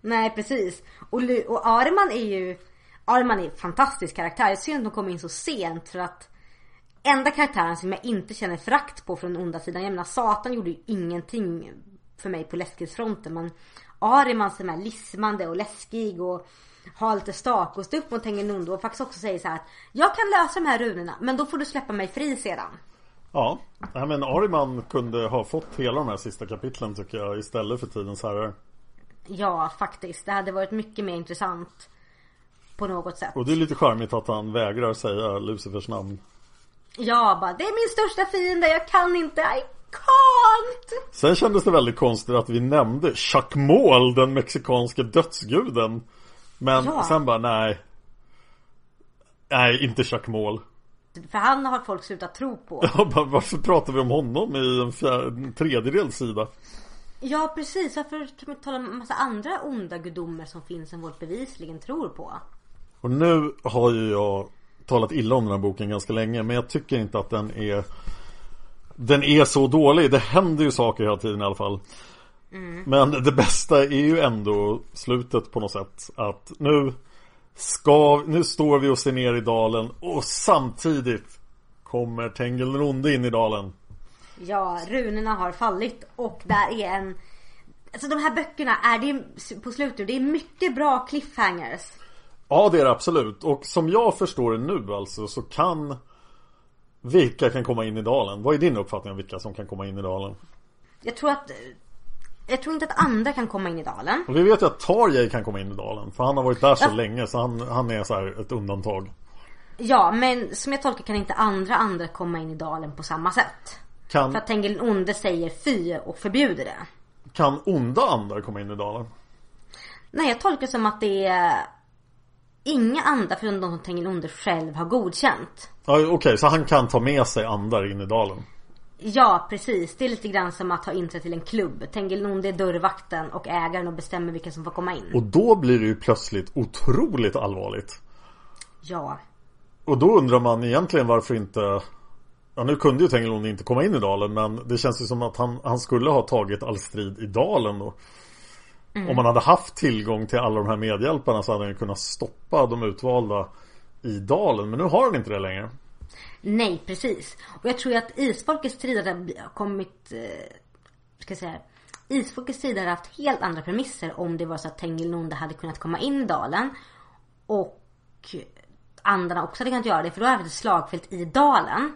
S2: Nej precis. Och, Lu- och Arman är ju Arman är en fantastisk karaktär. Jag synd att de kom in så sent för att Enda karaktären som jag inte känner förakt på från den onda sidan. Jag menar Satan gjorde ju ingenting för mig på läskighetsfronten. Men Ariman som är lismande och läskig och har lite stak och upp mot Tengenondo och faktiskt också säger så här att Jag kan lösa de här runorna men då får du släppa mig fri sedan.
S1: Ja, nej, men Ariman kunde ha fått hela de här sista kapitlen tycker jag istället för Tidens herrar.
S2: Ja faktiskt. Det hade varit mycket mer intressant. På något sätt.
S1: Och det är lite charmigt att han vägrar säga Lucifers namn.
S2: Ja, bara det är min största fiende, jag kan inte, I can't!
S1: Sen kändes det väldigt konstigt att vi nämnde Chacmol, den mexikanske dödsguden. Men
S2: Ja.
S1: sen bara nej. Nej, inte Chacmol.
S2: För han har folk slutat tro på.
S1: Ja, bara, varför pratar vi om honom i en, fjär, en tredjedel sida?
S2: Ja, precis. Varför kan man tala om en massa andra onda gudomar som finns som folk bevisligen tror på?
S1: Och nu har ju jag talat illa om den här boken ganska länge Men jag tycker inte att den är Den är så dålig. Det händer ju saker hela tiden i alla fall. Men det bästa är ju ändå slutet på något sätt. Att nu ska, Nu står vi och ser ner i dalen Och samtidigt Kommer Tengil den onde in i dalen
S2: Ja, runorna har fallit och där är en... Alltså de här böckerna är det på slutet, det är mycket bra cliffhangers.
S1: Ja det är det absolut Och som jag förstår det nu alltså så kan Vilka kan komma in i dalen? Vad är din uppfattning om vilka som kan komma in i dalen?
S2: Jag tror att... Jag tror inte att andra kan komma in i dalen.
S1: Och vi vet ju att Tarjei kan komma in i dalen För han har varit där så
S2: Ja.
S1: länge så han, han är så här ett undantag
S2: Ja, men som jag tolkar kan inte andra andra komma in i dalen på samma sätt. För
S1: Kan,
S2: att Tengil den onde säger fy och förbjuder det.
S1: kan onda andar komma in i dalen?
S2: Nej, jag tolkar som att det är inga andra förutom de som Tengil onde själv har godkänt.
S1: Ja, Okej, så han kan ta med sig andar in i dalen
S2: Ja, precis. Det är lite grann som att ha inträde till en klubb. Tengil onde är dörrvakten och ägaren och bestämmer vilka som får komma in.
S1: Och då blir det ju plötsligt otroligt allvarligt
S2: Ja.
S1: Och då undrar man egentligen varför inte Ja nu kunde ju Tengilon inte komma in i dalen men det känns ju som att han, han skulle ha tagit all strid i dalen då Om man hade haft tillgång till alla de här medhjälparna så hade han ju kunnat stoppa de utvalda i dalen men nu har han inte det längre
S2: Nej, precis. Och jag tror ju att Isfolkets strid hade kommit... Eh, ska jag säga... Isfolkets strid hade haft helt andra premisser om det var så att Tengil Nonde hade kunnat komma in i dalen. Och andarna också hade kunnat göra det. För då hade vi ett slagfält i dalen.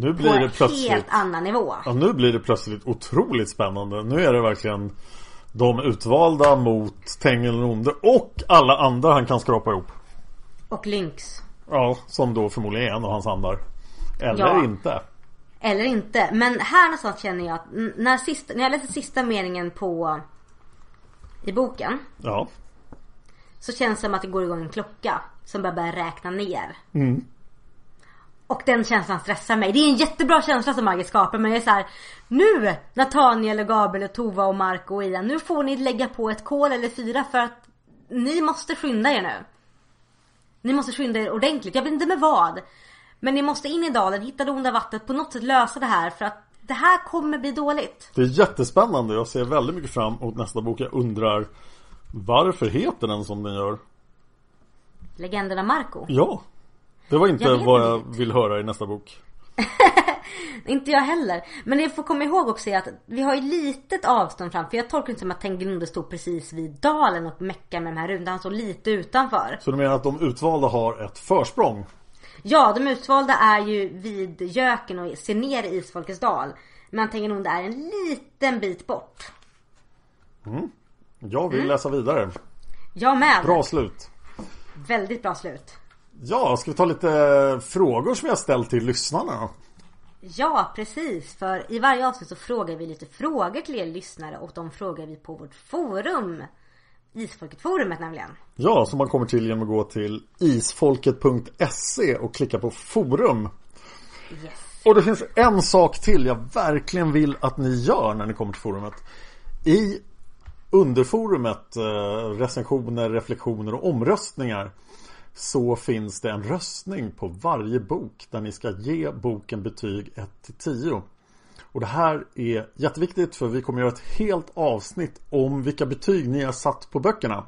S1: Nu
S2: På
S1: blir det
S2: en
S1: plötsligt
S2: helt annan nivå.
S1: Ja nu blir det plötsligt otroligt spännande Nu är det verkligen De utvalda mot Tengilonde och alla andra han kan skrapa ihop
S2: Och Lynx.
S1: Ja, som då förmodligen är en av hans andar Eller
S2: Ja.
S1: inte
S2: Eller inte. Men här någonstans känner jag att när, sista, när jag läste sista meningen på... I boken.
S1: Ja
S2: Så känns det som att det går igång en klocka. Som bara börjar räkna ner.
S1: Mm.
S2: Och den känslan stressar mig. Det är en jättebra känsla som Margit skapar men jag är så här. Nu Nathaniel och Gabriel och Tova och Marco och Ian. Nu får ni lägga på ett kol eller fyra för att ni måste skynda er nu. Ni måste skynda er ordentligt. Jag vet inte med vad. Men ni måste in i dalen, hitta det onda vattnet, på något sätt lösa det här för att det här kommer bli dåligt.
S1: Det är jättespännande Jag ser väldigt mycket fram emot nästa bok Jag undrar Varför heter den som den gör?
S2: Legenderna Marco.
S1: Ja Det var inte
S2: Jag
S1: vad jag
S2: inte.
S1: vill höra i nästa bok
S2: Inte jag heller. Men det jag får komma ihåg också är att vi har ju litet avstånd fram. För jag tolkar det som att Tengilonde stod precis vid dalen och meckade med de här rundan. Han står lite utanför.
S1: Så du menar att de utvalda har ett försprång?
S2: Ja, de utvalda är ju vid Göken och ser ner i Isfolkets dal. Men Tengilonde är en liten bit bort.
S1: Mm. Jag vill
S2: Mm.
S1: läsa vidare.
S2: Jag med.
S1: Bra slut.
S2: Väldigt bra slut.
S1: Ja, ska vi ta lite frågor som jag ställt till lyssnarna?
S2: Ja, precis. För i varje avsnitt så frågar vi lite frågor till er lyssnare och de frågar vi på vårt forum. Isfolket-forumet nämligen.
S1: Ja, som man kommer till genom att gå till isfolket.se och klicka på forum.
S2: Yes.
S1: Och det finns en sak till jag verkligen vill att ni gör när ni kommer till forumet. I underforumet, eh, recensioner, reflektioner och omröstningar så finns det en röstning på varje bok där ni ska ge boken betyg 1 till 10. Och det här är jätteviktigt för vi kommer göra ett helt avsnitt om vilka betyg ni har satt på böckerna.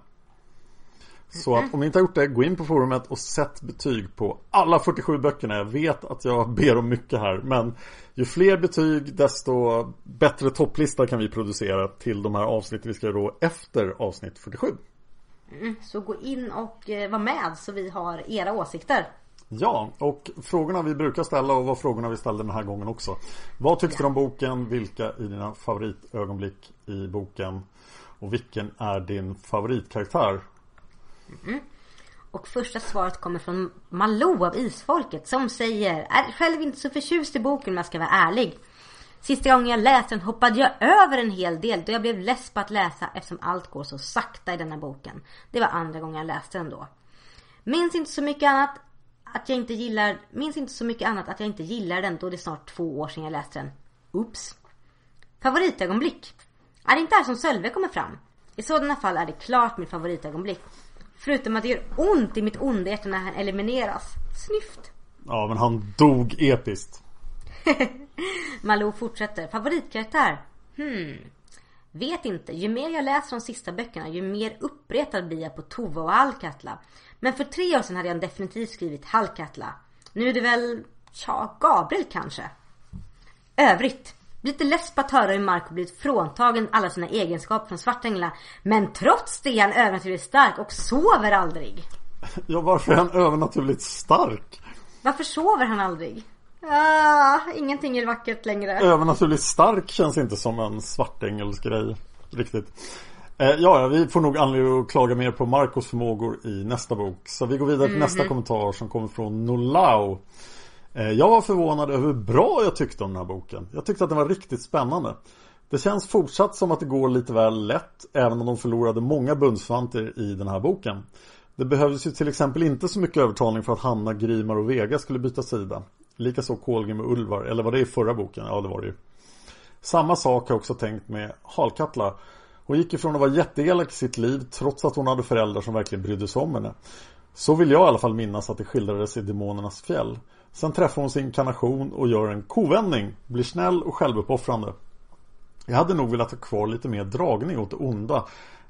S1: Så att om ni inte har gjort det, gå in på forumet och sätt betyg på alla 47 böckerna. Jag vet att jag ber om mycket här, men ju fler betyg desto bättre topplista kan vi producera till de här avsnitten vi ska göra då efter avsnitt 47.
S2: Mm, så gå in och eh, var med så vi har era åsikter.
S1: Ja, och frågorna vi brukar ställa och vad frågorna vi ställde den här gången också. Vad tyckte du om boken? Vilka är dina favoritögonblick i boken? Och vilken är din favoritkaraktär?
S2: Mm. Och första svaret kommer från Malou av Isfolket som säger Är själv inte så förtjust i boken om jag ska vara ärlig. Sista gången jag läste den hoppade jag över en hel del då jag blev less på att läsa eftersom allt går så sakta i denna boken. Det var andra gången jag läste den då. Minns inte så mycket annat att jag inte gillar, minns inte så mycket annat att jag inte gillar den då det är snart två år sedan jag läste den. Oops. Favoritögonblick. Är det inte här som Sölve kommer fram? I sådana fall är det klart mitt favoritögonblick. Förutom att det gör ont i mitt onda hjärta när han elimineras. Snyft.
S1: Ja, men han dog episkt.
S2: Malou fortsätter. Favoritkaraktär? Hmm. Vet inte. Ju mer jag läser de sista böckerna ju mer uppretad blir jag på Tova och Alcatla. Men för tre år sedan hade jag definitivt skrivit Halkatla. Nu är det väl, ja, Gabriel kanske. Övrigt. Blir lite less på att höra hur Marco blivit fråntagen alla sina egenskaper från Svartänglarna. Men trots det är han övernaturligt stark och sover aldrig.
S1: Ja, varför är han övernaturligt stark?
S2: Varför sover han aldrig? Ah, ingenting är vackert längre.
S1: Övernaturligt stark känns inte som en svartängelsgrej riktigt. Eh, ja, vi får nog anledning att klaga mer på Marcos förmågor i nästa bok. Så vi går vidare till
S2: Mhm.
S1: nästa kommentar som kommer från Nolau. Eh, jag var förvånad över hur bra jag tyckte om den här boken. Jag tyckte att den var riktigt spännande. Det känns fortsatt som att det går lite väl lätt även om de förlorade många bundsförvanter i den här boken. Det behövdes ju till exempel inte så mycket övertalning för att Hanna, Grimar och Vega skulle byta sida. Likaså Kolgrim och Ulvar, eller var det i förra boken? Ja, det var det ju. Samma sak har jag också tänkt med Halkatla. Hon gick ifrån att vara jätteelak i sitt liv trots att hon hade föräldrar som verkligen brydde sig om henne. Så vill jag i alla fall minnas att det skildrades i Demonernas fjäll. Sen träffar hon sin inkarnation och gör en kovändning, blir snäll och självuppoffrande. Jag hade nog velat ha kvar lite mer dragning åt det onda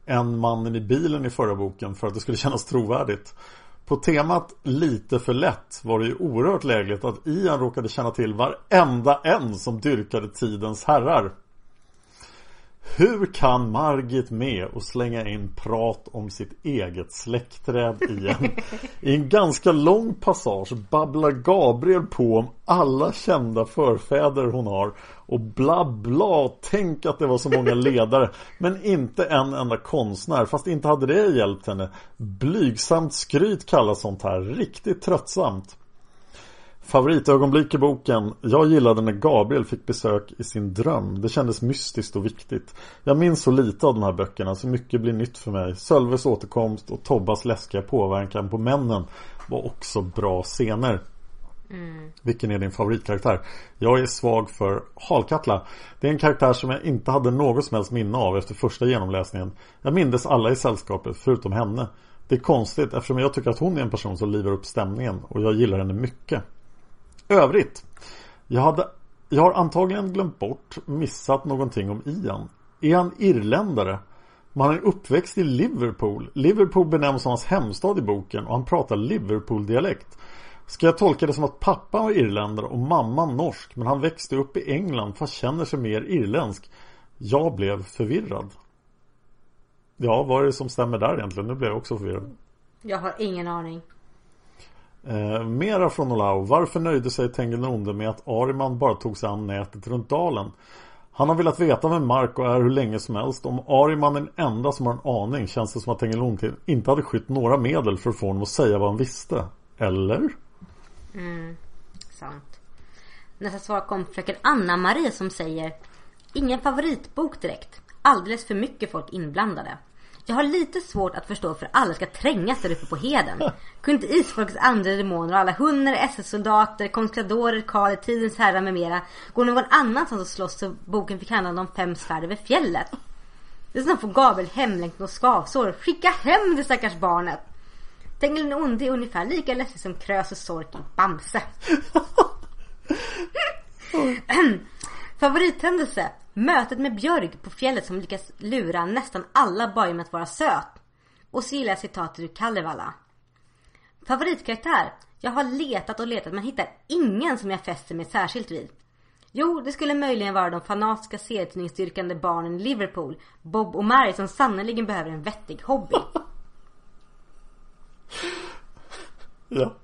S1: än mannen i bilen i förra boken för att det skulle kännas trovärdigt. På temat lite för lätt var det ju oerhört lägligt att Ian råkade känna till varenda en som dyrkade tidens herrar. Hur kan Margit med och slänga in prat om sitt eget släktträd igen? I en ganska lång passage babblar Gabriel på om alla kända förfäder hon har och bla bla, tänk att det var så många ledare men inte en enda konstnär fast inte hade det hjälpt henne. Blygsamt skryt kallas sånt här, riktigt tröttsamt. Favoritögonblick i boken. Jag gillade när Gabriel fick besök i sin dröm. Det kändes mystiskt och viktigt. Jag minns så lite av de här böckerna så mycket blir nytt för mig. Sölves återkomst och Tobbas läskiga påverkan på männen var också bra scener.
S2: Mm.
S1: Vilken är din favoritkaraktär? Jag är svag för Halkatla. Det är en karaktär som jag inte hade något som helst minne av efter första genomläsningen. Jag mindes alla i sällskapet förutom henne. Det är konstigt eftersom jag tycker att hon är en person som livar upp stämningen och jag gillar henne mycket. Övrigt. Jag, hade, jag har antagligen glömt bort, missat någonting om Ian. Är han irländare? Man är uppväxt i Liverpool. Liverpool benämns som hans hemstad i boken och han pratar Liverpool-dialekt. Ska jag tolka det som att pappa var irländare och mamman norsk men han växte upp i England fast känner sig mer irländsk? Jag blev förvirrad. Ja, vad är det som stämmer där egentligen? Nu blev jag också förvirrad.
S2: Jag har ingen aning.
S1: Eh, mera från Olau. Varför nöjde sig Tengil Onde med att Ariman bara tog sig an nätet runt dalen? Han har velat veta vem Marco är hur länge som helst. Om Ariman är den enda som har en aning känns det som att Tengilonde inte hade skytt några medel för att få honom att säga vad han visste. Eller?
S2: Mm, sant. Nästa svar kom fröken Anna-Marie som säger Ingen favoritbok direkt. Alldeles för mycket folk inblandade. Jag har lite svårt att förstå för alla ska trängas där uppe på heden. Kunde inte isfolkets andra demoner och alla hundar, SS-soldater, konskadorer, karl, tidens herrar med mera gå någon annanstans och slåss så boken fick handla om fem svärd över fjället? Dessutom får Gabriel hemlängtan och skavsår. Skicka hem det stackars barnet! Tengil den onde är ungefär lika ledsen som Krösus Sork i Bamse. Favorithändelse. Mötet med Björg på fjället som lyckas lura nästan alla bara med att vara söt. Och så gillar jag citatet ur Kalevala. Favoritkaraktär. Jag har letat och letat men hittar ingen som jag fäster mig särskilt vid. Jo, det skulle möjligen vara de fanatiska serietidningsdyrkande barnen i Liverpool, Bob och Mary som sannerligen behöver en vettig hobby.
S1: Ja.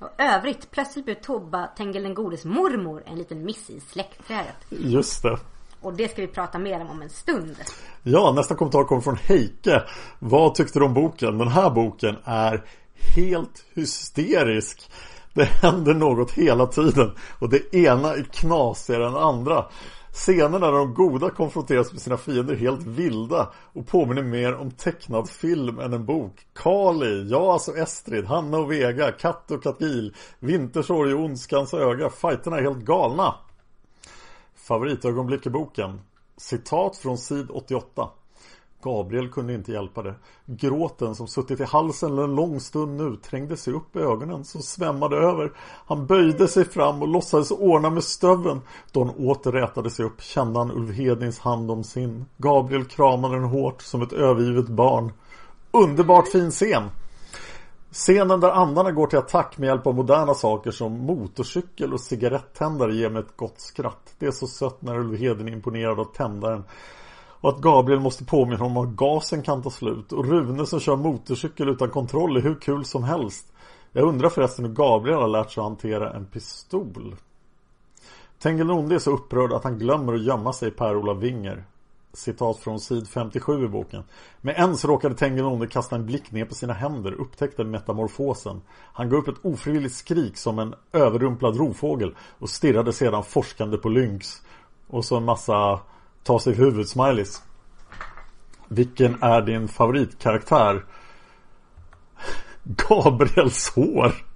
S2: Och övrigt, plötsligt blev Tobba Tengil den godes mormor en liten miss i släktträdet.
S1: Just det.
S2: Och det ska vi prata mer om om en stund.
S1: Ja, nästa kommentar kommer från Heike. Vad tyckte du om boken? Den här boken är helt hysterisk. Det händer något hela tiden och det ena är knasigare än det andra. Scenerna där de goda konfronteras med sina fiender helt vilda och påminner mer om tecknad film än en bok. Kali, ja alltså Estrid, Hanna och Vega, Katt och Katil, Vintersorg och Ondskans öga. Fighterna är helt galna. Favoritögonblick i boken. Citat från sid 88. Gabriel kunde inte hjälpa det. Gråten som suttit i halsen en lång stund nu trängde sig upp i ögonen som svämmade över. Han böjde sig fram och låtsades ordna med stöven. Då han åter rätade sig upp kände han Ulf Hednings hand om sin. Gabriel kramade den hårt som ett övergivet barn. Underbart fin scen! Scenen där andarna går till attack med hjälp av moderna saker som motorcykel och cigarettändare ger mig ett gott skratt. Det är så sött när Ulvheden är imponerad av tändaren. Och att Gabriel måste påminna om att gasen kan ta slut. Och Rune som kör motorcykel utan kontroll är hur kul som helst. Jag undrar förresten hur Gabriel har lärt sig att hantera en pistol. Tengil Onde är så upprörd att han glömmer att gömma sig i Per-Ola Winger. Citat från sid 57 i boken. Med ens råkade Tengilonde kasta en blick ner på sina händer, upptäckte metamorfosen. Han gav upp ett ofrivilligt skrik som en överrumplad rovfågel och stirrade sedan forskande på Lynx. Och så en massa ta sig huvudsmileys. Vilken är din favoritkaraktär? Gabriels hår.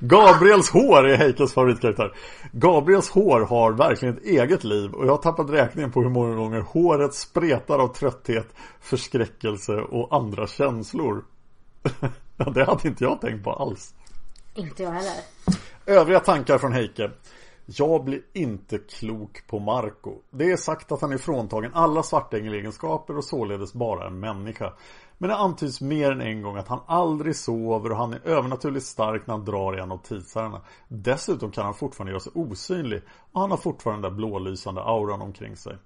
S1: Gabriels hår är Heikes favoritkaraktär. Gabriels hår har verkligen ett eget liv och jag har tappat räkningen på hur många gånger håret spretar av trötthet, förskräckelse och andra känslor. det hade inte jag tänkt på alls.
S2: Inte jag heller.
S1: Övriga tankar från Heike. Jag blir inte klok på Marco. Det är sagt att han är fråntagen alla svartängelegenskaper och således bara en människa. Men det antyds mer än en gång att han aldrig sover och han är övernaturligt stark när han drar i en av tidsherrarna. Dessutom kan han fortfarande göra sig osynlig och han har fortfarande den blålysande auran omkring sig.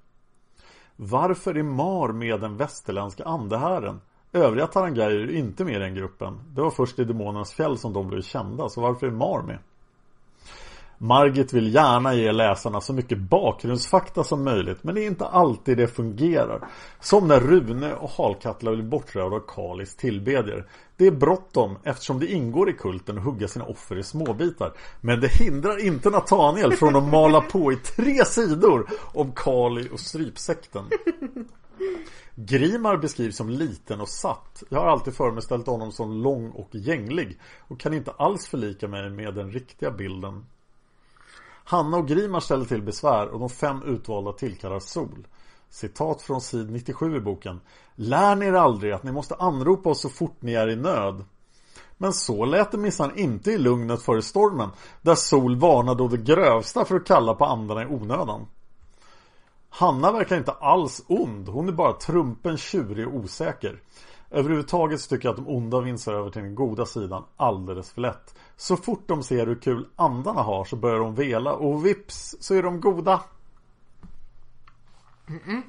S1: Varför är Mar med den västerländska andehären? Övriga Tarangayer är inte med i den gruppen. Det var först i Demonernas fjäll som de blev kända, så varför är Mar med? Margit vill gärna ge läsarna så mycket bakgrundsfakta som möjligt men det är inte alltid det fungerar. Som när Rune och Halkatla blir bortrövade av Kalis tillbedjare. Det är bråttom eftersom det ingår i kulten att hugga sina offer i småbitar. Men det hindrar inte Nathaniel från att mala på i tre sidor om Kali och strypsekten. Grimar beskrivs som liten och satt. Jag har alltid föreställt honom som lång och gänglig och kan inte alls förlika mig med den riktiga bilden Hanna och Grimar ställer till besvär och de fem utvalda tillkallar Sol. Citat från sid 97 i boken. Lär ni er aldrig att ni måste anropa oss så fort ni är i nöd. Men så lät det minsann inte i lugnet före stormen, där Sol varnade å det grövsta för att kalla på andarna i onödan. Hanna verkar inte alls ond, hon är bara trumpen, tjurig och osäker. Överhuvudtaget så tycker jag att de onda vinner över till den goda sidan alldeles för lätt. Så fort de ser hur kul andarna har så börjar de vela och vips så är de goda.
S2: Mm-mm.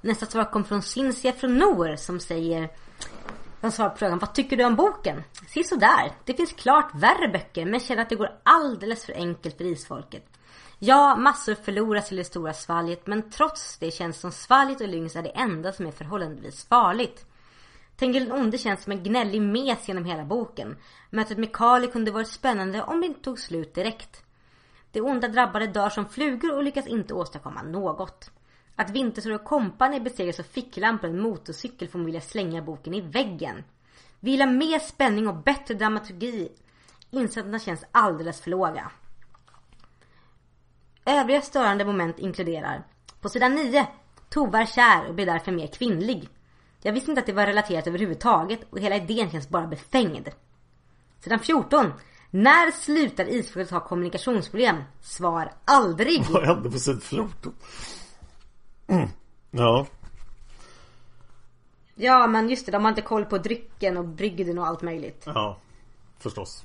S2: Nästa svar kom från Cinzia från Noor som säger De svarar på frågan, vad tycker du om boken? Se sådär, det finns klart värre böcker men känner att det går alldeles för enkelt för isfolket. Ja, massor förloras i det stora svalget men trots det känns som svalget och Lynx är det enda som är förhållandevis farligt. Tengil den onde känns som en gnällig mes genom hela boken. Mötet med Kali kunde varit spännande om det inte tog slut direkt. De onda drabbade dör som flugor och lyckas inte åstadkomma något. Att Vintersor och kompani besegras av ficklampor och en motorcykel får man vilja slänga boken i väggen. Vi vill ha mer spänning och bättre dramaturgi. Insatserna känns alldeles för låga. Övriga störande moment inkluderar På sidan 9 Tova är kär och blir därför mer kvinnlig. Jag visste inte att det var relaterat överhuvudtaget och hela idén känns bara befängd. Sidan 14 När slutar isfolket ha kommunikationsproblem? Svar aldrig!
S1: Vad hände på sidan 14? Mm. Ja.
S2: Ja men just det, de har inte koll på drycken och brygden och allt möjligt.
S1: Ja, förstås.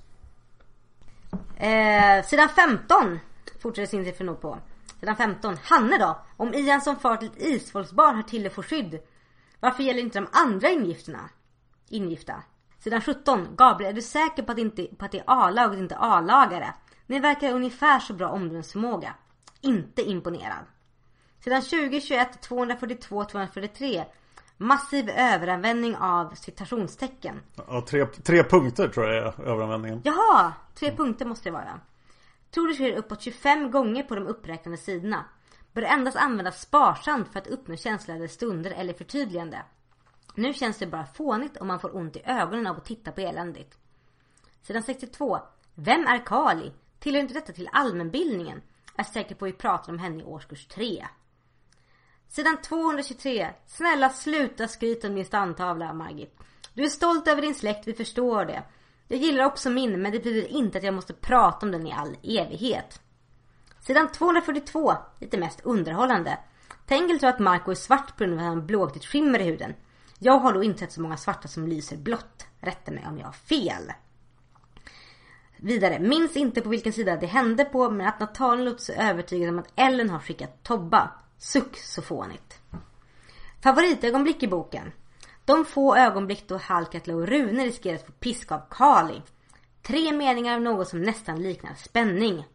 S2: Eh, sidan 15 fortsätter Cinzia för på. Sidan 15. Hanne då? Om Ian som far till ett isfolksbarn har till får skydd. Varför gäller inte de andra ingifterna? Ingifta. Sidan 17. Gabriel, är du säker på att, inte, på att det är A-lag och inte A-lagare? Ni verkar ungefär så bra omdömesförmåga. Inte imponerad. Sidan 20, 21, 242, 243. Massiv överanvändning av citationstecken.
S1: Ja, tre, tre punkter tror jag är överanvändningen.
S2: Jaha! Tre punkter måste det vara. Tror det sker uppåt 25 gånger på de uppräknade sidorna. Bör endast användas sparsamt för att uppnå känsliga stunder eller förtydligande. Nu känns det bara fånigt och man får ont i ögonen av att titta på eländigt. Sidan 62. Vem är Kali? Tillhör inte detta till allmänbildningen? Är säker på att vi pratar om henne i årskurs 3. Sidan 223. Snälla sluta skryta om din stamtavla, Margit. Du är stolt över din släkt, vi förstår det. Jag gillar också min, men det betyder inte att jag måste prata om den i all evighet. Sidan 242. Lite mest underhållande. Tengel tror att Marco är svart på grund av att han har skimmer i huden. Jag har då inte sett så många svarta som lyser blått. Rätta mig om jag har fel. Vidare, minns inte på vilken sida det hände på men att Nathaniel låter sig övertygad om att Ellen har skickat Tobba. Suck så fånigt. Favoritögonblick i boken. De få ögonblick då Halkatla och Rune riskerar att få piska av Kali. Tre meningar av något som nästan liknar spänning.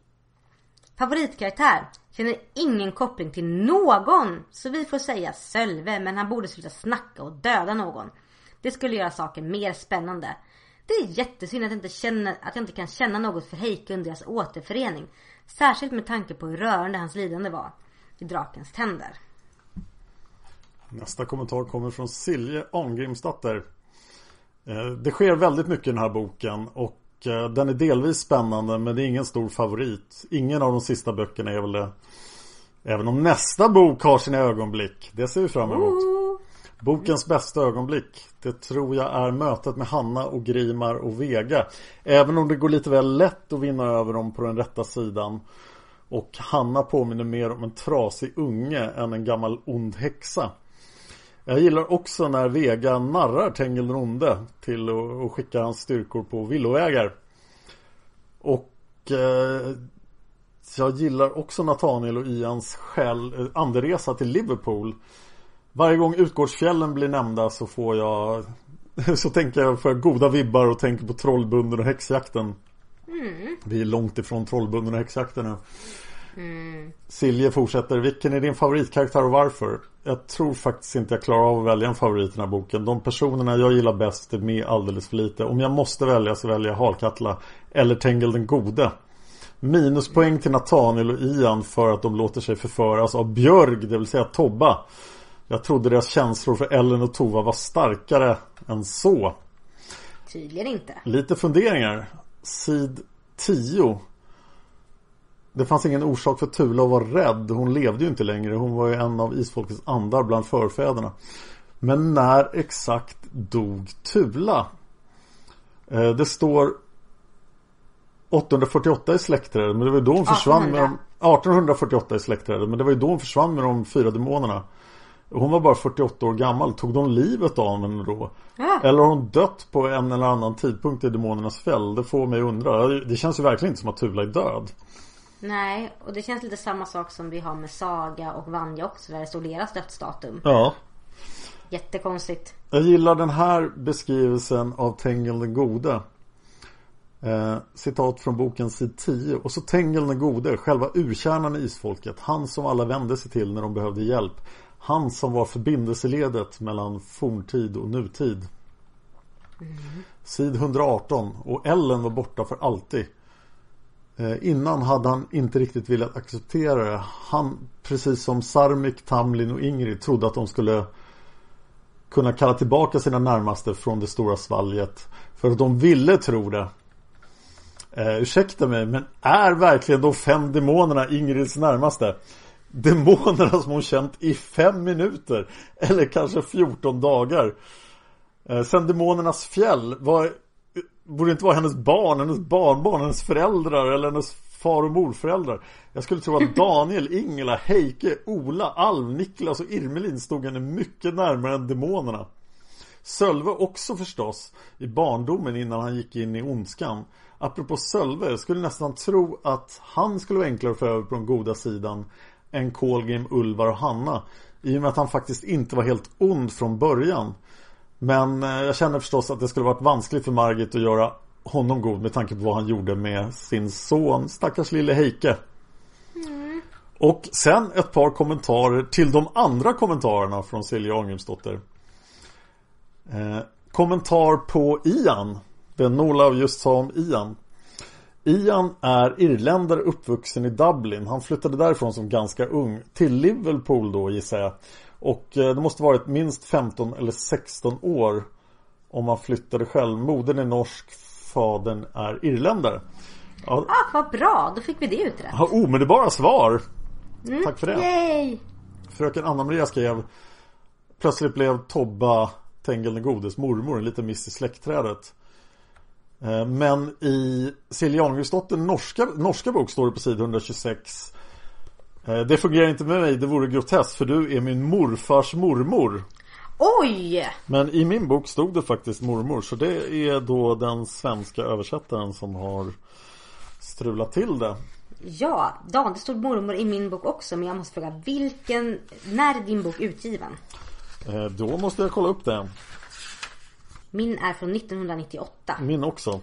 S2: Favoritkaraktär. Känner ingen koppling till någon. Så vi får säga Sölve men han borde sluta snacka och döda någon. Det skulle göra saken mer spännande. Det är jättesynd att jag inte, känner, att jag inte kan känna något för Heike under deras återförening. Särskilt med tanke på hur rörande hans lidande var. I drakens tänder.
S1: Nästa kommentar kommer från Silje Angrimsdatter. Eh, det sker väldigt mycket i den här boken och den är delvis spännande men det är ingen stor favorit. Ingen av de sista böckerna är väl det. Även om nästa bok har sina ögonblick. Det ser vi fram emot. Bokens bästa ögonblick. Det tror jag är mötet med Hanna och Grimar och Vega. Även om det går lite väl lätt att vinna över dem på den rätta sidan. Och Hanna påminner mer om en trasig unge än en gammal ond häxa. Jag gillar också när Vega narrar Tengil den onde till att skicka hans styrkor på villovägar. Och eh, jag gillar också Nathaniel och Ians själ, eh, anderesa till Liverpool. Varje gång Utgårdsfjällen blir nämnda så får jag Så tänker jag för goda vibbar och tänker på Trollbunden och häxjakten.
S2: Mm.
S1: Vi är långt ifrån Trollbunden och häxjakten nu.
S2: Mm.
S1: Silje fortsätter. Vilken är din favoritkaraktär och varför? Jag tror faktiskt inte jag klarar av att välja en favorit i den här boken. De personerna jag gillar bäst är med alldeles för lite. Om jag måste välja så väljer jag Halkatla eller Tengel den gode. Minuspoäng till Nathaniel och Ian för att de låter sig förföras av Björg, det vill säga Tobba. Jag trodde deras känslor för Ellen och Tova var starkare än så.
S2: Tydligen inte.
S1: Lite funderingar. Sid 10 det fanns ingen orsak för Tula att vara rädd. Hon levde ju inte längre. Hon var ju en av isfolkets andar bland förfäderna. Men när exakt dog Tula? Eh, det står 848 i släktträdet. Men det var ju då hon försvann 1800. med de, 1848 i släktträdet. Men det var ju då hon försvann med de fyra demonerna. Hon var bara 48 år gammal. Tog de livet av henne då?
S2: Ja.
S1: Eller har hon dött på en eller annan tidpunkt i Demonernas fäll? Det får mig undra. Det känns ju verkligen inte som att Tula är död.
S2: Nej, och det känns lite samma sak som vi har med Saga och Vanja också. Där det står deras dödsdatum.
S1: Ja.
S2: Jättekonstigt.
S1: Jag gillar den här beskrivelsen av Tengel den gode. Eh, citat från boken sid 10. Och så Tengel den gode, själva urkärnan i isfolket. Han som alla vände sig till när de behövde hjälp. Han som var förbindelseledet mellan forntid och nutid. Sid 118. Och Ellen var borta för alltid. Eh, innan hade han inte riktigt velat acceptera det. Han, precis som Sarmik, Tamlin och Ingrid, trodde att de skulle kunna kalla tillbaka sina närmaste från det stora svalget. För att de ville tro det. Eh, ursäkta mig, men är verkligen de fem demonerna Ingrids närmaste? Demonerna som hon känt i fem minuter. Eller kanske 14 dagar. Eh, sen demonernas fjäll. Var, borde inte vara hennes barn, hennes barnbarn, hennes föräldrar eller hennes far och morföräldrar. Jag skulle tro att Daniel, Ingela, Heike, Ola, Alv, Niklas och Irmelin stod henne mycket närmare än demonerna. Sölve också förstås i barndomen innan han gick in i ondskan. Apropå Sölve, jag skulle nästan tro att han skulle vara enklare att få över på den goda sidan än Kolgrim, Ulvar och Hanna. I och med att han faktiskt inte var helt ond från början. Men eh, jag känner förstås att det skulle varit vanskligt för Margit att göra honom god med tanke på vad han gjorde med sin son, stackars lille Heike. Och sen ett par kommentarer till de andra kommentarerna från Silja Ångrimsdotter. Eh, kommentar på Ian. Den Olav just sa om Ian. Ian är irländare uppvuxen i Dublin. Han flyttade därifrån som ganska ung. Till Liverpool då gissar jag. Och eh, det måste varit minst 15 eller 16 år. Om man flyttade själv. Modern är norsk. Fadern är irländare. Ja,
S2: Ah, vad bra! Då fick vi det utrett.
S1: har omedelbara svar. Tack för det.
S2: Yay!
S1: Fröken Anna-Maria skrev Plötsligt blev Tobba Tengel den godes mormor en liten miss i släktträdet. Eh, Men i Silja norska, norska bok står det på sid 126 eh, Det fungerar inte med mig, det vore groteskt för du är min morfars mormor.
S2: Oj!
S1: Men i min bok stod det faktiskt mormor så det är då den svenska översättaren som har strulat till det.
S2: Ja, Dan, det stod mormor i min bok också. Men jag måste fråga, vilken... När är din bok utgiven?
S1: Eh, Då måste jag kolla upp det.
S2: Min är från 1998.
S1: Min också.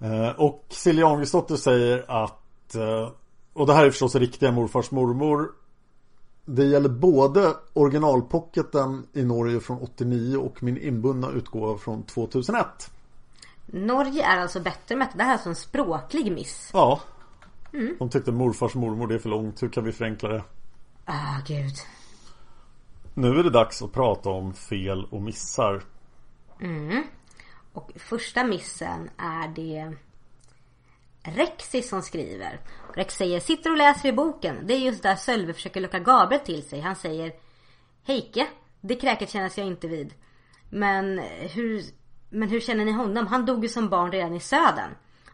S1: Eh, Och Silja Arngridsdotter säger att eh, Och det här är förstås riktiga morfars mormor Det gäller både originalpocketen i Norge från 89 och min inbundna utgåva från 2001
S2: Norge är alltså bättre med det. Här är alltså en språklig miss.
S1: Ja De tyckte morfars mormor det är för långt, hur kan vi förenkla det?
S2: Ah, gud.
S1: Nu är det dags att prata om fel och missar
S2: Och första missen är det Rexi som skriver. Rex säger sitter och läser i boken. Det är just där Sölve försöker locka Gabriel till sig. Han säger Heike, det kräket känner jag inte vid. Men hur, men hur känner ni honom? Han dog ju som barn redan i södern.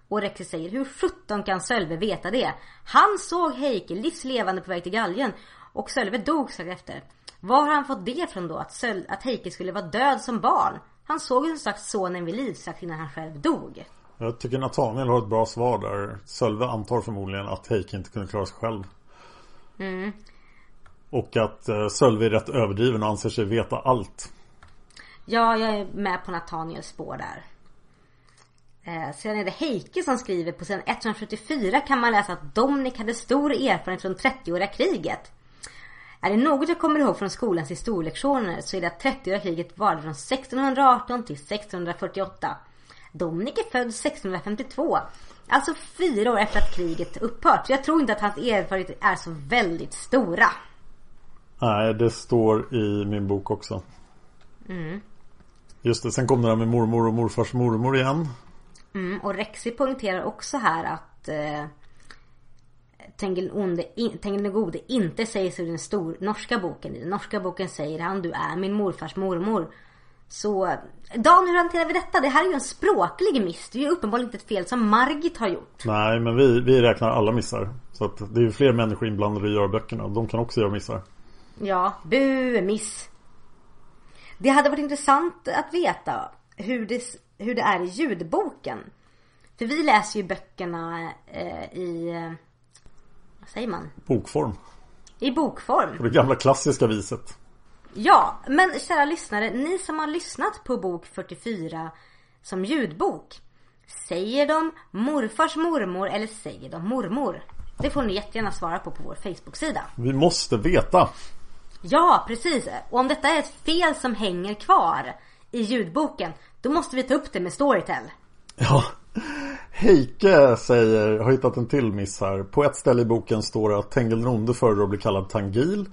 S2: Och Rexi säger hur sjutton kan Sölve veta det? Han såg Heike livslevande på väg till galgen. Och Sölve dog strax efter. Var har han fått det från då? Att, Söl, att Heike skulle vara död som barn? Han såg ju som sagt sonen vid liv strax innan han själv dog.
S1: Jag tycker Nathaniel har ett bra svar där Sölve antar förmodligen att Heike inte kunde klara sig själv Och att eh, Sölve är rätt överdriven och anser sig veta allt
S2: Ja, jag är med på Nathaniels spår där. Eh, sen är det Heike som skriver på sidan 174 kan man läsa att Dominic hade stor erfarenhet från 30-åriga kriget. Är det något jag kommer ihåg från skolans historielektioner så är det att 30-åriga kriget varade från 1618 till 1648. Dominic är född 1652. Alltså fyra år efter att kriget upphört. Så jag tror inte att hans erfarenheter är så väldigt stora.
S1: Nej, det står i min bok också Just det, sen kom det där med mormor och morfars mormor igen
S2: Mm, och Rexi poängterar också här att eh, Tengil onde, in, Tengil den gode inte sägs i den stor, norska boken. I den norska boken säger han du är min morfars mormor. Så Dan, hur hanterar vi detta? Det här är ju en språklig miss. Det är ju uppenbarligen inte ett fel som Margit har gjort.
S1: Nej, men vi, vi räknar alla missar Så att det är ju fler människor inblandade i att göra böckerna De kan också göra missar
S2: Ja, bu, miss. Det hade varit intressant att veta hur det, hur det är i ljudboken. För vi läser ju böckerna eh, i, eh, vad säger man?
S1: Bokform.
S2: I bokform.
S1: På det gamla klassiska viset.
S2: Ja, men kära lyssnare, ni som har lyssnat på bok 44 som ljudbok. Säger de morfars mormor eller säger de mormor? Det får ni jättegärna svara på på vår Facebook-sida.
S1: Vi måste veta.
S2: Ja, precis. Och om detta är ett fel som hänger kvar i ljudboken, då måste vi ta upp det med Storytel.
S1: Ja. Heike säger, har hittat en till miss här. På ett ställe i boken står det att Tengil Ronde föredrar att bli kallad Tangil.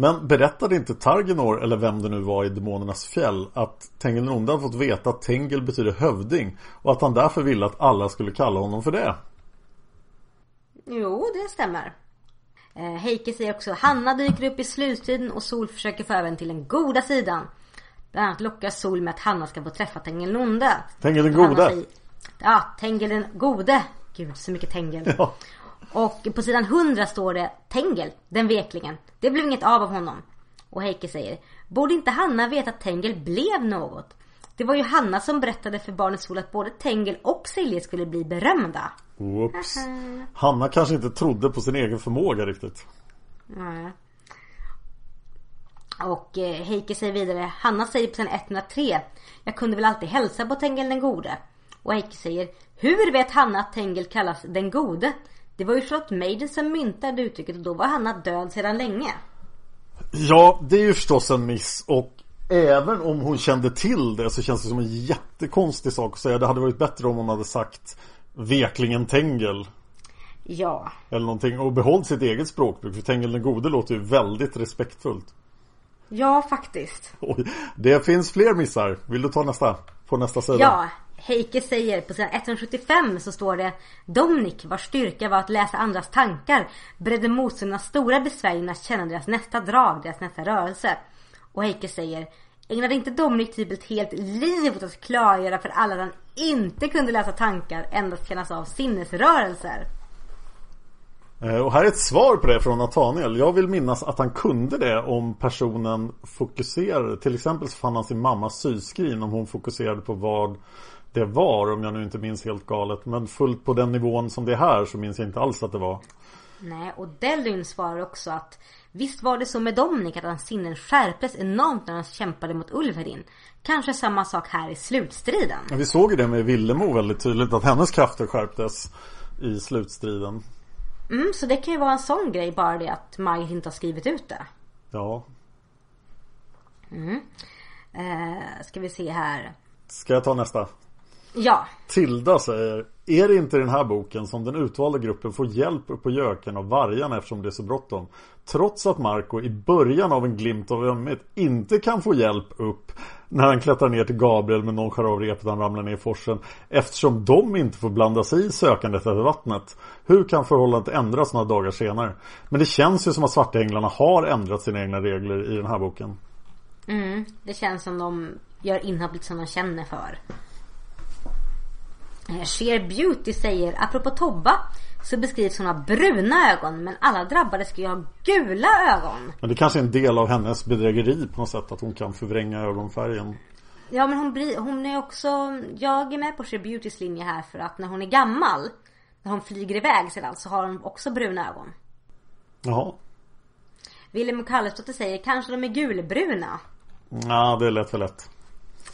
S1: Men berättade inte Targenor, eller vem det nu var i Demonernas fjäll, att Tengil Ronde hade fått veta att Tengil betyder hövding och att han därför ville att alla skulle kalla honom för det?
S2: Jo, det stämmer. Eh, Heike säger också Hanna dyker upp i slutstriden och Sol försöker få den till den goda sidan. Bland annat lockar Sol med att Hanna ska få träffa Tengil Nonde.
S1: Tengil den gode?
S2: säger- Ja, Tengil den gode. Gud, så mycket Tengil.
S1: Ja.
S2: Och på sidan 100 står det Tengel, den veklingen. Det blev inget av av honom. Och Heike säger Borde inte Hanna veta att Tengel blev något? Det var ju Hanna som berättade för barnet Sol att både Tengel och Silje skulle bli berömda.
S1: Whoops. Hanna kanske inte trodde på sin egen förmåga riktigt.
S2: Nej. Och eh, Heike säger vidare Hanna säger på sidan 103 Jag kunde väl alltid hälsa på Tengel den gode. Och Heike säger Hur vet Hanna att Tengel kallas den gode? Det var ju Charlotte Maiden som myntade uttrycket och då var Hanna död sedan länge.
S1: Ja, det är ju förstås en miss och även om hon kände till det så känns det som en jättekonstig sak att säga. Det hade varit bättre om hon hade sagt Veklingen Tengel
S2: Ja.
S1: eller någonting och behållit sitt eget språkbruk. För Tengel den gode låter ju väldigt respektfullt.
S2: Ja, faktiskt.
S1: Oj, det finns fler missar. Vill du ta nästa? På nästa sida?
S2: Ja, Heike säger på sidan 175 så står det Domnik vars styrka var att läsa andras tankar beredde motståndarna stora besvär genom att känna deras nästa drag, deras nästa rörelse. Och Heike säger Ägnade inte Domnik typ ett helt liv åt att klargöra för alla att han inte kunde läsa tankar, endast kännas av sinnesrörelser?
S1: Eh, och här är ett svar på det från Nathaniel. Jag vill minnas att han kunde det om personen fokuserade. Till exempel så fann han sin mammas syskrin om hon fokuserade på vad det var. Om jag nu inte minns helt galet. Men fullt på den nivån som det är här så minns jag inte alls att det var.
S2: Nej, och Delrin svarar också att Visst var det så med Dominic att hans sinnen skärptes enormt när han kämpade mot Ulverin. Kanske samma sak här i slutstriden.
S1: Men Vi såg ju det med Villemo väldigt tydligt. Att hennes krafter skärptes i slutstriden.
S2: Mm, så det kan ju vara en sån grej bara det att Margit inte har skrivit ut det.
S1: Ja.
S2: Mm. Eh, ska vi se här.
S1: Ska jag ta nästa?
S2: Ja,
S1: Tilda säger Är det inte i den här boken som den utvalda gruppen får hjälp upp på göken av vargarna eftersom det är så bråttom? Trots att Marco i början av en glimt av ömhet inte kan få hjälp upp när han klättrar ner till Gabriel med någon skär av repet han ramlar ner i forsen eftersom de inte får blanda sig i sökandet efter vattnet. Hur kan förhållandet ändras några dagar senare? Men det känns ju som att Svartänglarna har ändrat sina egna regler i den här boken.
S2: mm, det känns som de gör inhopp som de känner för. Eh, Cher Beauty säger, apropå Tobba så beskrivs hon ha bruna ögon men alla drabbade ska ju ha gula ögon.
S1: Men det kanske är en del av hennes bedrägeri på något sätt att hon kan förvränga ögonfärgen.
S2: Ja men hon blir, hon är också, jag är med på Cher Beautys linje här för att när hon är gammal, när hon flyger iväg sedan så har hon också bruna ögon.
S1: Jaha.
S2: Willem Kallesdotter säger, kanske de är gulbruna.
S1: Ja, det är lätt för lätt.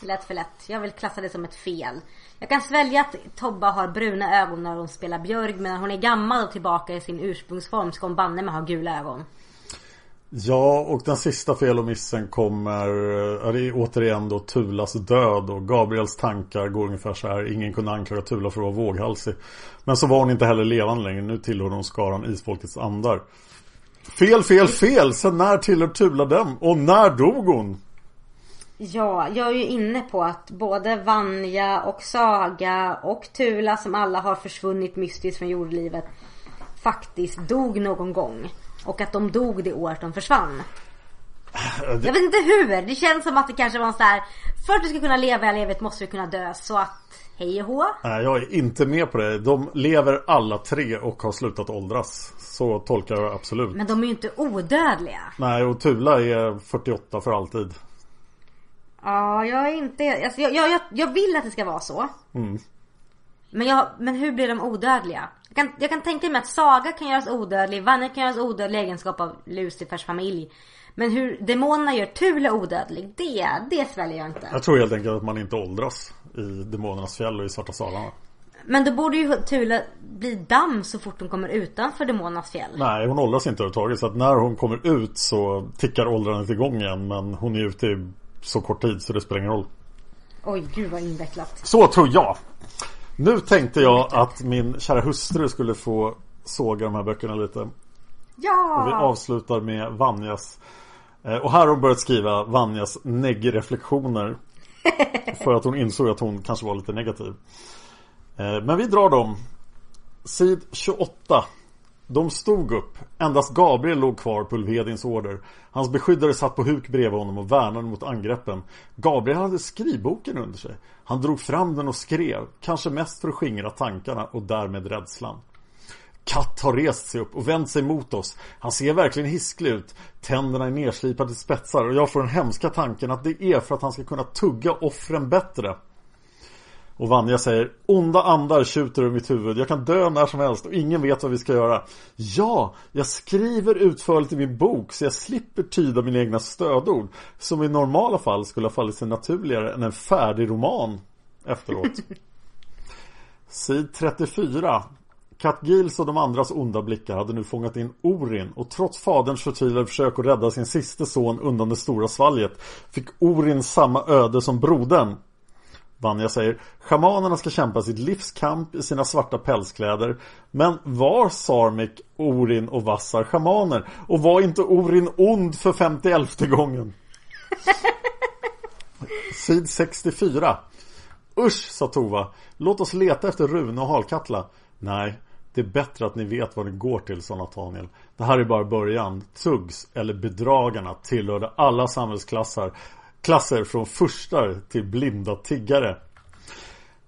S2: Lätt för lätt. Jag vill klassa det som ett fel. Jag kan svälja att Tobba har bruna ögon när hon spelar Björg men när hon är gammal och tillbaka i sin ursprungsform ska hon banne med ha gula ögon.
S1: Ja, och den sista fel och missen kommer ja, Det är återigen då Tulas död och Gabriels tankar går ungefär så här Ingen kunde anklaga Tula för att vara våghalsig Men så var hon inte heller levande längre Nu tillhör hon skaran isfolkets andar Fel, fel, fel! Sen när tillhör Tula dem? Och när dog hon?
S2: Ja, jag är ju inne på att både Vanja och Saga och Tula som alla har försvunnit mystiskt från jordlivet faktiskt dog någon gång. Och att de dog det året de försvann. Jag vet inte hur. Det känns som att det kanske var en sån här För att du ska kunna leva i livet måste du kunna dö. Så att hej och hå.
S1: Nej, jag är inte med på det De lever alla tre och har slutat åldras Så tolkar jag absolut.
S2: Men de är ju inte odödliga.
S1: Nej, och Tula är 48 för alltid.
S2: Ja, jag är inte... Alltså, jag, jag, jag, vill att det ska vara så.
S1: Mm.
S2: Men, jag, men hur blir de odödliga? Jag kan, jag kan tänka mig att Saga kan göras odödlig, Vanja kan göras odödlig i egenskap av Lucifers familj. Men hur demonerna gör Tula odödlig, det, det sväljer jag inte.
S1: Jag tror helt enkelt att man inte åldras i Demonernas fjäll och i Svarta salarna.
S2: Men då borde ju Tula bli damm så fort hon kommer utanför Demonernas fjäll.
S1: Nej, hon åldras inte överhuvudtaget. Så att när hon kommer ut så tickar åldrandet igång igen. Men hon är ute i så kort tid så det spelar ingen roll.
S2: Oj, gud vad invecklat.
S1: Så tror jag. Nu tänkte jag att min kära hustru skulle få såga de här böckerna lite.
S2: Ja!
S1: Och vi avslutar med Vanjas eh, Och här har hon börjat skriva Vanjas negg-reflektioner För att hon insåg att hon kanske var lite negativ Eh, Men vi drar dem Sid 28 de stod upp. Endast Gabriel låg kvar på Ulvedins order. Hans beskyddare satt på huk bredvid honom och värnade mot angreppen. Gabriel hade skrivboken under sig. Han drog fram den och skrev Kanske mest för att skingra tankarna och därmed rädslan. Katt har rest sig upp och vänt sig mot oss. Han ser verkligen hisklig ut. Tänderna är nerslipade till spetsar och jag får den hemska tanken att det är för att han ska kunna tugga offren bättre och Vanja säger Onda andar tjuter ur mitt huvud. Jag kan dö när som helst och ingen vet vad vi ska göra. Ja, jag skriver utförligt i min bok Så jag slipper tyda mina egna stödord Som i normala fall skulle ha fallit sig naturligare än en färdig roman Efteråt. Sid 34 Kat Gils och de andras onda blickar hade nu fångat in Orin och trots faderns förtvivlade försök att rädda sin siste son undan det stora svalget fick Orin samma öde som brodern Vanja säger Schamanerna ska kämpa sitt livskamp i sina svarta pälskläder. Men var Sarmik, Orin och Vassar schamaner? Och var inte Orin ond för 51 gången? Sid 64 Usch, sa Tova. Låt oss leta efter Rune och Halkatla. Nej, det är bättre att ni vet vad det går till, sa Nathaniel. Det här är bara början. Tugs, eller bedragarna, tillhörde alla samhällsklasser Klasser från furstar till blinda tiggare.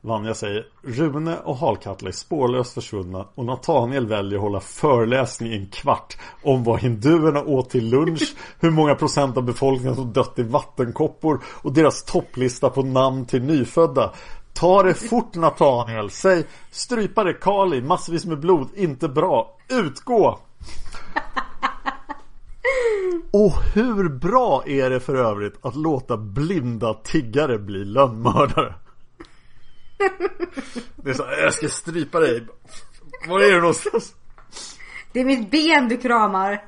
S1: Vanja säger Rune och Halkatla är spårlöst försvunna och Nathaniel väljer att hålla föreläsning i en kvart om vad hinduerna åt till lunch, hur många procent av befolkningen som dött i vattenkoppor och deras topplista på namn till nyfödda. Ta det fort Nathaniel, säg strypare Kali, massvis med blod, inte bra, utgå! Och hur bra är det för övrigt att låta blinda tiggare bli lönnmördare? Det är så jag ska strypa dig. Var är du någonstans?
S2: Det är mitt ben du kramar.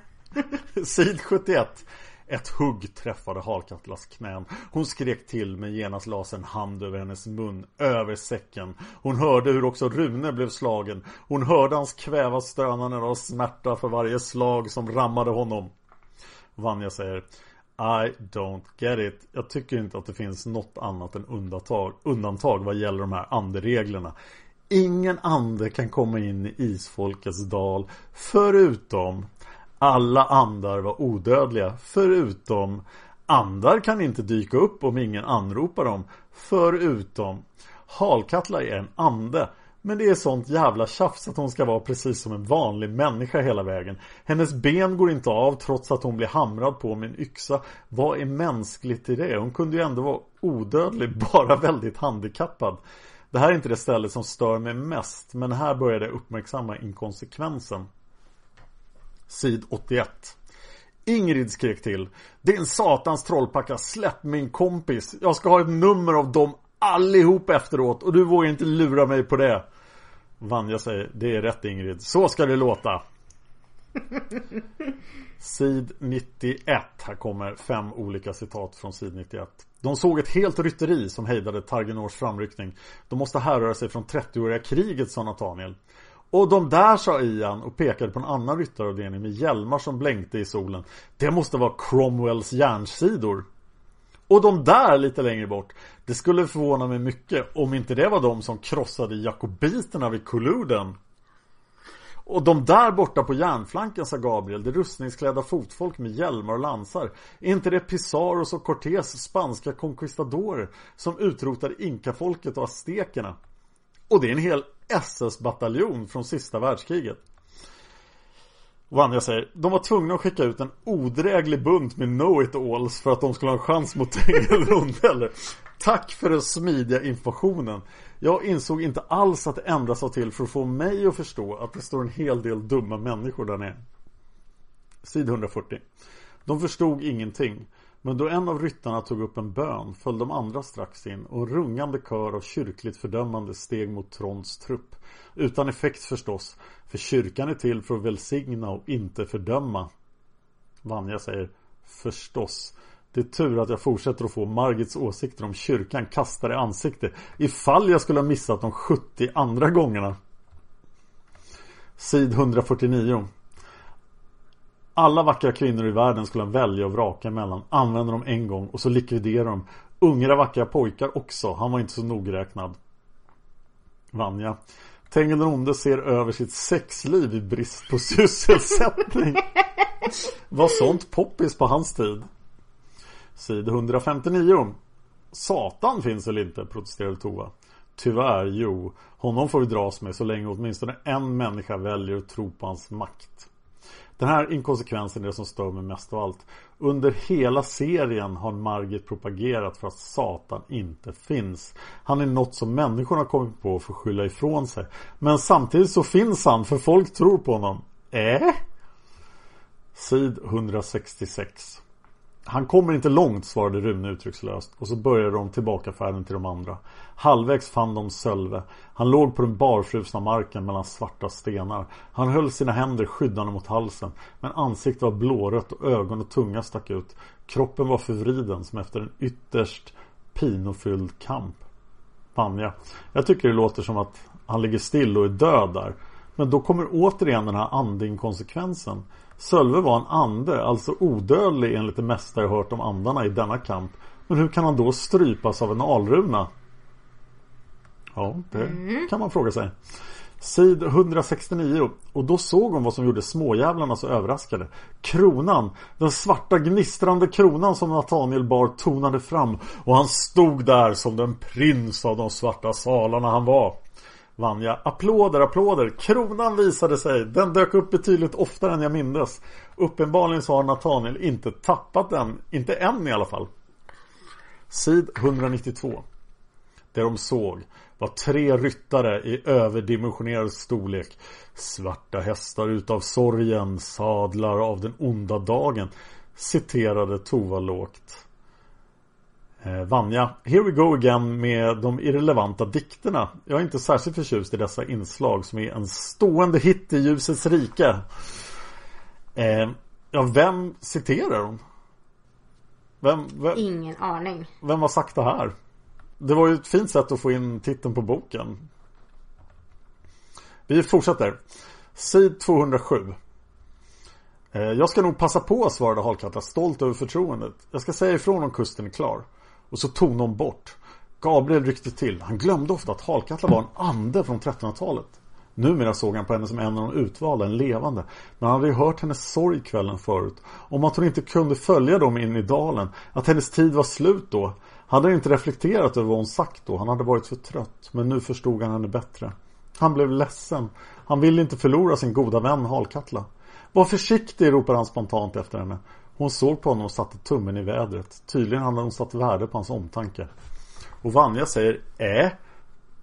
S1: Sid 71. Ett hugg träffade Halkatlas knän. Hon skrek till men genast lades en hand över hennes mun, över säcken. Hon hörde hur också Rune blev slagen. Hon hörde hans kväva stönanden av smärta för varje slag som rammade honom. Vanja säger I don't get it. Jag tycker inte att det finns något annat än undantag, undantag vad gäller de här andereglerna. Ingen ande kan komma in i isfolkets dal förutom alla andar var odödliga förutom andar kan inte dyka upp om ingen anropar dem förutom Halkatla är en ande men det är sånt jävla tjafs att hon ska vara precis som en vanlig människa hela vägen. Hennes ben går inte av trots att hon blir hamrad på med en yxa. Vad är mänskligt i det? Hon kunde ju ändå vara odödlig, bara väldigt handikappad. Det här är inte det stället som stör mig mest, men här börjar jag uppmärksamma inkonsekvensen. Sid 81 Ingrid skrek till Din satans trollpacka, släpp min kompis Jag ska ha ett nummer av dem allihop efteråt och du vågar inte lura mig på det. Vanja säger, det är rätt Ingrid, så ska det låta. Sid 91, här kommer fem olika citat från sid 91. De såg ett helt rytteri som hejdade Targenors framryckning. De måste härröra sig från 30-åriga kriget, sa Nathaniel. Och de där, sa Ian och pekade på en annan ryttaravdelning med hjälmar som blänkte i solen. Det måste vara Cromwells järnsidor. Och de där lite längre bort Det skulle förvåna mig mycket om inte det var de som krossade jakobiterna vid Kuluden och de där borta på järnflanken, sa Gabriel, det rustningsklädda fotfolk med hjälmar och lansar. Är inte det Pizarros och Cortés spanska conquistadorer som utrotade inkafolket och aztekerna? Och det är en hel SS-bataljon från sista världskriget. Vanja säger, de var tvungna att skicka ut en odräglig bunt med know-it-alls för att de skulle ha en chans mot rondeller. Tack för den smidiga informationen. Jag insåg inte alls att det ändras sa till för att få mig att förstå att det står en hel del dumma människor där nere. Sid 140. De förstod ingenting. Men då en av ryttarna tog upp en bön föll de andra strax in och en rungande kör av kyrkligt fördömande steg mot Trons trupp. Utan effekt förstås, för kyrkan är till för att välsigna och inte fördöma. Vanja säger Förstås. Det är tur att jag fortsätter att få Margits åsikter om kyrkan kastade i ansikte ifall jag skulle ha missat de 70 andra gångerna. Sid 149 alla vackra kvinnor i världen skulle han välja och vraka mellan. Använda dem en gång och så likvidera dem. Ungra vackra pojkar också. Han var inte så nogräknad. Vanja. Tengil den onde ser över sitt sexliv i brist på sysselsättning. var sånt poppis på hans tid? Sid 159. Satan finns väl inte? protesterade Tova. Tyvärr, jo. Honom får vi dras med så länge åtminstone en människa väljer att tro på hans makt. Den här inkonsekvensen är det som stör mig mest av allt. Under hela serien har Margit propagerat för att Satan inte finns. Han är något som människorna kommit på för att skylla ifrån sig. Men samtidigt så finns han för folk tror på honom. Äh? Sid 166 han kommer inte långt svarade Rune uttryckslöst och så började de tillbakafärden till de andra. Halvvägs fann de Sölve. Han låg på den barfrusna marken mellan svarta stenar. Han höll sina händer skyddande mot halsen. Men ansiktet var blårött och ögon och tunga stack ut. Kroppen var förvriden som efter en ytterst pinofylld kamp. Vanja. Jag tycker det låter som att han ligger still och är död där. Men då kommer återigen den här andinkonsekvensen. Sölve var en ande, alltså odödlig enligt det mesta jag hört om andarna i denna kamp. Men hur kan han då strypas av en alruna? Ja, det mm. kan man fråga sig. Sid 169 och då såg hon vad som gjorde småjävlarna så överraskade. Kronan, den svarta gnistrande kronan som Nathaniel bar tonade fram och han stod där som den prins av de svarta salarna han var. Vanja. Applåder, applåder. Kronan visade sig. Den dök upp betydligt oftare än jag mindes. Uppenbarligen så har Nathaniel inte tappat den. Inte än i alla fall. Sid 192. Det de såg var tre ryttare i överdimensionerad storlek. Svarta hästar utav sorgen, sadlar av den onda dagen. Citerade Tova lågt. Eh, Vanja, here we go again med de irrelevanta dikterna. Jag är inte särskilt förtjust i dessa inslag som är en stående hit i ljusets rike. Eh, ja, vem citerar hon?
S2: Vem, vem, Ingen aning.
S1: Vem har sagt det här? Det var ju ett fint sätt att få in titeln på boken. Vi fortsätter. Sid 207. Eh, jag ska nog passa på, svarade Halkatta stolt över förtroendet. Jag ska säga ifrån om kusten är klar. Och så tog någon bort. Gabriel ryckte till. Han glömde ofta att Halkatla var en ande från 1300-talet. Numera såg han på henne som en av de utvalda, en levande. Men han hade ju hört hennes sorg kvällen förut. Om att hon inte kunde följa dem in i dalen. Att hennes tid var slut då. Han hade inte reflekterat över vad hon sagt då. Han hade varit för trött. Men nu förstod han henne bättre. Han blev ledsen. Han ville inte förlora sin goda vän Halkatla. Var försiktig, ropade han spontant efter henne. Hon såg på honom och satte tummen i vädret. Tydligen hade hon satt värde på hans omtanke. Och Vanja säger Äh,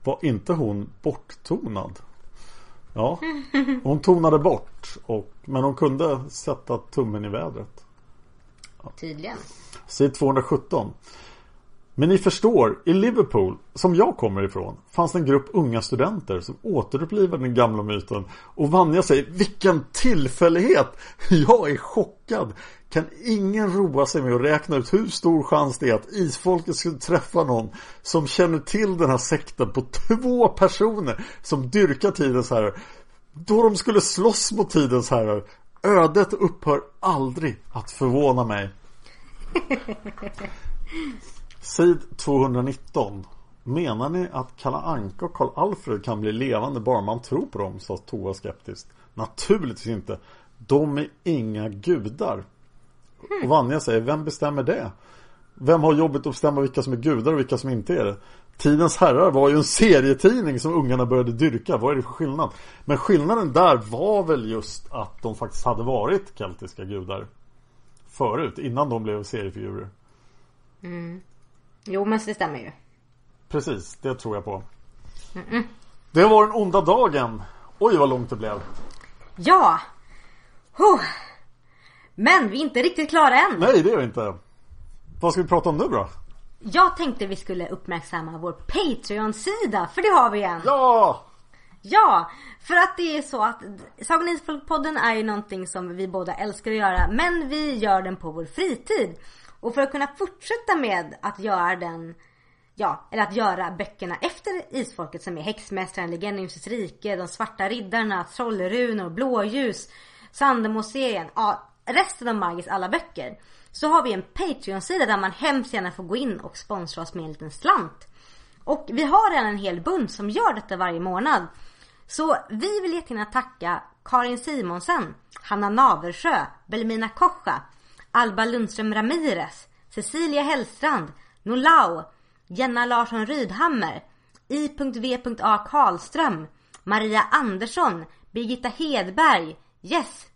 S1: var inte hon borttonad? Ja, hon tonade bort. Och, men hon kunde sätta tummen i vädret.
S2: Ja. Tydligen.
S1: Sid 217. Men ni förstår, i Liverpool, som jag kommer ifrån, fanns det en grupp unga studenter som återupplivade den gamla myten. Och Vanja säger, vilken tillfällighet! Jag är chockad. Kan ingen roa sig med att räkna ut hur stor chans det är att isfolket skulle träffa någon som känner till den här sekten på två personer som dyrkar tidens herrar. Då de skulle slåss mot tidens herrar. Ödet upphör aldrig att förvåna mig. Sid 219 Menar ni att Kalle Anka och Karl Alfred kan bli levande bara man tror på dem? sa Tova skeptiskt. Naturligtvis inte. De är inga gudar. Och Vanja säger, vem bestämmer det? Vem har jobbet att bestämma vilka som är gudar och vilka som inte är det? Tidens herrar var ju en serietidning som ungarna började dyrka. Vad är det för skillnad? Men skillnaden där var väl just att de faktiskt hade varit keltiska gudar. Förut, innan de blev seriefigurer.
S2: Mm. Jo men det stämmer ju.
S1: Precis, det tror jag på. Det var den onda dagen. Oj vad långt det blev.
S2: Ja! Huh. Men vi är inte riktigt klara än.
S1: Nej, det är vi inte. Vad ska vi prata om nu då?
S2: Jag tänkte vi skulle uppmärksamma vår Patreon-sida, för det har vi en.
S1: Ja!
S2: Ja, för att det är så att Sagan Isfolk-podden är ju någonting som vi båda älskar att göra, men vi gör den på vår fritid. Och för att kunna fortsätta med att göra den, ja, eller att göra böckerna efter Isfolket som är Häxmästaren, Legendens rike, De svarta riddarna, Trollrunor, Blåljus, Sandemo-serien, ja, resten av Margits alla böcker. Så har vi en Patreon-sida där man hemskt gärna får gå in och sponsra oss med en liten slant. Och vi har redan en hel bunt som gör detta varje månad. Så vi vill jättegärna tacka Karin Simonsen, Hanna Naversjö, Belmina Kocha, Alba Lundström Ramirez, Cecilia Hellstrand, Nolau, Jenna Larsson Rydhammer, I.V.A. Karlström, Maria Andersson, Birgitta Hedberg, Jess,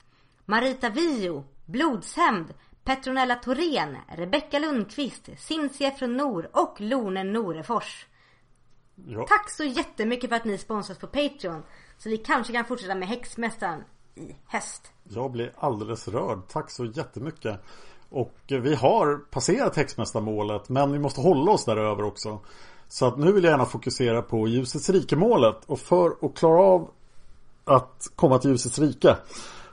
S2: Marita Vio, Blodshämnd, Petronella Thorén, Rebecka Lundqvist, Cinzia från Nor och Lone Norefors.
S1: Ja.
S2: Tack så jättemycket för att ni sponsras på Patreon. Så vi kanske kan fortsätta med Häxmästaren i höst.
S1: Jag blir alldeles rörd. Tack så jättemycket. Och vi har passerat häxmästarmålet men vi måste hålla oss där över också. Så att nu vill jag gärna fokusera på ljusets rike-målet. Och för att klara av att komma till ljusets rike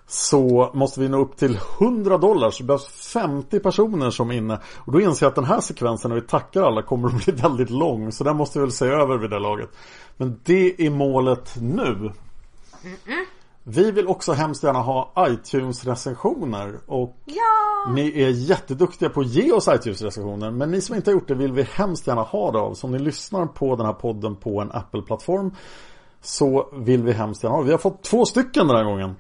S1: så måste vi nå upp till 100 dollar så det behövs 50 personer som är inne. Och då inser jag att den här sekvensen när vi tackar alla kommer att bli väldigt lång. Så den måste vi väl se över vid det laget. Men det är målet nu. Vi vill också hemskt gärna ha iTunes-recensioner och
S2: Ja!
S1: ni är jätteduktiga på att ge oss iTunes-recensioner men ni som inte har gjort det vill vi hemskt gärna ha det av. Så om ni lyssnar på den här podden på en Apple-plattform så vill vi hemskt gärna ha det. Vi har fått två stycken den här gången.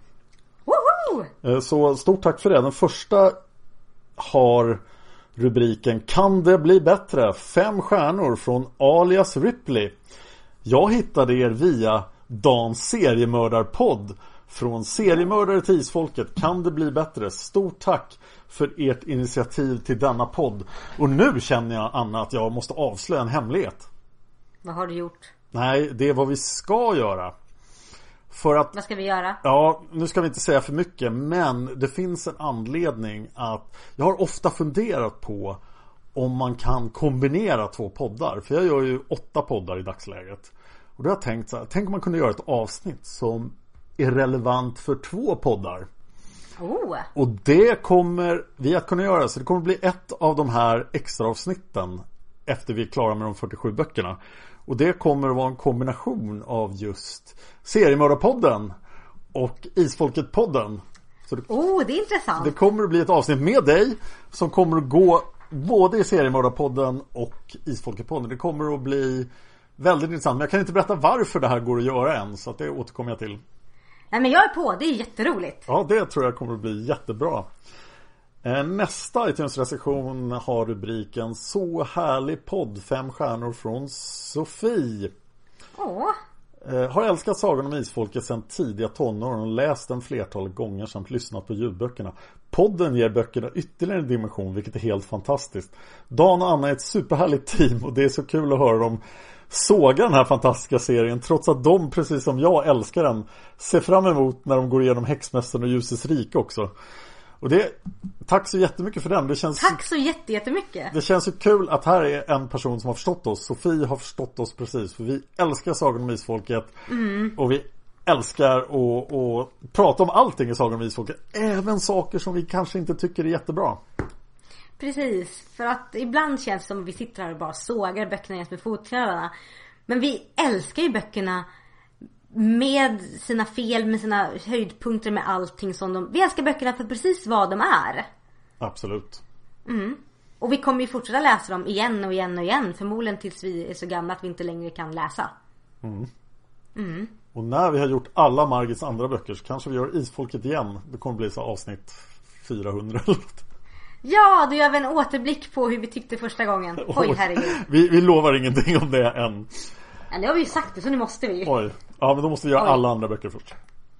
S2: Woho!
S1: Eh, Så stort tack för det. Den första har rubriken Kan det bli bättre? Fem stjärnor från alias Ripley. Jag hittade er via Dans seriemördarpodd. Från seriemördare till isfolket. Kan det bli bättre? Stort tack för ert initiativ till denna podd. Och nu känner jag Anna att jag måste avslöja en hemlighet.
S2: Vad har du gjort?
S1: Nej, det är vad vi ska göra. För att
S2: Vad ska vi göra?
S1: Ja, nu ska vi inte säga för mycket men det finns en anledning att Jag har ofta funderat på om man kan kombinera två poddar. För jag gör ju åtta poddar i dagsläget. Och då har jag tänkt så här, tänk om man kunde göra ett avsnitt som är relevant för två poddar.
S2: Oh!
S1: Och det kommer vi att kunna göra. Så det kommer bli ett av de här extra avsnitten efter vi är klara med de 47 böckerna. Och det kommer att vara en kombination av just Seriemördarpodden och Isfolket-podden. Så det,
S2: Oh, det är intressant.
S1: det kommer att bli ett avsnitt med dig som kommer att gå både i Seriemördarpodden och Isfolket-podden. Det kommer att bli väldigt intressant. Men jag kan inte berätta varför det här går att göra än. Så att det återkommer jag till.
S2: Nej men jag är på, det är jätteroligt.
S1: Ja, det tror jag kommer att bli jättebra. Eh, Nästa iTunes-recension har rubriken Så härlig podd, fem stjärnor från Sofie.
S2: Åh,
S1: Eh, Har älskat Sagan om Isfolket sedan tidiga tonåren och läst den flertalet gånger samt lyssnat på ljudböckerna. Podden ger böckerna ytterligare en dimension vilket är helt fantastiskt. Dan och Anna är ett superhärligt team och det är så kul att höra dem såga den här fantastiska serien trots att de, precis som jag, älskar den. Ser fram emot när de går igenom Häxmästaren och Ljusets rike också. Och det, tack så jättemycket för den. Det känns
S2: tack så jätte- jättemycket.
S1: det känns ju kul att här är en person som har förstått oss. Sofie har förstått oss precis. För vi älskar Sagan om Isfolket. Och vi älskar att, att prata om allting i Sagan om Isfolket. Även saker som vi kanske inte tycker är jättebra.
S2: Precis, för att ibland känns det som att vi sitter här och bara sågar böckerna jäms med fotknölarna. Men vi älskar ju böckerna med sina fel, med sina höjdpunkter, med allting som de... Vi älskar böckerna för precis vad de är.
S1: Absolut.
S2: Och vi kommer ju fortsätta läsa dem igen och igen och igen. Förmodligen tills vi är så gamla att vi inte längre kan läsa.
S1: Och när vi har gjort alla Margits andra böcker så kanske vi gör Isfolket igen. Det kommer bli så avsnitt 400 eller något.
S2: Ja, då gör vi en återblick på hur vi tyckte första gången. Oj, herregud.
S1: Vi, vi lovar ingenting om det än.
S2: Ja, nu har vi ju sagt det så nu måste vi ju.
S1: Oj. Ja men då måste vi göra
S2: Oj.
S1: alla andra böcker först.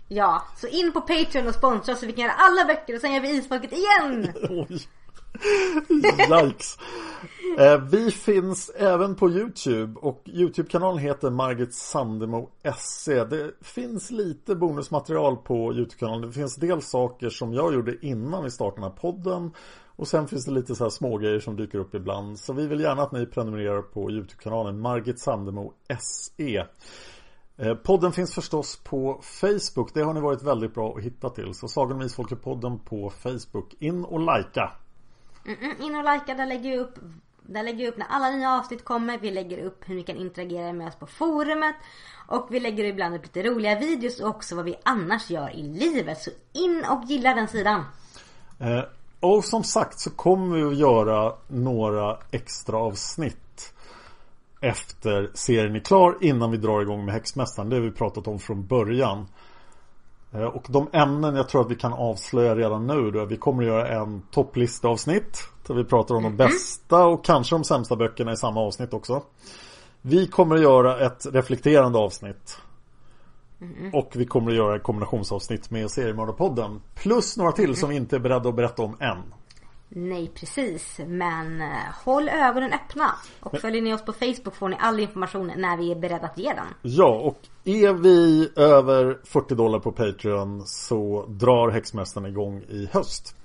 S2: Ja, så in på Patreon och sponsra så vi kan göra alla böcker och sen gör vi Isfolket igen.
S1: Oj. Yikes. Eh, vi finns även på Youtube och Youtube-kanalen heter Margit Sandemo SC. Det finns lite bonusmaterial på Youtube-kanalen. Det finns dels saker som jag gjorde innan vi startade den här podden och sen finns det lite så här smågrejer som dyker upp ibland. Så vi vill gärna att ni prenumererar på Youtube-kanalen Margit Sandemo SE. Eh, Podden finns förstås på Facebook. Det har ni varit väldigt bra att hitta till. Så Sagan om Isfolket-podden på Facebook. In och likea.
S2: Mm-mm, in och likea, där lägger jag upp där lägger jag upp när alla nya avsnitt kommer. Vi lägger upp hur ni kan interagera med oss på forumet. Och vi lägger ibland upp lite roliga videos och också vad vi annars gör i livet. Så in och gilla den sidan.
S1: Eh, och som sagt så kommer vi att göra några extra avsnitt efter serien är klar innan vi drar igång med Häxmästaren. Det har vi pratat om från början. Eh, Och de ämnen jag tror att vi kan avslöja redan nu då. Vi kommer att göra en topplistavsnitt. Där vi pratar om de bästa och kanske de sämsta böckerna i samma avsnitt också. Vi kommer att göra ett reflekterande avsnitt. Och vi kommer att göra ett kombinationsavsnitt med Seriemördarpodden. Plus några till som vi inte är beredda att berätta om än.
S2: Nej precis, men eh, håll ögonen öppna. Och följer ni oss på Facebook får ni all information när vi är beredda att ge den.
S1: Ja, och är vi över 40 dollar på Patreon så drar Häxmästaren igång i höst.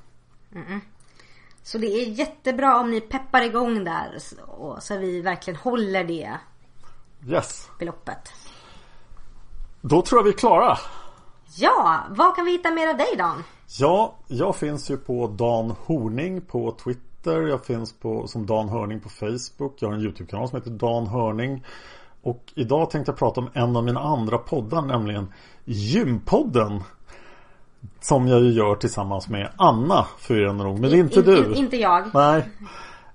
S2: Så det är jättebra om ni peppar igång där så- och så vi verkligen håller det
S1: Yes.
S2: beloppet.
S1: Då tror jag vi är klara.
S2: Ja, vad kan vi hitta mer av dig Dan?
S1: Ja, jag finns ju på Dan Horning på Twitter. Jag finns på, som Dan Hörning på Facebook. Jag har en YouTube-kanal som heter Dan Hörning. Och idag tänkte jag prata om en av mina andra poddar, nämligen Gympodden. Som jag ju gör tillsammans med Anna, nog. Men är inte
S2: In-
S1: du.
S2: in- inte jag.
S1: Nej.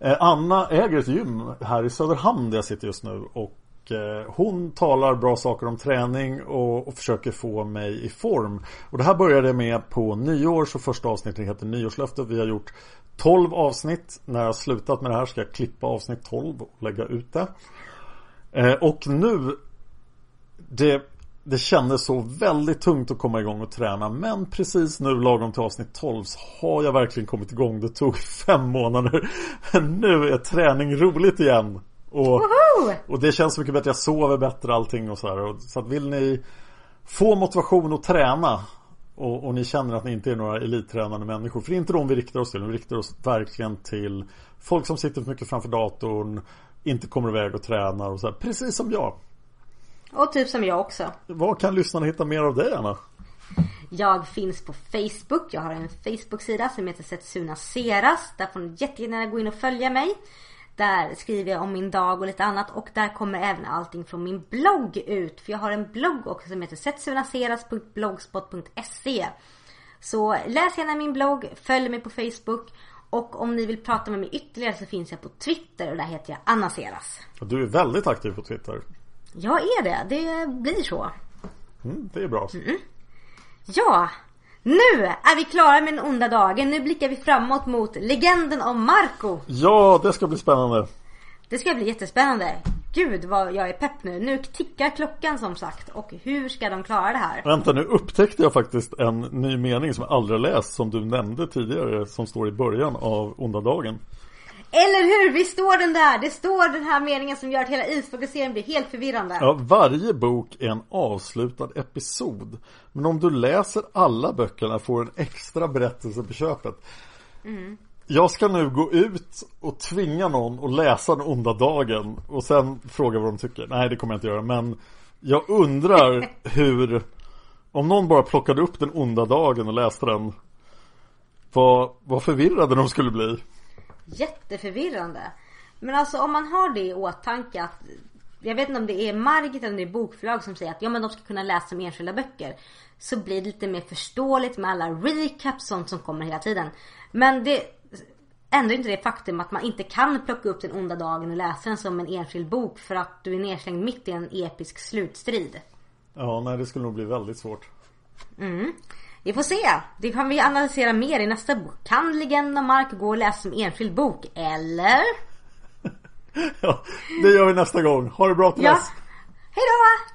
S1: Eh, Anna äger ett gym här i Söderhamn där jag sitter just nu. Och Eh, hon talar bra saker om träning och, och försöker få mig i form. Och det här började med på nyår, så första avsnittet heter Nyårslöftet. Vi har gjort 12 avsnitt. När jag har slutat med det här ska jag klippa avsnitt 12 och lägga ut det. Eh, och nu det, det kändes så väldigt tungt att komma igång och träna Men precis nu lagom till avsnitt 12 så har jag verkligen kommit igång Det tog fem månader Men nu är träning roligt igen och, och det känns mycket bättre Jag sover bättre allting och så här och, Så att vill ni få motivation att träna och, och ni känner att ni inte är några elittränande människor För det är inte de vi riktar oss till Vi riktar oss verkligen till Folk som sitter för mycket framför datorn Inte kommer iväg och tränar och så här, Precis som jag
S2: Och typ som jag också.
S1: Var kan lyssnarna hitta mer av dig Anna?
S2: Jag finns på Facebook. Jag har en Facebook-sida som heter Setsuna Seras. Där får ni jättegärna gå in och följa mig. Där skriver jag om min dag och lite annat. Och där kommer även allting från min blogg ut. För jag har en blogg också som heter setsunaseras.blogspot.se Så läs gärna min blogg, följ mig på Facebook. Och om ni vill prata med mig ytterligare så finns jag på Twitter och där heter jag Anna Seras.
S1: Du är väldigt aktiv på Twitter
S2: Jag är det, det blir så.
S1: mm, Det är bra
S2: Ja, nu är vi klara med den onda dagen. Nu blickar vi framåt mot legenden om Marco.
S1: Ja, det ska bli spännande
S2: Det ska bli jättespännande. Gud vad jag är pepp nu. Nu tickar klockan som sagt. Och hur ska de klara det här?
S1: Vänta, nu upptäckte jag faktiskt en ny mening som jag aldrig läst Som du nämnde tidigare Som står i början av onda dagen
S2: Eller hur? Vi står den där. Det står den här meningen som gör att hela isfokuseringen blir helt förvirrande.
S1: Ja, varje bok är en avslutad episod Men om du läser alla böckerna får du en extra berättelse på köpet Jag ska nu gå ut och tvinga någon att läsa den onda dagen och sen fråga vad de tycker. Nej, det kommer jag inte göra, men jag undrar hur om någon bara plockade upp den onda dagen och läste den vad, vad förvirrade de skulle bli.
S2: Jätteförvirrande. Men alltså om man har det i åtanke att jag vet inte om det är Margit eller det är bokförlag som säger att ja men de ska kunna läsa som enskilda böcker. Så blir det lite mer förståeligt med alla recaps sånt som kommer hela tiden. Men det ändå inte det faktum att man inte kan plocka upp den onda dagen och läsa den som en enskild bok för att du är nedslängd mitt i en episk slutstrid.
S1: Ja, nej det skulle nog bli väldigt svårt.
S8: Vi får se. Det kan vi analysera mer i nästa bok. Kan Legenden om Mark gå och läsa som enskild bok? Eller?
S1: Ja, det gör vi nästa gång. Ha det bra till
S8: Ja.
S1: dess.
S8: Hej då!